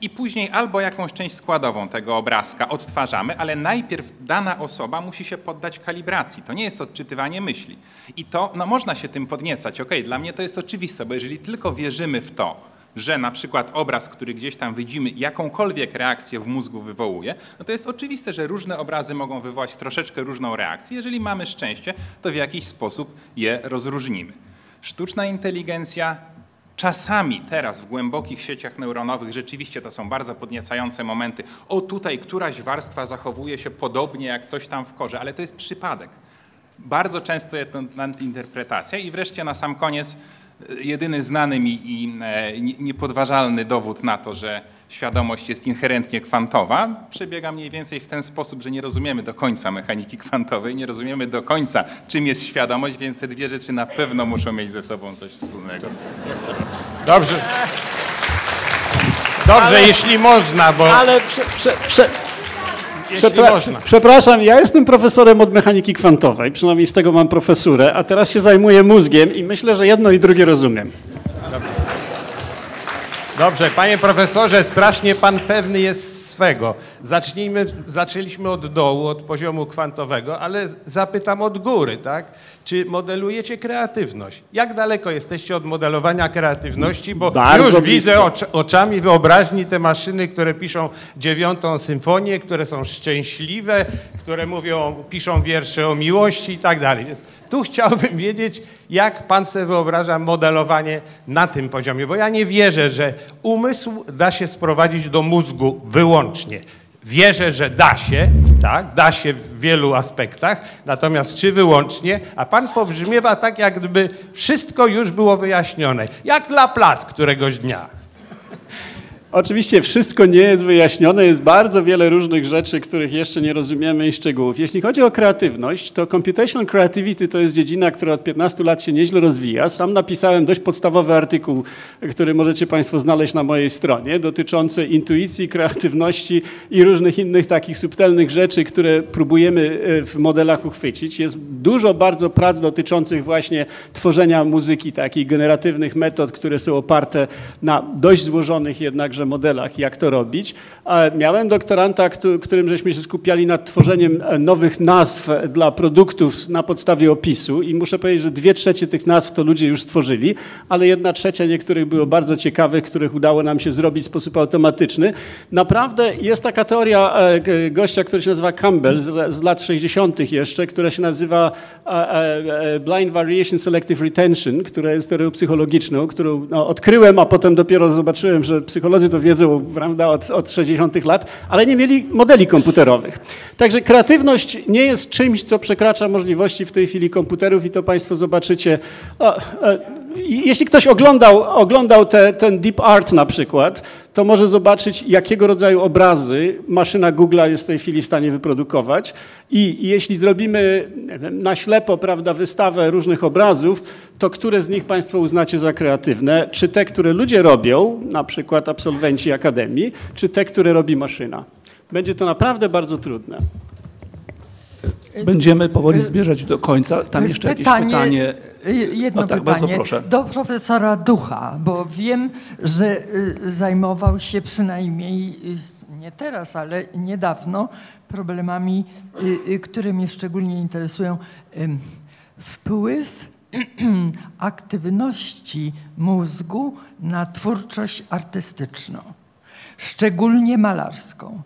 i później albo jakąś część składową tego obrazka odtwarzamy, ale najpierw dana osoba musi się poddać kalibracji. To nie jest odczytywanie myśli. I to, no można się tym podniecać. Okej, dla mnie to jest oczywiste, bo jeżeli tylko wierzymy w to, że na przykład obraz, który gdzieś tam widzimy, jakąkolwiek reakcję w mózgu wywołuje, no to jest oczywiste, że różne obrazy mogą wywołać troszeczkę różną reakcję. Jeżeli mamy szczęście, to w jakiś sposób je rozróżnimy. Sztuczna inteligencja Czasami teraz w głębokich sieciach neuronowych rzeczywiście to są bardzo podniecające momenty. O, tutaj któraś warstwa zachowuje się podobnie jak coś tam w korze, ale to jest przypadek. Bardzo często jest to nadinterpretacja. I wreszcie na sam koniec e, jedyny znany mi i e, nie- niepodważalny dowód na to, że świadomość jest inherentnie kwantowa, przebiega mniej więcej w ten sposób, że nie rozumiemy do końca mechaniki kwantowej, nie rozumiemy do końca, czym jest świadomość, więc te dwie rzeczy na pewno muszą mieć ze sobą coś wspólnego. Dobrze. Dobrze, Ale- jeśli można, bo... Ale prze, prze, prze, przepra- można. Przepraszam, ja jestem profesorem od mechaniki kwantowej, przynajmniej z tego mam profesurę, a teraz się zajmuję mózgiem i myślę, że jedno i drugie rozumiem. Dobrze, panie profesorze, strasznie pan pewny jest swego. Zacznijmy, zaczęliśmy od dołu, od poziomu kwantowego, ale zapytam od góry, tak? Czy modelujecie kreatywność? Jak daleko jesteście od modelowania kreatywności? Bo Bardzo już blisko. widzę ocz, oczami wyobraźni te maszyny, które piszą dziewiątą symfonię, które są szczęśliwe, które mówią, piszą wiersze o miłości i tak dalej. Więc tu chciałbym wiedzieć, jak pan sobie wyobraża modelowanie na tym poziomie, bo ja nie wierzę, że umysł da się sprowadzić do mózgu wyłącznie. Wierzę, że da się, tak, da się w wielu aspektach, natomiast czy wyłącznie, a pan pobrzmiewa tak, jak gdyby wszystko już było wyjaśnione, jak Laplace któregoś dnia. Oczywiście wszystko nie jest wyjaśnione, jest bardzo wiele różnych rzeczy, których jeszcze nie rozumiemy i szczegółów. Jeśli chodzi o kreatywność, to computational creativity to jest dziedzina, która od 15 lat się nieźle rozwija. Sam napisałem dość podstawowy artykuł, który możecie Państwo znaleźć na mojej stronie, dotyczący intuicji, kreatywności i różnych innych takich subtelnych rzeczy, które próbujemy e, w modelach uchwycić. Jest dużo bardzo prac dotyczących właśnie tworzenia muzyki, takich generatywnych metod, które są oparte na dość złożonych jednakże modelach, jak to robić. Miałem doktoranta, któ- którym żeśmy się skupiali nad tworzeniem e, nowych nazw dla produktów na podstawie opisu i muszę powiedzieć, że dwie trzecie tych nazw to ludzie już stworzyli, ale jedna trzecia niektórych było bardzo ciekawych, których udało nam się zrobić w sposób automatyczny. Naprawdę jest taka teoria e, gościa, który się nazywa Campbell z, lat 60. jeszcze, która się nazywa e, e, e, Blind Variation Selective Retention, która jest teorią psychologiczną, którą no, odkryłem, a potem dopiero zobaczyłem, że psycholodzy to wiedzą prawda, od, od 60. lat, ale nie mieli modeli komputerowych. Także kreatywność nie jest czymś, co przekracza możliwości w tej chwili komputerów i to Państwo zobaczycie. O, e, jeśli ktoś oglądał, oglądał te, ten Deep Art na przykład, to może zobaczyć, jakiego rodzaju obrazy maszyna Google'a jest w tej chwili w stanie wyprodukować. I, i jeśli zrobimy na ślepo prawda, wystawę różnych obrazów, to które z nich Państwo uznacie za kreatywne? Czy te, które ludzie robią, na przykład absolwenci akademii, czy te, które robi maszyna? Będzie to naprawdę bardzo trudne. Będziemy powoli zbierzać do końca. Tam jeszcze jakieś pytanie. Jedno O tak, pytanie do profesora Ducha, bo wiem, że y, zajmował się przynajmniej y, nie teraz, ale niedawno problemami, y, y, które mnie szczególnie interesują. Wpływ aktywności mózgu na twórczość artystyczną, szczególnie malarską.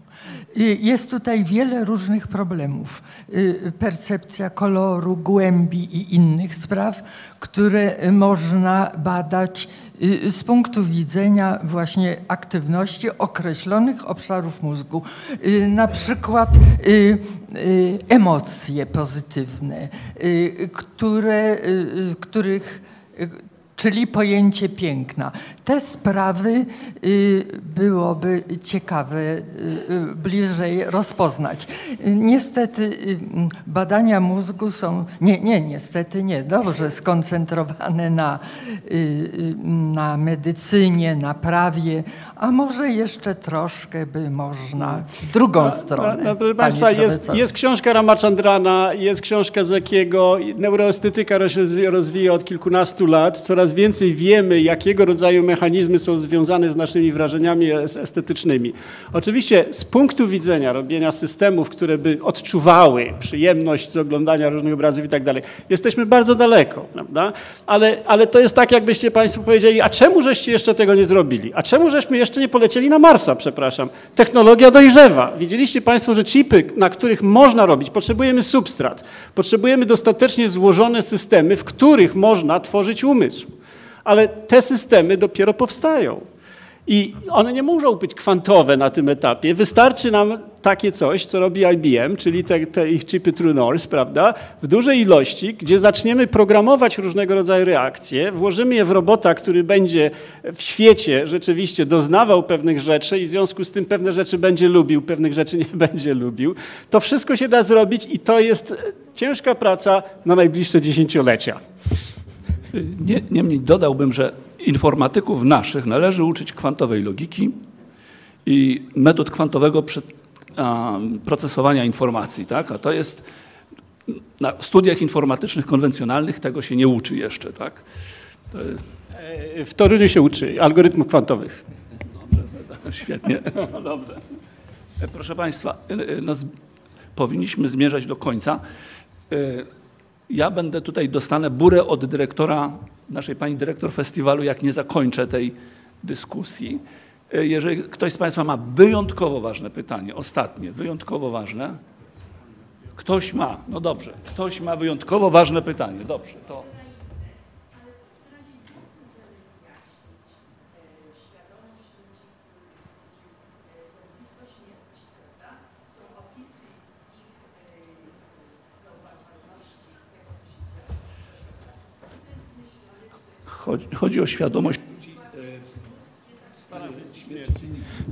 Jest tutaj wiele różnych problemów. Y, Percepcja koloru, głębi i innych spraw, które można badać y, z punktu widzenia właśnie aktywności określonych obszarów mózgu. Y, Na przykład emocje pozytywne, które, których czyli pojęcie piękna. Te sprawy y, byłoby ciekawe y, y, bliżej rozpoznać. Niestety badania mózgu są, nie, nie, niestety nie, dobrze skoncentrowane na na medycynie, na prawie, a może jeszcze troszkę by można w drugą stronę. No, no, proszę Państwa, jest, jest książka Ramachandrana, jest książka Zekiego. Neuroestetyka się rozwija od kilkunastu lat. Coraz więcej wiemy, jakiego rodzaju mechanizmy są związane z naszymi wrażeniami es- estetycznymi. Oczywiście z punktu widzenia robienia systemów, które by odczuwały przyjemność z oglądania różnych obrazów i tak dalej, jesteśmy bardzo daleko, prawda? Ale, ale to jest tak, jakbyście Państwo powiedzieli, a czemu żeście jeszcze tego nie zrobili? A czemu żeśmy jeszcze nie polecieli na Marsa, przepraszam? Technologia dojrzewa. Widzieliście Państwo, że chipy, na których można robić, potrzebujemy substrat. Potrzebujemy dostatecznie złożone systemy, w których można tworzyć umysł. Ale te systemy dopiero powstają. I one nie muszą być kwantowe na tym etapie. Wystarczy nam takie coś, co robi IBM, czyli te, te ich chipy True North, prawda, w dużej ilości, gdzie zaczniemy programować różnego rodzaju reakcje, włożymy je w robota, który będzie w świecie rzeczywiście doznawał pewnych rzeczy i w związku z tym pewne rzeczy będzie lubił, pewnych rzeczy nie będzie lubił. To wszystko się da zrobić i to jest ciężka praca na najbliższe dziesięciolecia. Nie, niemniej dodałbym, że informatyków naszych należy uczyć kwantowej logiki i metod kwantowego procesowania informacji. Tak? A to jest na studiach informatycznych konwencjonalnych tego się nie uczy jeszcze. Tak? E, W Toruniu się uczy algorytmów kwantowych. Świetnie. No dobrze. E, Proszę Państwa, e, no, powinniśmy zmierzać do końca. Ja będę tutaj, dostanę burę od dyrektora, naszej pani dyrektor festiwalu, jak nie zakończę tej dyskusji. E, Jeżeli ktoś z Państwa ma wyjątkowo ważne pytanie, ostatnie, wyjątkowo ważne. Ktoś ma, no dobrze, ktoś ma wyjątkowo ważne pytanie, dobrze, to... Chodzi, chodzi o świadomość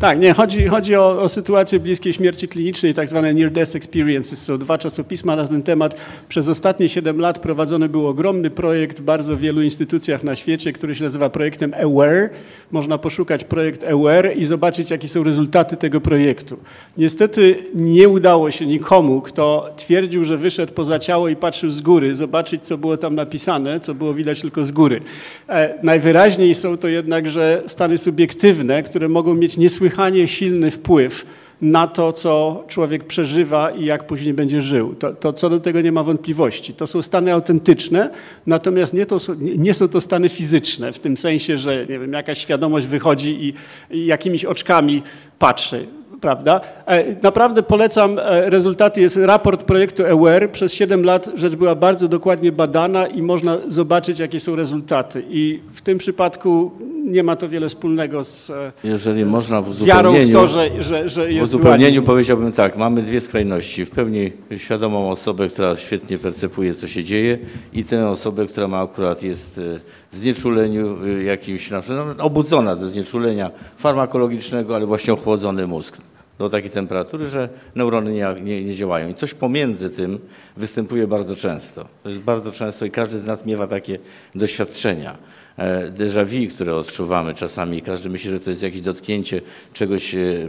Tak, nie, chodzi, chodzi o, o sytuację bliskiej śmierci klinicznej, tak zwane near death experiences. Są dwa czasopisma na ten temat. Przez ostatnie 7 lat prowadzony był ogromny projekt w bardzo wielu instytucjach na świecie, który się nazywa projektem AWARE. Można poszukać projekt AWARE i zobaczyć, jakie są rezultaty tego projektu. Niestety nie udało się nikomu, kto twierdził, że wyszedł poza ciało i patrzył z góry, zobaczyć, co było tam napisane, co było widać tylko z góry. E, najwyraźniej są to jednakże stany subiektywne, które mogą mieć niesłychanie silny wpływ na to, co człowiek przeżywa i jak później będzie żył. To, to co do tego nie ma wątpliwości. To są stany autentyczne, natomiast nie, to nie są to stany fizyczne, w tym sensie, że nie wiem, jakaś świadomość wychodzi i, i jakimiś oczkami patrzy. Prawda? E, Naprawdę polecam e, rezultaty. Jest raport projektu EWR. Przez 7 lat rzecz była bardzo dokładnie badana i można zobaczyć, jakie są rezultaty. I w tym przypadku nie ma to wiele wspólnego z e, Jeżeli można w wiarą w uzupełnieniu, to, że, że, że w jest uzupełnieniu dualizm. powiedziałbym tak, mamy dwie skrajności. W pełni świadomą osobę, która świetnie percepuje, co się dzieje i tę osobę, która ma akurat jest e, w znieczuleniu e, jakimś, na przykład no, obudzona ze znieczulenia farmakologicznego, ale właśnie ochłodzony mózg do takiej temperatury, że neurony nie, nie, nie działają. I coś pomiędzy tym występuje bardzo często. To jest bardzo często i każdy z nas miewa takie doświadczenia. E, Déjà vu, które odczuwamy czasami, każdy myśli, że to jest jakieś dotknięcie czegoś e, e,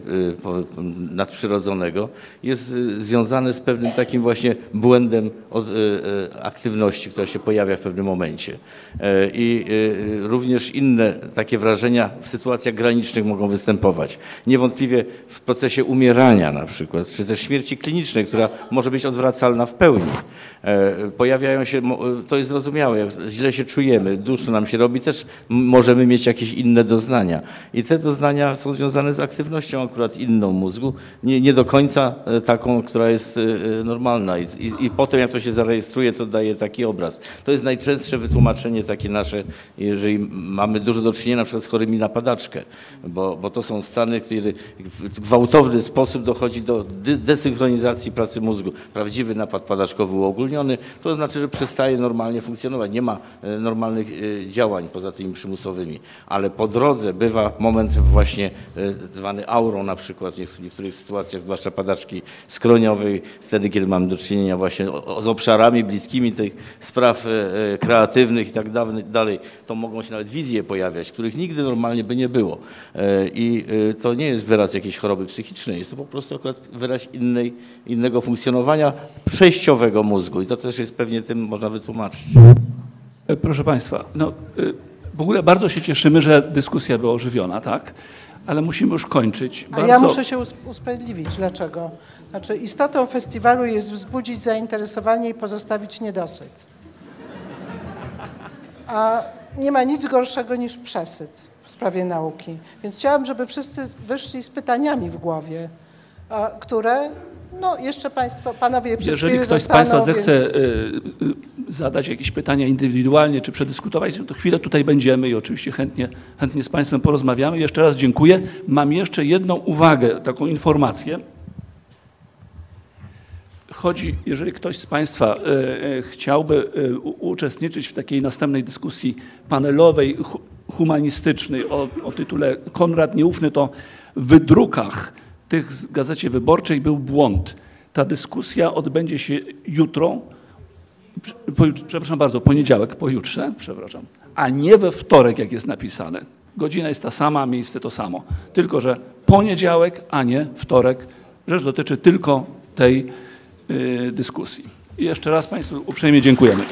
nadprzyrodzonego, jest związane z pewnym takim właśnie błędem aktywności, która się pojawia w pewnym momencie. I również inne takie wrażenia w sytuacjach granicznych mogą występować. Niewątpliwie w procesie umierania na przykład, czy też śmierci klinicznej, która może być odwracalna w pełni. Pojawiają się, to jest zrozumiałe, jak źle się czujemy, duszno nam się robi, też m- możemy mieć jakieś inne doznania. I te doznania są związane z aktywnością akurat inną mózgu, nie, nie do końca e, taką, która jest e, e, normalna. I, i, I potem jak to się zarejestruje, to daje taki obraz. To jest najczęstsze wytłumaczenie takie nasze, jeżeli mamy dużo do czynienia na przykład z chorymi na padaczkę, bo, bo to są stany, kiedy w gwałtowny sposób dochodzi do desynchronizacji pracy mózgu. Prawdziwy napad padaczkowy uogólniony, to znaczy, że przestaje normalnie funkcjonować, nie ma normalnych działań. Działań poza tymi przymusowymi, ale po drodze bywa moment właśnie e, zwany aurą na przykład w niektórych sytuacjach, zwłaszcza padaczki skroniowej, wtedy kiedy mamy do czynienia właśnie z obszarami bliskimi tych spraw e, e, kreatywnych i tak dalej, to mogą się nawet wizje pojawiać, których nigdy normalnie by nie było. I to nie jest wyraz jakiejś choroby psychicznej, jest to po prostu akurat wyraz innej, innego funkcjonowania przejściowego mózgu i to też jest pewnie tym można wytłumaczyć. E, Proszę Państwa, no, y, w ogóle bardzo się cieszymy, że dyskusja była ożywiona, tak? Ale musimy już kończyć. A Bardzo... ja muszę się us- usprawiedliwić. Dlaczego? Znaczy, istotą festiwalu jest wzbudzić zainteresowanie i pozostawić niedosyt. A nie ma nic gorszego niż przesyt w sprawie nauki. Więc chciałam, żeby wszyscy wyszli z pytaniami w głowie, a, które, no jeszcze Państwo, Panowie przez Jeżeli ktoś z zostaną, Państwa zechce więc... y, y, zadać jakieś pytania indywidualnie czy przedyskutować, to chwilę tutaj będziemy i oczywiście chętnie, chętnie z Państwem porozmawiamy. Jeszcze raz dziękuję. Mam jeszcze jedną uwagę, taką informację. Chodzi, jeżeli ktoś z Państwa e, chciałby uczestniczyć w takiej następnej dyskusji panelowej, hu- humanistycznej o, o tytule Konrad Nieufny, to w wydrukach tych z Gazecie Wyborczej był błąd. Ta dyskusja odbędzie się jutro, przepraszam bardzo, poniedziałek, pojutrze, przepraszam, a nie we wtorek, jak jest napisane. Godzina jest ta sama, miejsce to samo. Tylko, że poniedziałek, a nie wtorek. Rzecz dotyczy tylko tej y, dyskusji. I jeszcze raz Państwu uprzejmie dziękujemy.